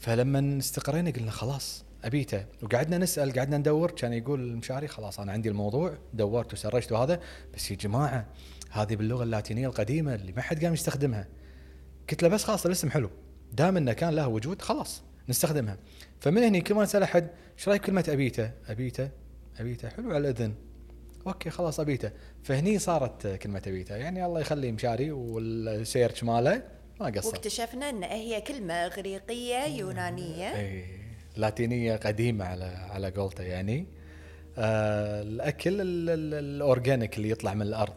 فلما استقرينا قلنا خلاص أبيته. وقعدنا نسأل قعدنا ندور كان يقول المشاري خلاص أنا عندي الموضوع دورت وسرجت وهذا بس يا جماعة هذه باللغة اللاتينية القديمة اللي ما حد قام يستخدمها. قلت له بس خلاص الاسم حلو. دام إنه كان له وجود خلاص نستخدمها. فمن هني كل ما اسال أحد إيش رأيك كلمه أبيته؟ أبيته؟ أبيته. حلو على الأذن. okay خلاص أبيته. فهني صارت كلمة أبيته. يعني الله يخلي مشاري وال search ماله ما قصر. واكتشفنا إن هي كلمة اغريقيه يونانية. اي لاتينية قديمة على على قولته يعني. آه الأكل ال- ال- ال organic اللي يطلع من الأرض.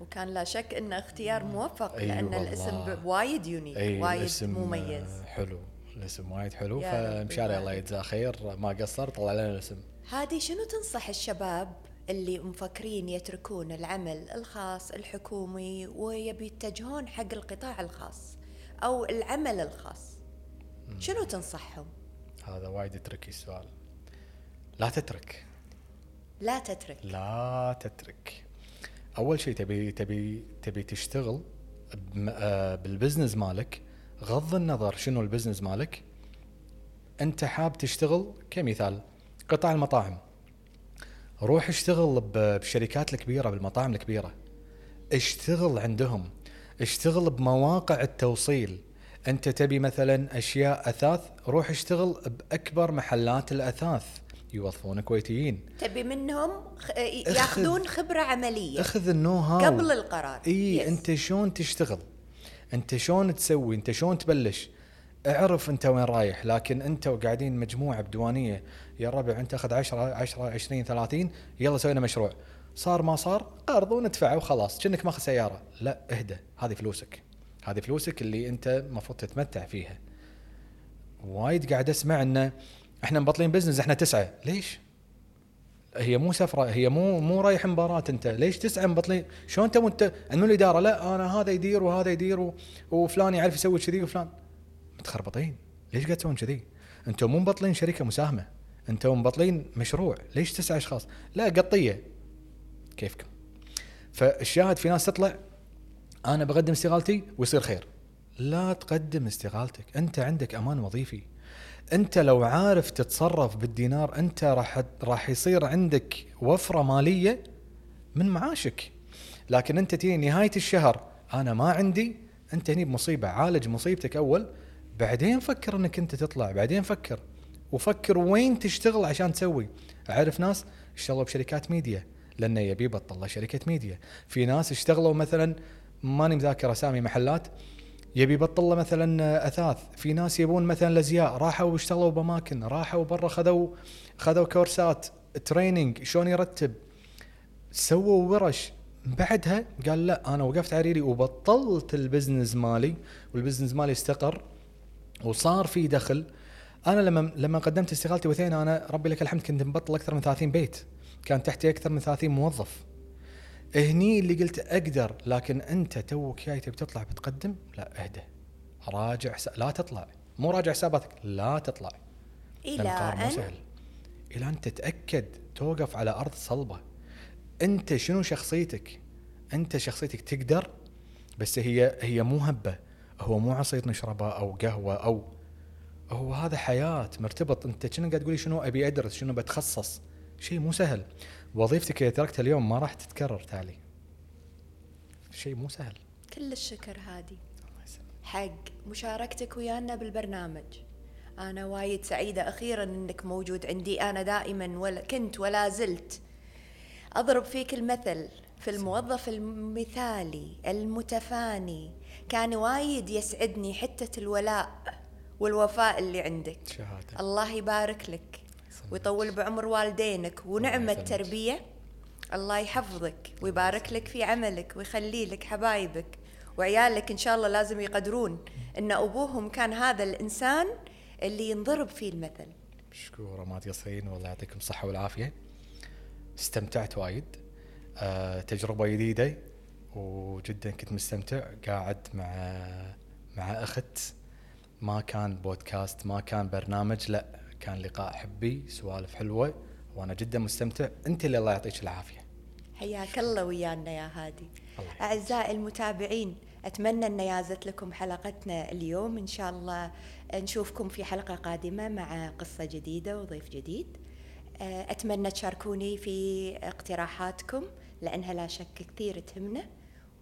وكان لا شك انه اختيار موفق أي لأن والله. الاسم وايد unique اي وايد الاسم مميز. حلو. الاسم وايد حلو. فمشاري الله. يجزاه خير. ما قصر طلع لنا الاسم. هادي شنو تنصح الشباب اللي مفكرين يتركون العمل الخاص الحكومي ويبي يتجهون حق القطاع الخاص أو العمل الخاص؟ شنو تنصحهم؟ هذا وايد tricky السؤال. لا تترك. لا تترك. لا تترك. أول شيء تبي تبي تبي تشتغل آه، بال business مالك غض النظر شنو ال business مالك. أنت حاب تشتغل كمثال قطاع المطاعم. روح اشتغل ب- بالشركات الكبيرة بالمطاعم الكبيرة. اشتغل عندهم. اشتغل بمواقع التوصيل. أنت تبي مثلا أشياء أثاث روح اشتغل بأكبر محلات الأثاث. يوظفون كويتيين. تبي منهم خ- ياخذون خبرة عملية أخذ النو هاو قبل القرار. إي Yes. أنت شلون تشتغل؟ أنت شلون تسوي؟ أنت شلون تبلش؟ اعرف أنت وين رايح لكن أنت وقاعدين مجموعة بديوانية يا ربع أنت أخذ 10 10 20 30 يلا سوينا مشروع. صار ما صار قرض وندفعه وخلاص كأنك ماخذ سيارة. لا اهدى هذه فلوسك. هذه فلوسك اللي أنت المفروض تتمتع فيها. وايد قاعد أسمع إنه إحنا مبطلين بزنس إحنا تسعة. ليش؟ هي مو سفرة هي مو مو رايح مباراة أنت. ليش تسعة مبطلين؟ شلون أنت؟ وانت انه الاداره لا أنا هذا يدير وهذا يدير. وفلان يعرف يسوي كذي وفلان. متخربطين. ليش قاعد تسوون كذي؟ أنتم مو مبطلين شركة مساهمة. أنتم مبطلين مشروع. ليش تسعة أشخاص؟ لا قطية. كيفكم؟ فالشاهد في ناس تطلع أنا بقدم استقالتي ويصير خير. لا تقدم استقالتك أنت عندك أمان وظيفي. أنت لو عارف تتصرف بالدينار أنت راح راح يصير عندك وفرة مالية من معاشك. لكن أنت تيجي نهاية الشهر أنا ما عندي أنت هني بمصيبة عالج مصيبتك أول بعدين فكر إنك أنت تطلع بعدين فكر. وفكر وين تشتغل عشان تسوي. أعرف ناس اشتغلوا بشركات ميديا لأنه يبي يبطل له شركة ميديا. في ناس اشتغلوا مثلا ماني مذاكر أسامي محلات يبي يبطل له مثلا أثاث. في ناس يبون مثلا الأزياء. راحوا واشتغلوا باماكن راحوا برا خذوا خذوا كورسات training شلون يرتب. سووا ورش. بعدها قال لا أنا وقفت على ريلي وبطلت ال business مالي والبزنس مالي استقر وصار في دخل. أنا لما لما قدمت استقالتي وثين أنا ربي لك الحمد كنت مبطل أكثر من 30 بيت. كان تحتي أكثر من 30 موظف. هني اللي قلت أقدر لكن أنت توك جاي تبي تطلع بتقدم؟ لا اهدى. راجع لا تطلع. مو راجع حساباتك لا تطلع. إلى أن؟ سهل. إلى أن تتأكد توقف على أرض صلبة. أنت شنو شخصيتك؟ أنت شخصيتك تقدر بس هي هي مو هبة. هو مو عصير نشربه أو قهوة أو هو هذا حياة مرتبط. أنت كأنك قاعد تقولي؟ شنو أبي أدرس؟ شنو بتخصص؟ شيء مو سهل. وظيفتك اذا تركتها اليوم ما راح تتكرر تالي. شيء مو سهل. كل الشكر هادي. حق مشاركتك ويانا بالبرنامج. أنا وايد سعيدة أخيرا أنك موجود عندي. أنا دائما ولا كنت ولا زلت أضرب فيك المثل في الموظف المثالي المتفاني. كان وايد يسعدني حتة الولاء والوفاء اللي عندك. شهادة. الله يبارك لك. ويطول بعمر والدينك ونعم الله يسلمك. التربية الله يحفظك ويبارك لك في عملك ويخلي لك حبايبك. وعيالك إن شاء الله لازم يقدرون إن أبوهم كان هذا الإنسان اللي ينضرب فيه المثل. مشكورة ما تقصرين والله يعطيكم الصحة والعافية. استمتعت وايد. آه تجربة جديدة وجدا كنت مستمتع. قاعد مع مع أخت. ما كان بودكاست ما كان برنامج لا كان لقاء حبي سوالف حلوة وأنا جدا مستمتع. أنت اللي الله يعطيك العافية. حياك الله ويانا يا هادي. أعزائي المتابعين أتمنى أن يازت لكم حلقتنا اليوم. إن شاء الله نشوفكم في حلقة قادمة مع قصة جديدة وضيف جديد. أه، أتمنى تشاركوني في اقتراحاتكم لأنها لا شك كثير تهمنا.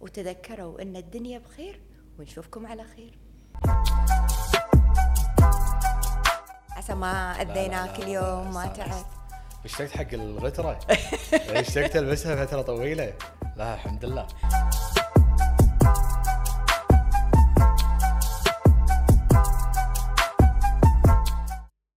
وتذكروا أن الدنيا بخير ونشوفكم على خير. عسى ما اذيناك اليوم ما. تعبت اشتقت حق الغترة. اشتقت ألبسها فترة طويلة. لا الحمد لله.